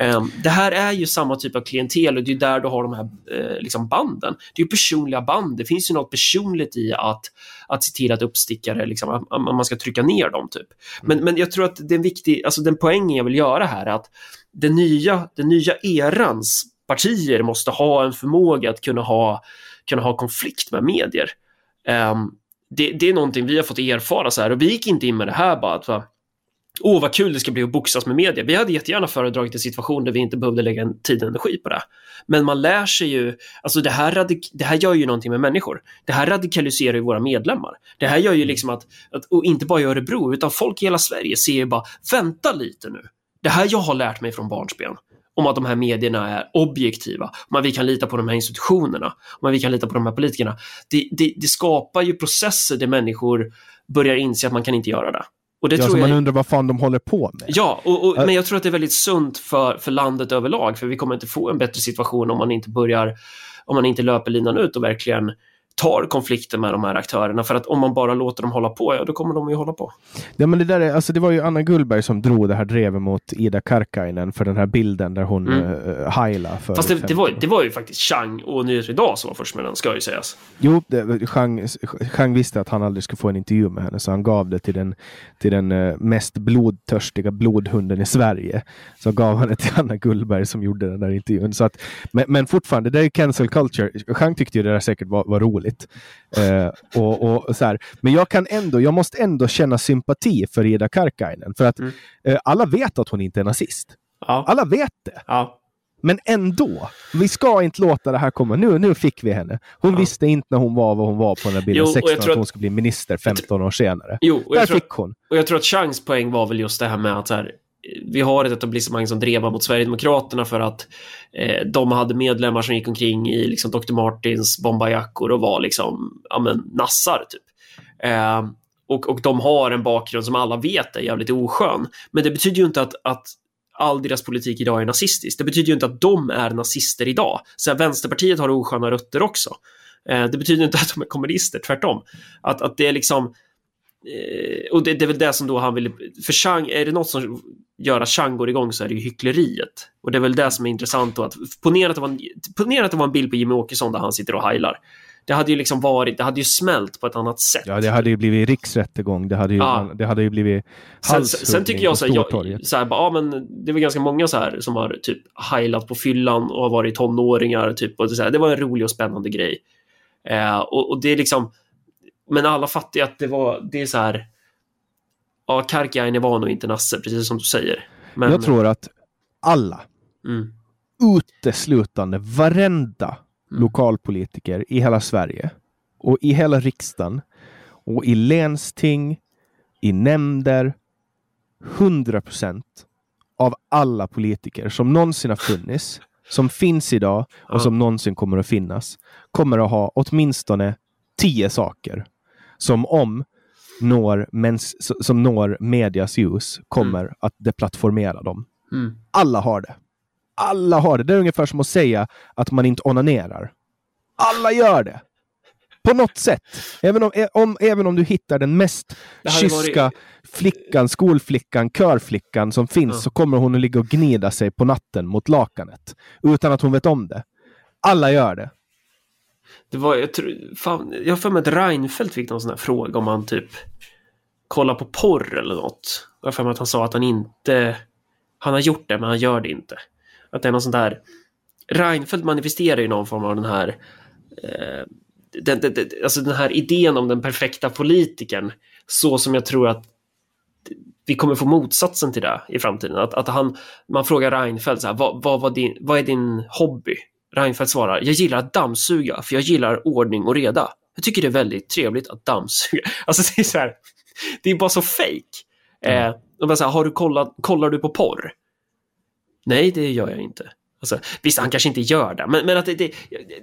Um, det här är ju samma typ av klientel och det är där du har de här uh, liksom banden. Det är ju personliga band. Det finns ju något personligt i att, att se till att uppstickare, liksom, att, att man ska trycka ner dem. typ. Men, men jag tror att det är en viktig, alltså den poängen jag vill göra här är att den nya, den nya erans partier måste ha en förmåga att kunna ha, kunna ha konflikt med medier. Um, det, det, är någonting vi har fått erfara så här och vi gick inte in med det här bara att va, Åh, vad kul det ska bli att boxas med media. Vi hade jättegärna föredragit en situation där vi inte behövde lägga tid och energi på det. Men man lär sig ju, alltså det här, det här gör ju någonting med människor. Det här radikaliserar ju våra medlemmar. Det här gör ju liksom att, att och inte bara i Örebro, utan folk i hela Sverige ser ju bara, vänta lite nu det här jag har lärt mig från barnsben om att de här medierna är objektiva, om att vi kan lita på de här institutionerna, om att vi kan lita på de här politikerna. Det, det, det skapar ju processer där människor börjar inse att man kan inte göra det. Och det ja, tror jag... man undrar vad fan de håller på med. Ja, och, och, men jag tror att det är väldigt sunt för, för landet överlag, för vi kommer inte få en bättre situation om man inte börjar, om man inte löper linan ut och verkligen tar konflikten med de här aktörerna. För att om man bara låter dem hålla på, ja då kommer de ju hålla på. Ja, men det, där är, alltså, det var ju Anna Gullberg som drog det här drevet mot Ida Karkainen för den här bilden där hon mm. uh, heila. För Fast det, det, var, det var ju faktiskt Chang och Nyheter Idag som var först med den, ska ju sägas. Jo, det, Chang, Chang visste att han aldrig skulle få en intervju med henne, så han gav det till den, till den uh, mest blodtörstiga blodhunden i Sverige. Så gav han det till Anna Gullberg som gjorde den där intervjun. Så att, men, men fortfarande, det är cancel culture. Chang tyckte ju det där säkert var, var roligt roligt. Eh, och, och, så här. Men jag kan ändå, jag måste ändå känna sympati för Ida Karkainen. För att mm. eh, alla vet att hon inte är nazist. Ja. Alla vet det. Ja. Men ändå, vi ska inte låta det här komma. Nu, nu fick vi henne. Hon ja. visste inte när hon var vad hon var på den här bilden, jo, 16, att, att hon skulle bli minister 15 år senare. Jo, Där fick hon. Och jag tror att Changs poäng var väl just det här med att så här, vi har ett etablissemang som drevar mot Sverigedemokraterna för att eh, de hade medlemmar som gick omkring i liksom, Dr. Martins bombajackor och var liksom, ja men, nassar typ. Eh, och, och de har en bakgrund som alla vet är jävligt oskön. Men det betyder ju inte att, att all deras politik idag är nazistisk. Det betyder ju inte att de är nazister idag. Så här, Vänsterpartiet har osköna rötter också. Eh, det betyder inte att de är kommunister, tvärtom. Att, att det är liksom och det, det, är väl det som då han vill... För Chang, är det något som gör att Chang går igång så är det ju hyckleriet. Och det är väl det som är intressant då. Att, ponera, att det var en, ponera att det var en bild på Jimmy Åkesson där han sitter och heilar. Det hade ju liksom varit, det hade ju smält på ett annat sätt. Ja, det hade ju blivit riksrättegång. Det hade ju, ja. det hade ju blivit sen, sen tycker jag så här, jag, så här, ja, men det väl ganska många så här som har typ heilat på fyllan och har varit tonåringar. Typ, och det, så här, det var en rolig och spännande grej. Eh, och, och det är liksom men alla fattar ju att det var, det är så här. Ja, Karkiainen var nog inte Nasse, precis som du säger. Men... Jag tror att alla, mm. uteslutande varenda mm. lokalpolitiker i hela Sverige och i hela riksdagen och i länsting, i nämnder, 100 procent av alla politiker som någonsin har funnits, som finns idag och ja. som någonsin kommer att finnas, kommer att ha åtminstone saker som om når, mens, som når medias ljus kommer mm. att deplattformera dem. Mm. Alla har det. Alla har det. Det är ungefär som att säga att man inte onanerar. Alla gör det. På något sätt. Även om, om, även om du hittar den mest kyska varit... flickan, skolflickan, körflickan som finns, ja. så kommer hon att ligga och gnida sig på natten mot lakanet. Utan att hon vet om det. Alla gör det. Det var, jag tror, fan, jag har för mig att Reinfeldt fick någon sån här fråga om han typ kollar på porr eller något. Jag har för mig att han sa att han inte, han har gjort det men han gör det inte. Att det är någon sån där, Reinfeldt manifesterar ju någon form av den här eh, den, den, alltså den här idén om den perfekta politikern så som jag tror att vi kommer få motsatsen till det i framtiden. Att, att han, man frågar Reinfeldt så här, vad, vad, vad, din, vad är din hobby? Reinfeldt svarar, jag gillar att dammsuga för jag gillar ordning och reda. Jag tycker det är väldigt trevligt att dammsuga. Alltså det är så här, det är bara så fake. Mm. Eh, och bara så här, har du kollat, kollar du på porr? Nej, det gör jag inte. Alltså, visst, han kanske inte gör det, men, men att det, det,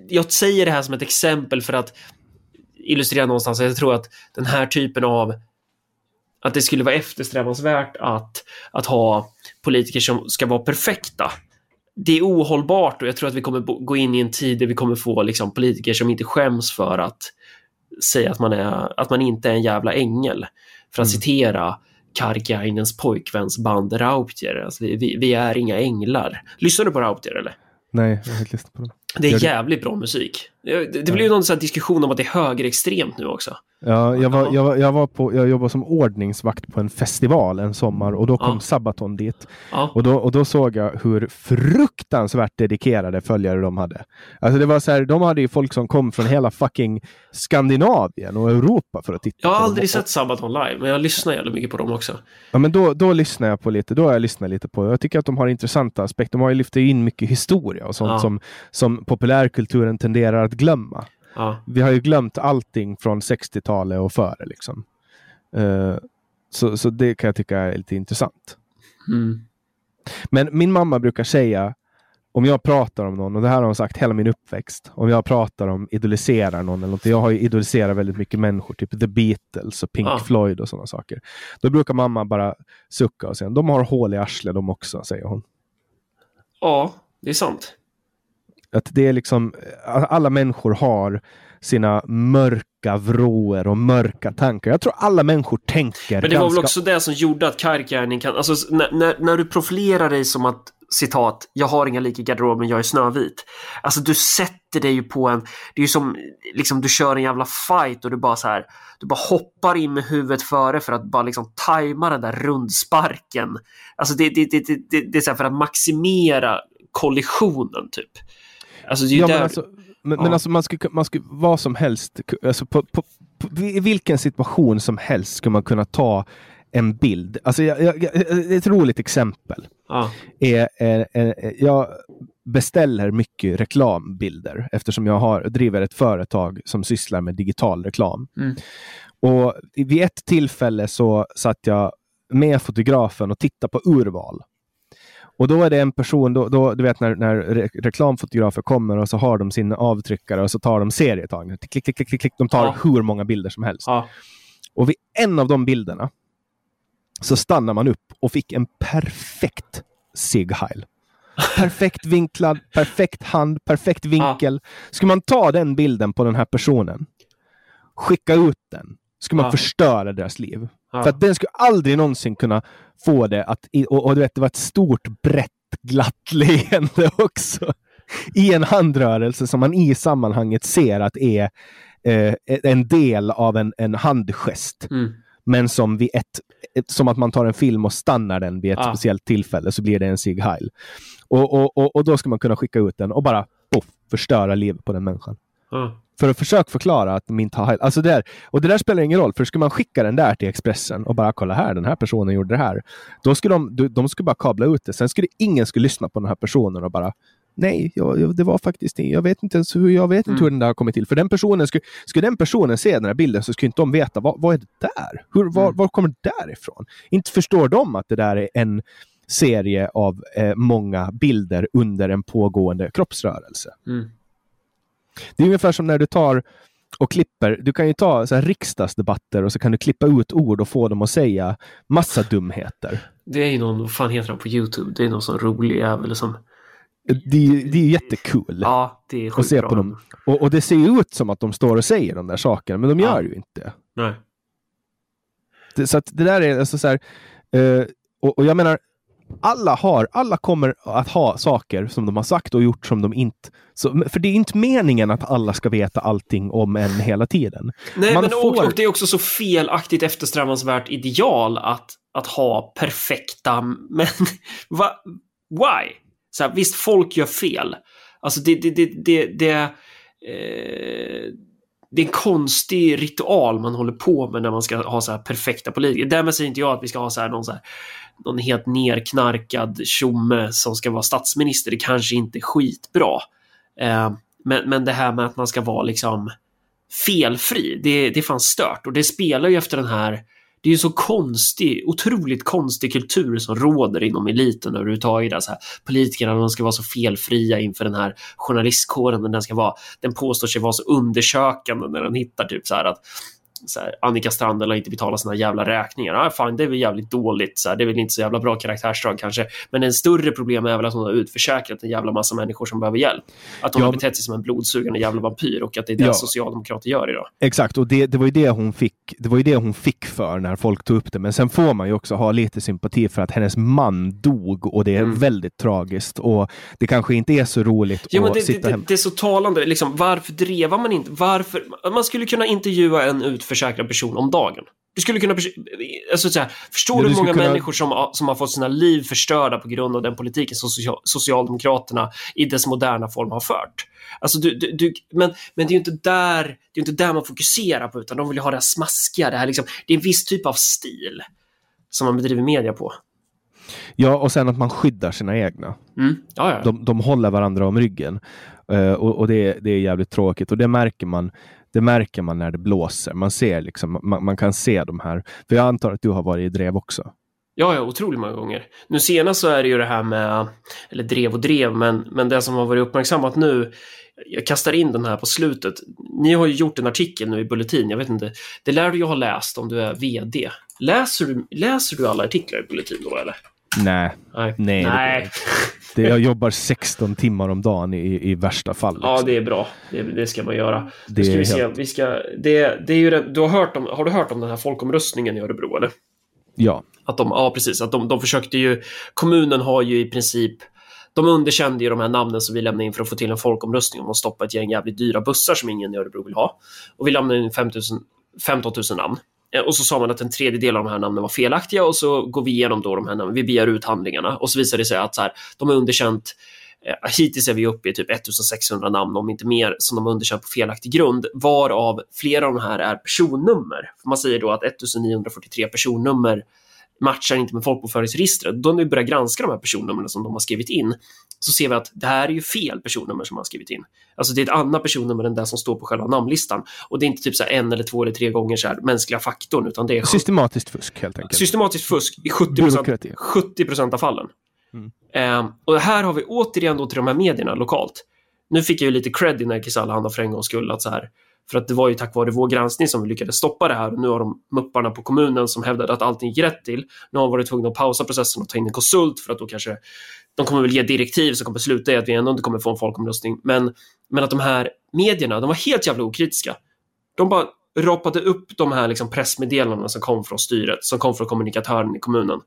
jag säger det här som ett exempel för att illustrera någonstans. Jag tror att den här typen av att det skulle vara eftersträvansvärt att, att ha politiker som ska vara perfekta det är ohållbart och jag tror att vi kommer gå in i en tid där vi kommer få liksom, politiker som inte skäms för att säga att man, är, att man inte är en jävla ängel. För att mm. citera Karkiainens pojkväns band Rauptier. Alltså, vi, vi, är inga änglar. Lyssnar du på Rauptier eller? Nej, jag har inte lyssnat på dem. Det är jävligt bra musik. Det, det blir ju någon sån diskussion om att det är högerextremt nu också. Ja, jag, var, jag, var, jag, var på, jag jobbade som ordningsvakt på en festival en sommar och då kom ja. Sabaton dit. Ja. Och, då, och då såg jag hur fruktansvärt dedikerade följare de hade. Alltså det var så här, de hade ju folk som kom från hela fucking Skandinavien och Europa för att titta. Jag har aldrig sett Sabaton live, men jag lyssnar jävligt mycket på dem också. Ja, men då, då lyssnar jag på lite. Då har jag lyssnat lite på. Jag tycker att de har intressanta aspekter. De har ju lyft in mycket historia och sånt ja. som, som populärkulturen tenderar att glömma. Ja. Vi har ju glömt allting från 60-talet och före. Liksom. Uh, så, så det kan jag tycka är lite intressant. Mm. Men min mamma brukar säga, om jag pratar om någon, och det här har hon sagt hela min uppväxt, om jag pratar om idoliserar någon eller något, jag har ju idoliserat väldigt mycket människor, typ The Beatles och Pink ja. Floyd och sådana saker. Då brukar mamma bara sucka och säga, de har hål i arslet de också, säger hon. Ja, det är sant. Att det är liksom, alla människor har sina mörka vrår och mörka tankar. Jag tror alla människor tänker Men det var väl också det som gjorde att Karkiainen kan... Alltså när, när, när du profilerar dig som att citat, jag har inga lik i garderoben, jag är snövit. Alltså du sätter dig ju på en, det är ju som, liksom du kör en jävla fight och du bara så här, du bara hoppar in med huvudet före för att bara liksom tajma den där rundsparken. Alltså det, det, det, det, det är så här för att maximera kollisionen typ. Alltså, ja, där... men, alltså, men, ja. men alltså man skulle, man skulle vad som helst, alltså på, på, på, i vilken situation som helst skulle man kunna ta en bild. Alltså jag, jag, ett roligt exempel. Ja. Är, är, är, jag beställer mycket reklambilder eftersom jag har, driver ett företag som sysslar med digital reklam. Mm. Och vid ett tillfälle så satt jag med fotografen och tittade på urval. Och då är det en person, då, då, du vet när, när reklamfotografer kommer och så har de sin avtryckare och så tar de serietagningar. Klick, klick, klick, klick, de tar ja. hur många bilder som helst. Ja. Och vid en av de bilderna så stannar man upp och fick en perfekt Sig Heil. Perfekt vinklad, perfekt hand, perfekt vinkel. Ja. Skulle man ta den bilden på den här personen, skicka ut den, skulle man ja. förstöra deras liv. Ja. För att den skulle aldrig någonsin kunna få det att... Och, och, du vet, det var ett stort, brett, glatt leende också. I en handrörelse som man i sammanhanget ser att är eh, en del av en, en handgest. Mm. Men som, vid ett, ett, som att man tar en film och stannar den vid ett ja. speciellt tillfälle så blir det en Sig Heil. Och, och, och, och, då ska man kunna skicka ut den och bara poff, förstöra livet på den människan. Mm. För att försöka förklara att de inte har... Alltså där, och det där spelar ingen roll, för ska man skicka den där till Expressen och bara kolla här, den här personen gjorde det här. Då skulle de, de skulle bara kabla ut det. Sen skulle ingen skulle lyssna på den här personen och bara Nej, jag, det var faktiskt det. Jag vet inte ens hur, jag vet inte mm. hur den där har kommit till. För den personen, skulle, skulle den personen se den här bilden så skulle inte de veta vad, vad är det där? Hur, var, mm. var kommer det där ifrån? Inte förstår de att det där är en serie av eh, många bilder under en pågående kroppsrörelse. Mm. Det är ungefär som när du tar och klipper. Du kan ju ta så här riksdagsdebatter och så kan du klippa ut ord och få dem att säga massa dumheter. Det är ju någon, vad fan heter han på Youtube? Det är någon sån rolig jävel som... Det, det är jättekul ja, det är att se på dem. Och, och, det ser ju ut som att de står och säger de där sakerna, men de gör ja. ju inte. Nej. Det, så att det där är alltså så här, uh, och, och jag menar, alla har, alla kommer att ha saker som de har sagt och gjort som de inte... Så, för det är inte meningen att alla ska veta allting om en hela tiden. Nej, Man men får... och, och, det är också så felaktigt eftersträvansvärt ideal att, att ha perfekta, men va, why? Så här, visst, folk gör fel. Alltså det, det, det, det, det eh, det är en konstig ritual man håller på med när man ska ha så här perfekta politiker. Därmed säger inte jag att vi ska ha så här någon, så här, någon helt nerknarkad tjomme som ska vara statsminister. Det kanske inte är skitbra. Eh, men, men det här med att man ska vara liksom felfri, det, det är fan stört. Och det spelar ju efter den här det är ju så konstig, otroligt konstig kultur som råder inom eliten överhuvudtaget. Så här, politikerna de ska vara så felfria inför den här journalistkåren. Den, ska vara, den påstår sig vara så undersökande när den hittar typ så här att här, Annika Strandhäll har inte betalat sina jävla räkningar. Ah, fine, det är väl jävligt dåligt. Så här, det är väl inte så jävla bra karaktärsdrag kanske. Men en större problem är väl att hon har utförsäkrat en jävla massa människor som behöver hjälp. Att hon Ja. har betett sig som en blodsugande jävla vampyr och att det är det Ja. socialdemokrater gör idag. Exakt, och det, det, var ju det, hon fick, det var ju det hon fick för när folk tog upp det. Men sen får man ju också ha lite sympati för att hennes man dog och det är Mm. väldigt tragiskt. Och det kanske inte är så roligt Ja, att det, det, sitta det, hemma. det är så talande. Liksom, varför drevar man inte? Varför? Man skulle kunna intervjua en utförsäkrad person om dagen. Du skulle kunna... Alltså, så här, förstår Ja, du hur många kunna- människor som, som har fått sina liv förstörda på grund av den politiken som social, Socialdemokraterna i dess moderna form har fört? Alltså, du, du, du, men, men det är ju inte där, det är inte där man fokuserar på, utan de vill ha det här smaskiga. Det, här liksom, det är en viss typ av stil som man bedriver media på. Ja, och sen att man skyddar sina egna. Mm. Ja, ja. De, de håller varandra om ryggen. Eh, och och det, det är jävligt tråkigt. Och det märker man det märker man när det blåser. Man ser liksom, man, man kan se de här. För jag antar att du har varit i drev också. Ja, ja, otroligt många gånger. Nu senast så är det ju det här med, eller drev och drev, men, men det som har varit uppmärksammat nu, jag kastar in den här på slutet. Ni har ju gjort en artikel nu i Bulletin, jag vet inte, det lär du ju ha läst om du är VD. Läser du, läser du alla artiklar i Bulletin då, eller? Nej, Nej. Nej, det Nej. går det, jag jobbar 16 timmar om dagen i, i värsta fall. Liksom. Ja, det är bra. Det, det ska man göra. Det Det ska är vi se. helt- Vi ska, det, det är ju den, du har, hört om, har du hört om den här folkomröstningen i Örebro, eller? ja. Att de, ja, precis. Att de, de försökte ju, kommunen har ju i princip, de underkände ju de här namnen som vi lämnade in för att få till en folkomröstning om att stoppa ett gäng jävligt dyra bussar som ingen i Örebro vill ha. Och vi lämnade in 5 000, 15 000 namn. Eh, och så sa man att en tredjedel av de här namnen var felaktiga och så går vi igenom då de här namnen, vi begär ut handlingarna och så visar det sig att så här, de har underkänt Eh, hittills är vi uppe i typ 1600 namn, om inte mer, som de har underkänt på felaktig grund, varav flera av de här är personnummer. Man säger då att 1943 personnummer matchar inte med folkbokföringsregistret. Då när vi börjar granska de här personnumren som de har skrivit in så ser vi att det här är ju fel personnummer som man har skrivit in. Alltså det är ett annat personnummer än det som står på själva namnlistan. Och det är inte typ så en eller två eller tre gånger så här mänskliga faktorn, utan det är Systematiskt fusk helt enkelt. Systematiskt fusk i 70 Byråkrati. 70 av fallen. Mm. Eh, och här har vi återigen då till de här medierna lokalt. Nu fick jag ju lite cred i Nerikes Allehanda för en gångs skull. Att så här, för att det var ju tack vare vår granskning som vi lyckades stoppa det här. Och nu har de mupparna på kommunen som hävdade att allting gick rätt till. Nu har de varit tvungna att pausa processen och ta in en konsult för att då kanske de kommer väl ge direktiv som kommer sluta i att vi ändå inte kommer få en folkomröstning. Men, men att de här medierna, de var helt jävla okritiska. De bara rapade upp de här liksom pressmeddelandena som kom från styret, som kom från kommunikatören i kommunen.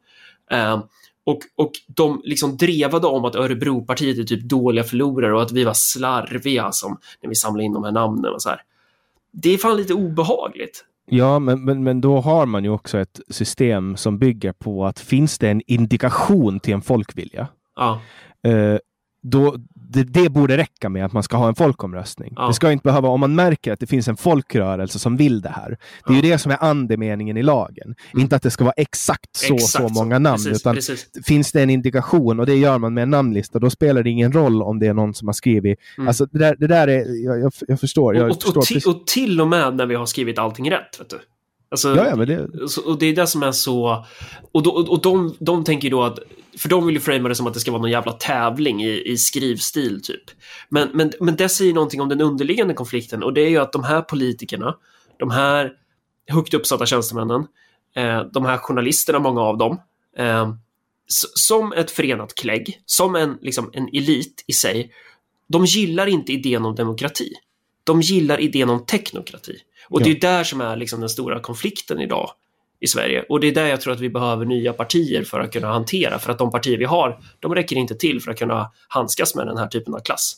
Eh, och, och de liksom drevade om att Örebropartiet är typ dåliga förlorare och att vi var slarviga som, när vi samlade in de här namnen och så här. Det är fan lite obehagligt. Ja, men, men, men då har man ju också ett system som bygger på att finns det en indikation till en folkvilja, Ja, eh, då, det, det borde räcka med att man ska ha en folkomröstning. Ja. Det ska inte behöva, om man märker att det finns en folkrörelse som vill det här. Det är ju det som är andemeningen i lagen. Inte att det ska vara exakt så, Mm. exakt så många namn. Precis, utan precis. Finns det en indikation, och det gör man med en namnlista, då spelar det ingen roll om det är någon som har skrivit. Mm. Alltså det där, det där är, jag, jag, jag förstår. Jag Och, och, förstår och, och till och med när vi har skrivit allting rätt, vet du. Alltså, Ja, ja, men det, Och det är det som är så... Och, då, och de, de tänker ju då att... För de vill ju framea det som att det ska vara någon jävla tävling i, i skrivstil, typ. Men, men, men det säger någonting om den underliggande konflikten och det är ju att de här politikerna, de här högt uppsatta tjänstemännen, eh, de här journalisterna, många av dem, eh, som ett förenat klägg, som en, liksom, en elit i sig, de gillar inte idén om demokrati. De gillar idén om teknokrati. Och det är Ja. där som är liksom den stora konflikten idag i Sverige. Och det är där jag tror att vi behöver nya partier för att kunna hantera. För att de partier vi har, de räcker inte till för att kunna handskas med den här typen av klass.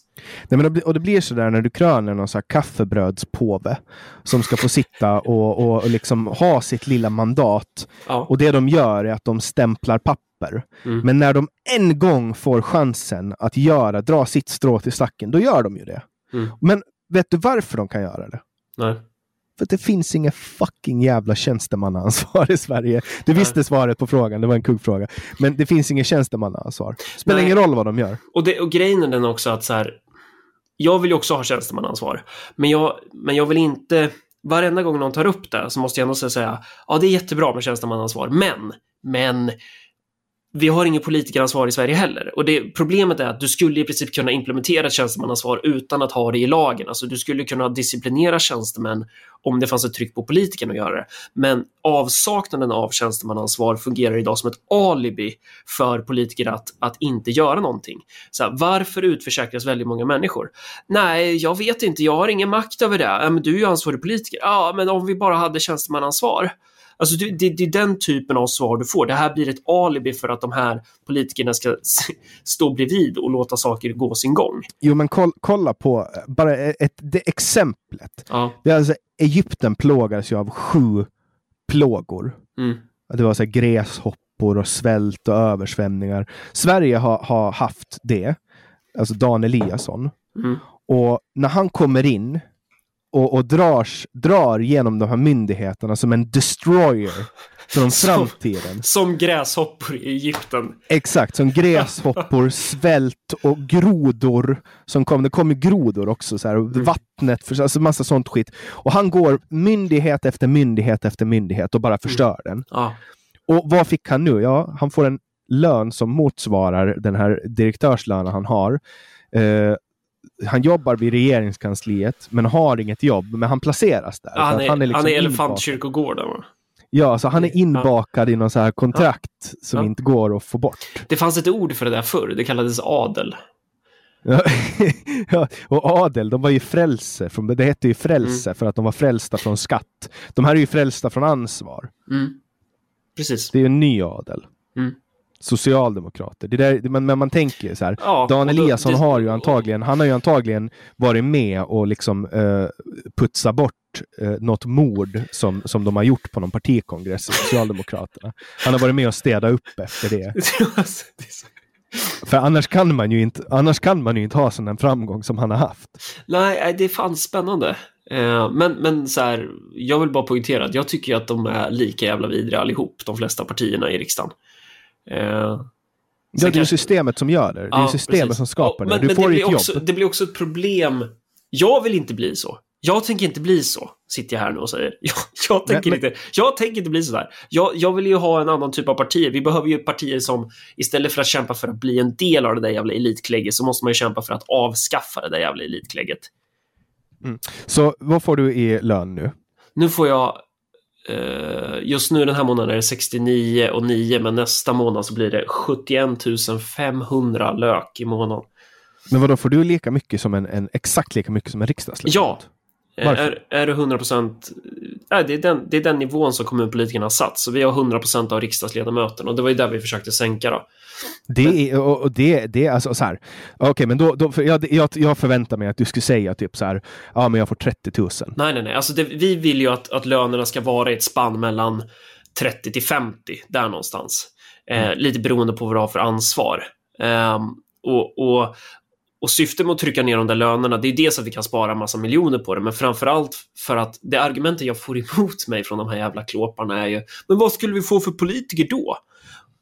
Nej, men det, och det blir så där när du kröner någon så här kaffebrödspåve som ska få sitta och, och, och liksom ha sitt lilla mandat. Ja, Och det de gör är att de stämplar papper. Mm. Men när de en gång får chansen att göra, dra sitt strå till stacken, då gör de ju det. Mm. Men vet du varför de kan göra det? nej. För det finns inga fucking jävla tjänstemannaansvar i Sverige. Du Nej. visste svaret på frågan, det var en kuggfråga. Men det finns inget tjänstemannaansvar. Spelar Nej. ingen roll vad de gör. Och, det, och grejen är den också att så här, jag vill ju också ha tjänstemannaansvar. Men jag, men jag vill inte, varenda gång någon tar upp det så måste jag ändå säga, ja det är jättebra med tjänstemannaansvar, men, men vi har ingen politikeransvar i Sverige heller. Och det, problemet är att du skulle i princip kunna implementera tjänstemannansvar tjänstemannaansvar utan att ha det i lagen. Alltså du skulle kunna disciplinera tjänstemän om det fanns ett tryck på politikerna att göra det. Men avsaknaden av tjänstemannaansvar fungerar idag som ett alibi för politiker att, att inte göra någonting. Så här, varför utförsäkras väldigt många människor? Nej, jag vet inte, jag har ingen makt över det. Men du är ju ansvarig politiker. Ja, men om vi bara hade tjänstemannaansvar. Alltså det, det, det, är den typen av svar du får. Det här blir ett alibi för att de här politikerna ska stå bredvid och låta saker gå sin gång. Jo, men koll, kolla på bara ett, det exemplet. Ja. Det är alltså, Egypten plågades ju av sju plågor. Mm. Det var så här gräshoppor och svält och översvämningar. Sverige har, har haft det. Alltså Dan Eliasson. Mm. Och när han kommer in och, och drar, drar genom de här myndigheterna som en destroyer från Som- framtiden. Som gräshoppor i Egypten. Exakt, som gräshoppor, svält och grodor. Som kom, det kom ju grodor också, så här, och vattnet, för, alltså massa sånt skit. Och han går myndighet efter myndighet efter myndighet och bara förstör den. Ja. Och vad fick han nu? Ja, han får en lön som motsvarar den här direktörslönen han har. Eh, han jobbar vid regeringskansliet, men har inget jobb. Men han placeras där. Han är, han är, liksom inbakad. elefantkyrkogården. va? Ja, så han är inbakad i någon så här kontrakt som Ja. inte går att få bort. Det fanns ett ord för det där förr, det kallades adel. Ja, ja, och adel, de var ju frälse. Från, det hette ju frälse Mm. för att de var frälsta från skatt. De här är ju frälsta från ansvar. Mm. Precis. Det är ju en ny adel. Mm. Socialdemokrater. Det där, men, men man tänker så här. Ja, Dan och då- Eliasson det- har ju antagligen, han har ju antagligen varit med och liksom uh, putsa bort uh, något mord som, som de har gjort på någon partikongress i Socialdemokraterna. Han har varit med och städa upp efter det. För annars kan man ju inte, annars kan man ju inte ha sån en framgång som han har haft. Nej, det är fan spännande. Eh, men, men så här, jag vill bara poängtera att jag tycker att de är lika jävla vidriga allihop, de flesta partierna i riksdagen. Eh, Ja, det är kanske- systemet som gör det. Det är Ja, systemet precis. som skapar Ja, det. men- Du men får det ditt blir jobb. också, Det blir också ett problem. Jag vill inte bli så. Jag tänker inte bli så, sitter jag här nu och säger. Jag, jag, tänker, men- inte, jag tänker inte bli så där. Jag, jag vill ju ha en annan typ av partier. Vi behöver ju partier som istället för att kämpa för att bli en del av det där jävla elitklägget så måste man ju kämpa för att avskaffa det där jävla elitklägget. Så vad får du i lön nu? Nu får jag just nu den här månaden är det 69 och 9 men nästa månad så blir det 71 500 lök i månaden. Men vad då får du lika mycket som en, en exakt lika mycket som en riksdagsledamot? Ja. Eh, Varför? Är, är det 100 procent? Nej, det, är den, det är den nivån som kommunpolitikerna har satt. Så vi har 100 procent av riksdagsledamöterna och det var ju där vi försökte sänka då. Det är, och, och det, det är alltså så här. Okej, men då, då för jag, jag, jag förväntar mig att du skulle säga typ så här. Ja, men jag får 30 000. Nej, nej, nej. Alltså det, vi vill ju att, att lönerna ska vara i ett spann mellan 30 till 50, där någonstans. Eh, Lite beroende på vad du har för ansvar. Ehm, och, och, och syftet med att trycka ner de där lönerna, det är dels att vi kan spara en massa miljoner på det, men framförallt för att det argumentet jag får emot mig från de här jävla klåparna är ju, men vad skulle vi få för politiker då?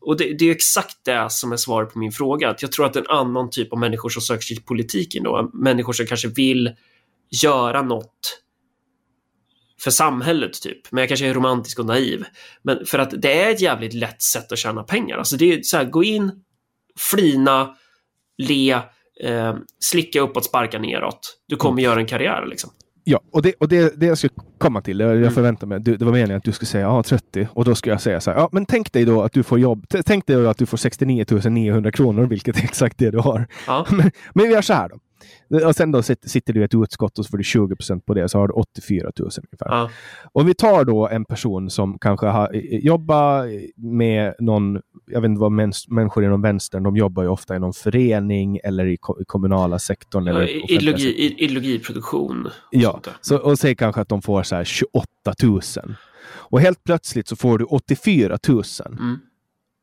Och det, det är exakt det som är svaret på min fråga. Att jag tror att en annan typ av människor som söker sig till politiken då, människor som kanske vill göra något för samhället typ. Men jag kanske är romantisk och naiv. Men för att det är ett jävligt lätt sätt att tjäna pengar. Alltså det är så här, gå in, flina, le, eh, slicka uppåt, sparka neråt. Du kommer göra en karriär liksom. Ja, och det, och det, det jag skulle komma till, jag, Mm. förväntar mig, du, det var meningen att du skulle säga ja, 30 och då skulle jag säga så här, ja men tänk dig då att du får jobb, tänk dig då att du får 69 900 kronor, vilket är exakt det du har. Ja. Men, men vi gör så här då. Och sen då sitter, du i ett utskott och så får du 20 procent på det, så har du 84 000 ungefär. Ja. Om vi tar då en person som kanske har jobbat med någon, jag vet inte vad mäns, människor inom vänstern, de jobbar ju ofta i någon förening eller i, ko- i kommunala sektorn. Eller i offentliga Ideologi, sektorn. ideologiproduktion. och Ja, så, och säg kanske att de får så här 28 000. Och helt plötsligt så får du 84 000. Mm.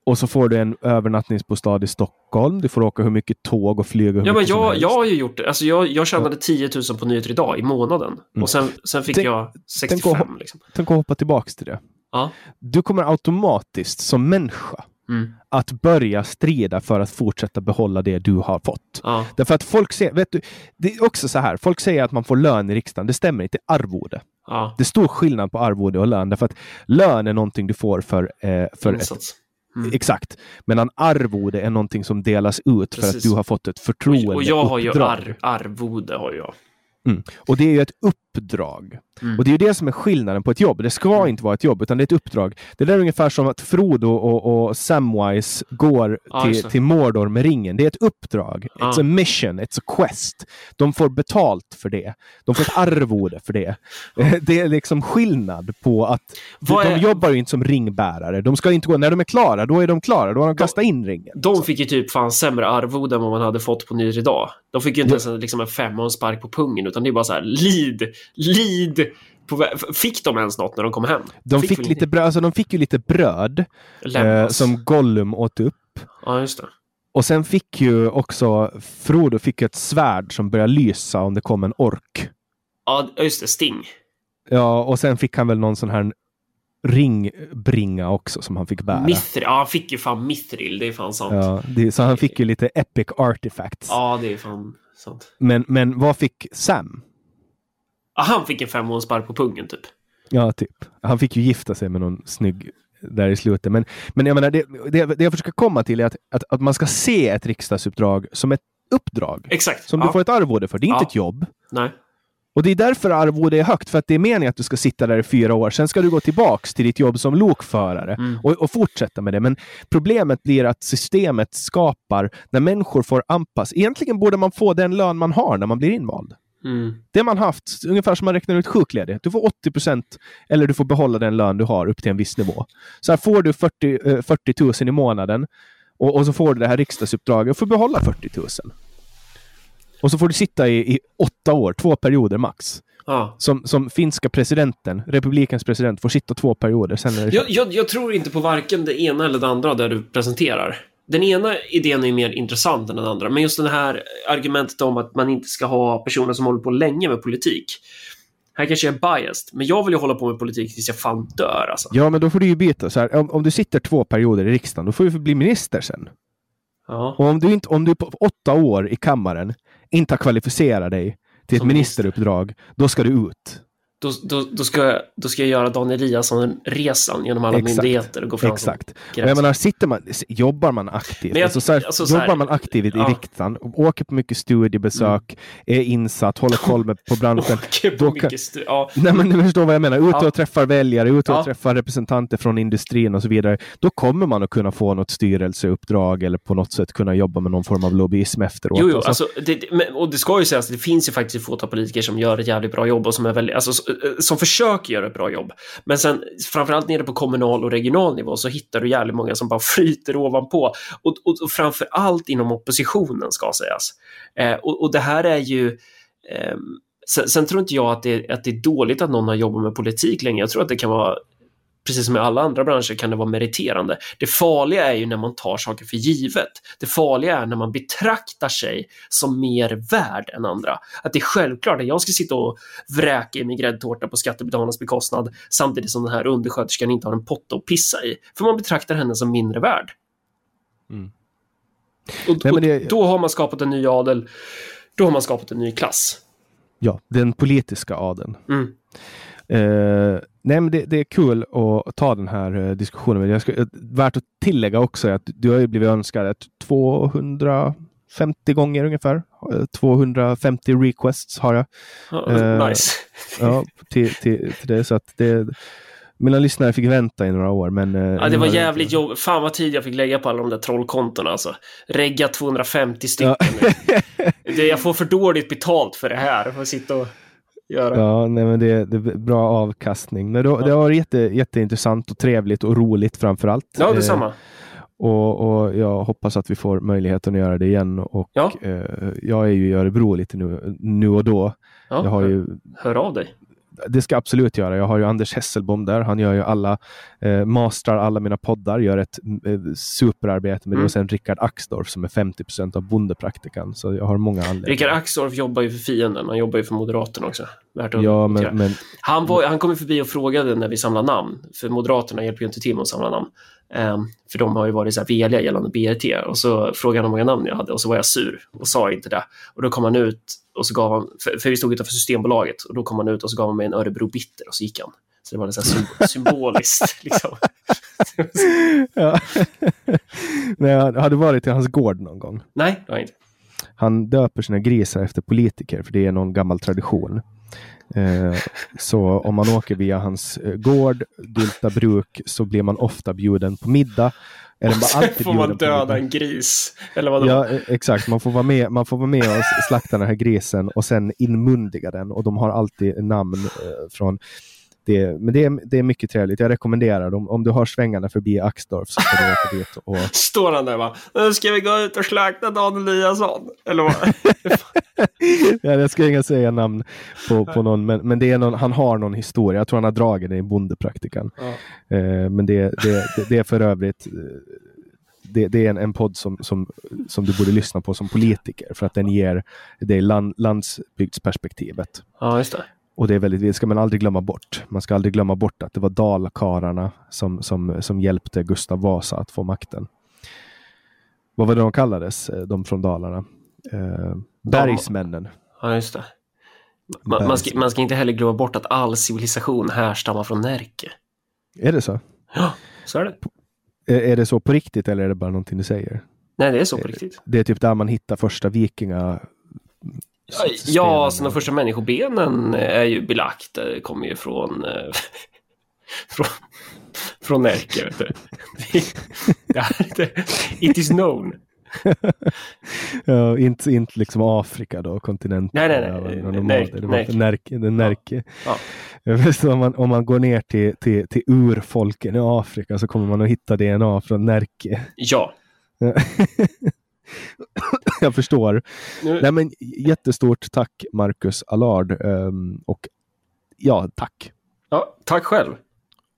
Och så får du en övernattningsbostad i Stockholm. Du får åka hur mycket tåg och flyg och hur Ja, men jag, jag har ju gjort det. Alltså jag, jag tjänade 10 000 på nyheter idag i månaden. Och sen, sen fick Tänk- jag tänk 65. att- liksom. Tänk att hoppa tillbaks till det. Ja. Du kommer automatiskt som människa Mm. att börja strida för att fortsätta behålla det du har fått. Ja. Därför att folk säger, vet du, det är också så här, folk säger att man får lön i riksdagen. Det stämmer inte, arvode. Ja. Det är stor skillnad på arvode och lön, därför att lön är någonting du får för, eh, för ett Insats. Mm. Exakt. Men arvode är någonting som delas ut för att Precis. du har fått ett förtroendeuppdrag. Och, och jag har ju ar, arvode. Har jag. Mm. Och det är ju ett uppdrag. Mm. Och det är det som är skillnaden på ett jobb. Det ska inte vara ett jobb, utan det är ett uppdrag. Det där är ungefär som att Frodo och, och Samwise går just till, till Mordor med ringen. Det är ett uppdrag. It's Ja. a mission, it's a quest. De får betalt för det. De får ett arvode för det. Det är liksom skillnad på att Vad de är- jobbar ju inte som ringbärare. De ska inte gå, när de är klara, då är de klara. Då har de kastat in ringen. De fick ju typ fan sämre arvode än vad man hade fått på Nyr idag. De fick ju inte ens en, liksom en femma och en spark på pungen, utan det är bara så här, lid, lid. På, fick de ens något när de kom hem? De fick, väl lite bröd, alltså de fick ju lite bröd eh, som Gollum åt upp. Ja, just det. Och sen fick ju också Frodo fick ett svärd som började lysa om det kom en ork. Ja, just det. Sting. Ja, och sen fick han väl någon sån här ringbringa också som han fick bära. Mithril. Ja, han fick ju fan Mithril. Det är fan sant. Ja, det, så han fick ju lite epic artifacts. Ja, det är fan sant. Men, men vad fick Sam? Ja, han fick en femma och en spark på pungen, typ. Ja, typ. Han fick ju gifta sig med någon snygg där i slutet. Men, men jag menar, det, det, det jag försöker komma till är att, att, att man ska se ett riksdagsuppdrag som ett uppdrag. Exakt. Som ja. du får ett arvode för. Det är inte Ja. ett jobb. Nej. Och det är därför arvode är högt, för att det är meningen att du ska sitta där i fyra år. Sen ska du gå tillbaks till ditt jobb som lokförare Mm. och, och fortsätta med det. Men problemet blir att systemet skapar när människor får anpassa. Egentligen borde man få den lön man har när man blir invald. Mm. Det man haft, ungefär som man räknar ut sjukledighet. Du får 80 procent eller du får behålla den lön du har upp till en viss nivå. Så här får du 40, eh, 40 000 i månaden och, och så får du det här riksdagsuppdraget och får behålla 40 000. Och så får du sitta i, i åtta år, två perioder max. Ja. Som, som finska presidenten, republikens president, får sitta två perioder. Sen är det Jag, jag, jag tror inte på varken det ena eller det andra där du presenterar. Den ena idén är mer intressant än den andra, men just det här argumentet om att man inte ska ha personer som håller på länge med politik. Här kanske jag är biased, men jag vill ju hålla på med politik tills jag fan dör alltså. Ja, men då får du ju byta. Så här, om, om du sitter två perioder i riksdagen, då får du bli minister sen. Ja. Och om du, inte, om du på åtta år i kammaren inte har kvalificerat dig till ett Som ministeruppdrag, då ska du ut. Då, då, då, ska jag, då ska jag göra Dan Eliasson-resan genom alla Exakt. myndigheter och gå fram Exakt. Och jag menar, sitter man, jobbar man aktivt, jag- alltså så här, alltså så här- jobbar man aktivt i ja. Mm. riksdagen, åker på mycket studiebesök, är insatt, håller koll med, på branschen. Åker på då kan- mycket stu- ja. Nej, men du förstår vad jag menar. Ute Ja. och träffar väljare, ute och Ja. träffar representanter från industrin och så vidare. Då kommer man att kunna få något styrelseuppdrag eller på något sätt kunna jobba med någon form av lobbyism efteråt. Jo, jo, Och så- alltså, det, och det ska ju sägas att det finns ju faktiskt ett fåtal politiker som gör ett jävligt bra jobb och som är väldigt, alltså, Eh, som försöker göra ett bra jobb. Men sen, framförallt nere på kommunal och regional nivå så hittar du jävligt många som bara flyter ovanpå. Och, och, och framför allt inom oppositionen ska sägas. Eh, och, och det här är ju eh, sen, sen tror inte jag att det, att det är dåligt att någon har jobbat med politik länge. Jag tror att det kan vara precis som i alla andra branscher kan det vara meriterande. Det farliga är ju när man tar saker för givet. Det farliga är när man betraktar sig som mer värd än andra. Att det är självklart att jag ska sitta och vräka i min gräddtårta på skattebetalarnas bekostnad samtidigt som den här undersköterskan inte har en potta att pissa i. För man betraktar henne som mindre värd. Mm. Och, Nej, och det- då har man skapat en ny adel. Då har man skapat en ny klass. Ja, den politiska adeln. Mm. Eh, nej, men det, det är kul att ta den här eh, diskussionen. Men jag ska, eh, värt att tillägga också att du har ju blivit önskad ett 250 gånger ungefär. Eh, 250 requests har jag. Ja, Eh, nice. Ja, till, till, till det. Så att det mina lyssnare fick vänta i några år. Men, Ja, det var jävligt jobbigt. Fan vad tid jag fick lägga på alla de där trollkontona alltså. Regga 250 stycken. det, jag får för dåligt betalt för det här. För att sitta och göra. Ja, nej, men det, det är bra avkastning. Men då, det har varit jätte, jätteintressant och trevligt och roligt framför allt. Ja, Eh, detsamma. Och, och jag hoppas att vi får möjligheten att göra det igen. Och Ja. eh, jag är ju i Örebro lite nu, nu och då. Ja, Jag har ju, Hör av dig. Det ska jag absolut göra. Jag har ju Anders Hesselbom där. Han gör ju alla, eh, mastrar alla mina poddar, gör ett eh, superarbete med det. Mm. Och sen Rickard Axdorff som är 50% av bondepraktikan. Så jag har många anledningar. Rickard Axdorff jobbar ju för fienden. Han jobbar ju för Moderaterna också. Värt att Ja, men, men Han, var, han kom förbi och frågade när vi samlade namn. För Moderaterna hjälper ju inte till med att samla namn. Ehm, för de har ju varit så här veliga gällande BRT. Och så frågade han hur många namn jag hade och så var jag sur och sa inte det. Och då kom han ut och så gav han, för, för vi stod utanför Systembolaget, och då kom han ut och så gav han mig en Örebro Bitter och så gick han. Så det var så här sym- symboliskt. Liksom. ja. Nej, har du varit i hans gård någon gång? Nej, det har jag inte. Han döper sina grisar efter politiker, för det är någon gammal tradition. Eh, så om man åker via hans eh, gård, Dylta bruk, så blir man ofta bjuden på middag. Är och sen får man döda en gris. Eller vad ja, eh, exakt. Man får, vara med, man får vara med och slakta den här grisen och sen inmundiga den. Och de har alltid namn eh, från det, men det är, det är mycket trevligt. Jag rekommenderar dem. Om du har svängarna förbi Axdorf så ska du åka dit. Och... Står han där va? Nu ska vi gå ut och slakta Dan Eliasson. Eller vad? ja, jag ska inga säga namn på, på någon, men, men det är någon, han har någon historia. Jag tror han har dragit det i Bondepraktikan. Ja. Eh, men det, det, det, är för övrigt eh, det, det, är en, en podd som, som, som du borde lyssna på som politiker för att den ger det land, landsbygdsperspektivet. Ja, just det. Och det är väldigt, det ska man aldrig glömma bort. Man ska aldrig glömma bort att det var dalkararna som, som, som hjälpte Gustav Vasa att få makten. Vad var det de kallades, eh, de från Dalarna? Eh, bergsmännen. Ja, just det. Man, man, ska, man ska inte heller glömma bort att all civilisation härstammar från Närke. Är det så? Ja, så är det. Är, är det så på riktigt eller är det bara någonting du säger? Nej, det är så på riktigt. Det är typ där man hittar första vikinga Ja, alltså de första människobenen är ju belagt. Det kommer ju från, eh, från, från Närke. Vet du. It is known. ja, inte, inte liksom Afrika då, kontinenten. Nej, nej, nej. det var Närke. Närke. Ja. Ja. om, man, om man går ner till, till, till urfolken i Afrika så kommer man att hitta DNA från Närke. Ja. jag förstår. Nu... Nej, men jättestort tack Marcus Allard. Um, och ja, tack. Ja, tack själv.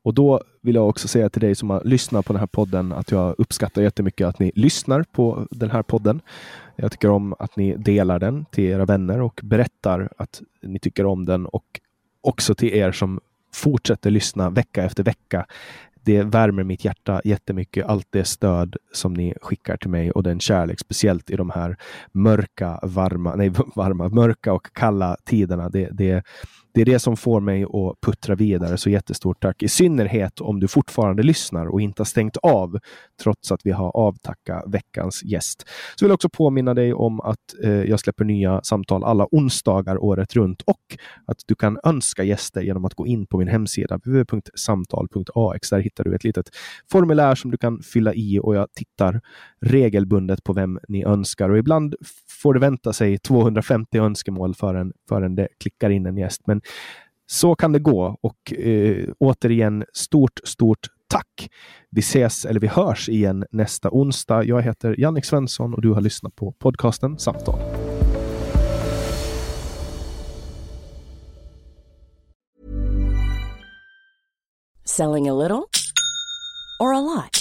Och då vill jag också säga till dig som har lyssnat på den här podden att jag uppskattar jättemycket att ni lyssnar på den här podden. Jag tycker om att ni delar den till era vänner och berättar att ni tycker om den och också till er som fortsätter lyssna vecka efter vecka det värmer mitt hjärta jättemycket. Allt det stöd som ni skickar till mig och den kärlek, speciellt i de här mörka, varma, nej, varma, mörka och kalla tiderna. Det, det, det är det som får mig att puttra vidare. Så jättestort tack. I synnerhet om du fortfarande lyssnar och inte har stängt av trots att vi har avtackat veckans gäst. Så vill jag också påminna dig om att eh, jag släpper nya samtal alla onsdagar året runt och att du kan önska gäster genom att gå in på min hemsida www.samtal.ax. Där hittar du ett litet formulär som du kan fylla i och jag tittar regelbundet på vem ni önskar och ibland får det vänta sig 250 önskemål förrän, förrän det klickar in en gäst. Men så kan det gå och eh, återigen stort, stort tack. Vi ses eller vi hörs igen nästa onsdag. Jag heter Jannik Svensson och du har lyssnat på podcasten Samtal. Selling a little or a lot?